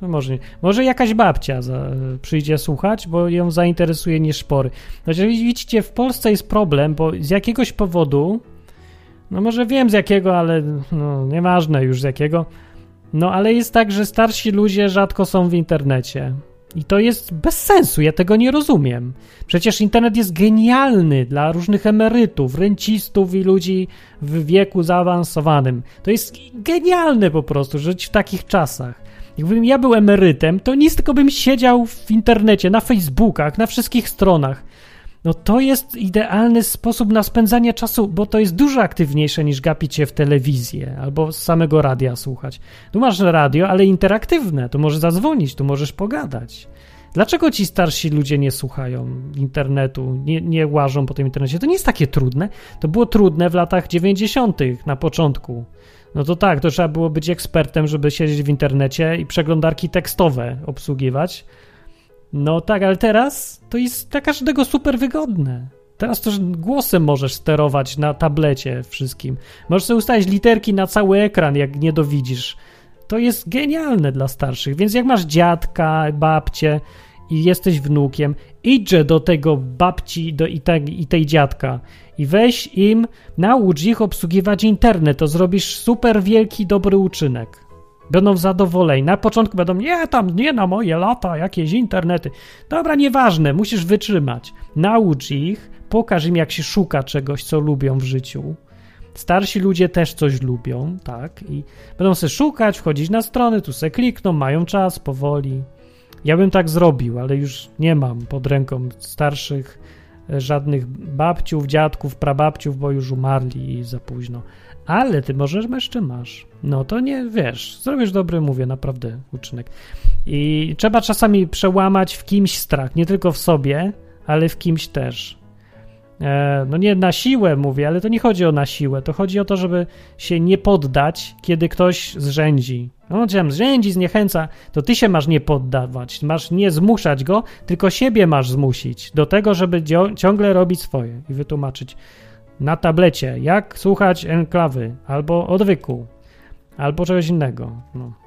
To może, nie. może jakaś babcia za, przyjdzie słuchać, bo ją zainteresuje nieszpory. Znaczy, widzicie, w Polsce jest problem, bo z jakiegoś powodu, no może wiem z jakiego, ale no, nieważne już z jakiego, no ale jest tak, że starsi ludzie rzadko są w internecie. I to jest bez sensu, ja tego nie rozumiem. Przecież internet jest genialny dla różnych emerytów, rencistów i ludzi w wieku zaawansowanym. To jest genialne po prostu żyć w takich czasach. Jakbym ja był emerytem, to nic tylko bym siedział w internecie, na Facebookach, na wszystkich stronach no to jest idealny sposób na spędzanie czasu, bo to jest dużo aktywniejsze niż gapić się w telewizję albo z samego radia słuchać. Tu masz radio, ale interaktywne, tu możesz zadzwonić, tu możesz pogadać. Dlaczego ci starsi ludzie nie słuchają internetu, nie, nie łażą po tym internecie? To nie jest takie trudne. To było trudne w latach 90., na początku. No to tak, to trzeba było być ekspertem, żeby siedzieć w internecie i przeglądarki tekstowe obsługiwać. No tak, ale teraz to jest dla każdego super wygodne. Teraz to głosem możesz sterować na tablecie wszystkim. Możesz sobie ustawić literki na cały ekran, jak nie dowidzisz. To jest genialne dla starszych, więc jak masz dziadka, babcię i jesteś wnukiem, idźże do tego babci do, i, te, i tej dziadka i weź im, naucz ich obsługiwać internet, to zrobisz super wielki, dobry uczynek. Będą zadowoleni. Na początku będą, nie, tam nie na moje lata, jakieś internety. Dobra, nieważne, musisz wytrzymać. Naucz ich, pokaż im, jak się szuka czegoś, co lubią w życiu. Starsi ludzie też coś lubią, tak? I będą sobie szukać, wchodzić na strony, tu se klikną, mają czas, powoli. Ja bym tak zrobił, ale już nie mam pod ręką starszych żadnych babciów, dziadków, prababciów, bo już umarli za późno. Ale ty możesz jeszcze masz. No to nie wiesz, zrobisz dobry, mówię, naprawdę uczynek. I trzeba czasami przełamać w kimś strach, nie tylko w sobie, ale w kimś też. E, no nie na siłę mówię, ale to nie chodzi o na siłę, to chodzi o to, żeby się nie poddać, kiedy ktoś zrzędzi. No, cię zrzędzi, zniechęca, to ty się masz nie poddawać, masz nie zmuszać go, tylko siebie masz zmusić do tego, żeby ciągle robić swoje i wytłumaczyć na tablecie, jak słuchać enklawy, albo odwyku, albo czegoś innego. No.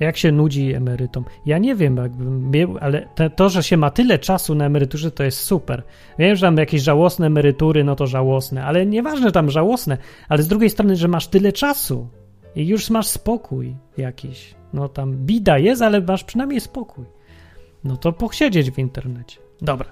Jak się nudzi emerytom? Ja nie wiem, jakbym ale to, że się ma tyle czasu na emeryturze, to jest super. Wiem, że tam jakieś żałosne emerytury, no to żałosne, ale nieważne tam żałosne, ale z drugiej strony, że masz tyle czasu i już masz spokój jakiś. No tam bida jest, ale masz przynajmniej spokój. No to posiedzieć w internecie. Dobra.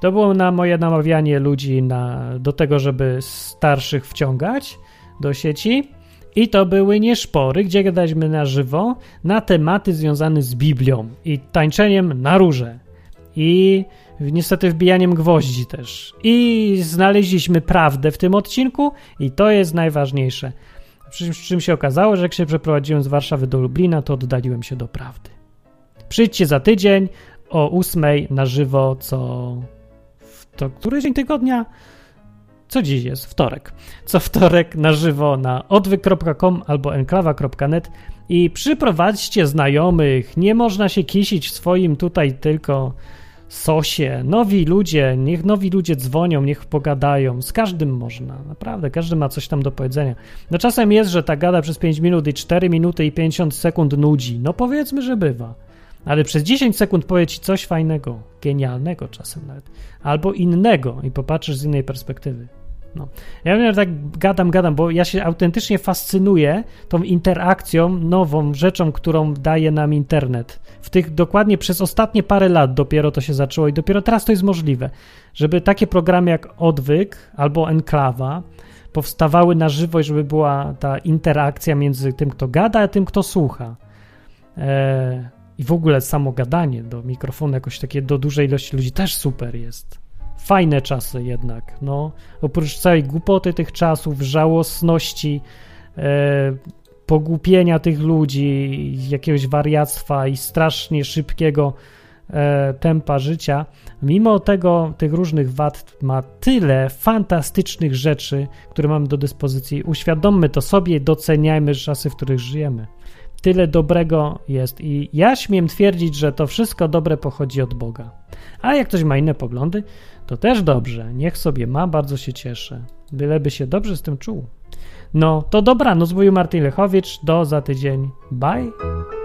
To było na moje namawianie ludzi na, do tego, żeby starszych wciągać do sieci. I to były nie szpory, gdzie gadaliśmy na żywo na tematy związane z Biblią i tańczeniem na róże. I niestety wbijaniem gwoździ też. I znaleźliśmy prawdę w tym odcinku i to jest najważniejsze. Przy czym się okazało, że jak się przeprowadziłem z Warszawy do Lublina, to oddaliłem się do prawdy. Przyjdźcie za tydzień o ósmej na żywo, co to który dzień tygodnia? Co dziś jest? Wtorek. Co wtorek na żywo na odwyk.com albo enklawa.net i przyprowadźcie znajomych. Nie można się kisić w swoim tutaj tylko sosie. Nowi ludzie, niech nowi ludzie dzwonią, niech pogadają. Z każdym można. Naprawdę, każdy ma coś tam do powiedzenia. No czasem jest, że ta gada przez 5 minut i 4 minuty i 50 sekund nudzi. No powiedzmy, że bywa ale przez 10 sekund powie ci coś fajnego, genialnego czasem nawet, albo innego i popatrzysz z innej perspektywy. No. Ja wiem, tak gadam, gadam, bo ja się autentycznie fascynuję tą interakcją, nową rzeczą, którą daje nam internet. W tych dokładnie przez ostatnie parę lat dopiero to się zaczęło i dopiero teraz to jest możliwe, żeby takie programy jak Odwyk albo Enklawa powstawały na żywo i żeby była ta interakcja między tym, kto gada, a tym, kto słucha. Eee, I w ogóle samo gadanie do mikrofonu, jakoś takie do dużej ilości ludzi też super jest. Fajne czasy jednak, no. Oprócz całej głupoty tych czasów, żałosności, e, pogłupienia tych ludzi, jakiegoś wariactwa i strasznie szybkiego e, tempa życia, mimo tego, tych różnych wad ma tyle fantastycznych rzeczy, które mamy do dyspozycji. Uświadommy to sobie, doceniajmy czasy, w których żyjemy. Tyle dobrego jest i ja śmiem twierdzić, że to wszystko dobre pochodzi od Boga. A jak ktoś ma inne poglądy, to też dobrze. Niech sobie ma, bardzo się cieszę. Byleby się dobrze z tym czuł. No, to dobranoc, mówił Martin Lechowicz. Do za tydzień. Bye.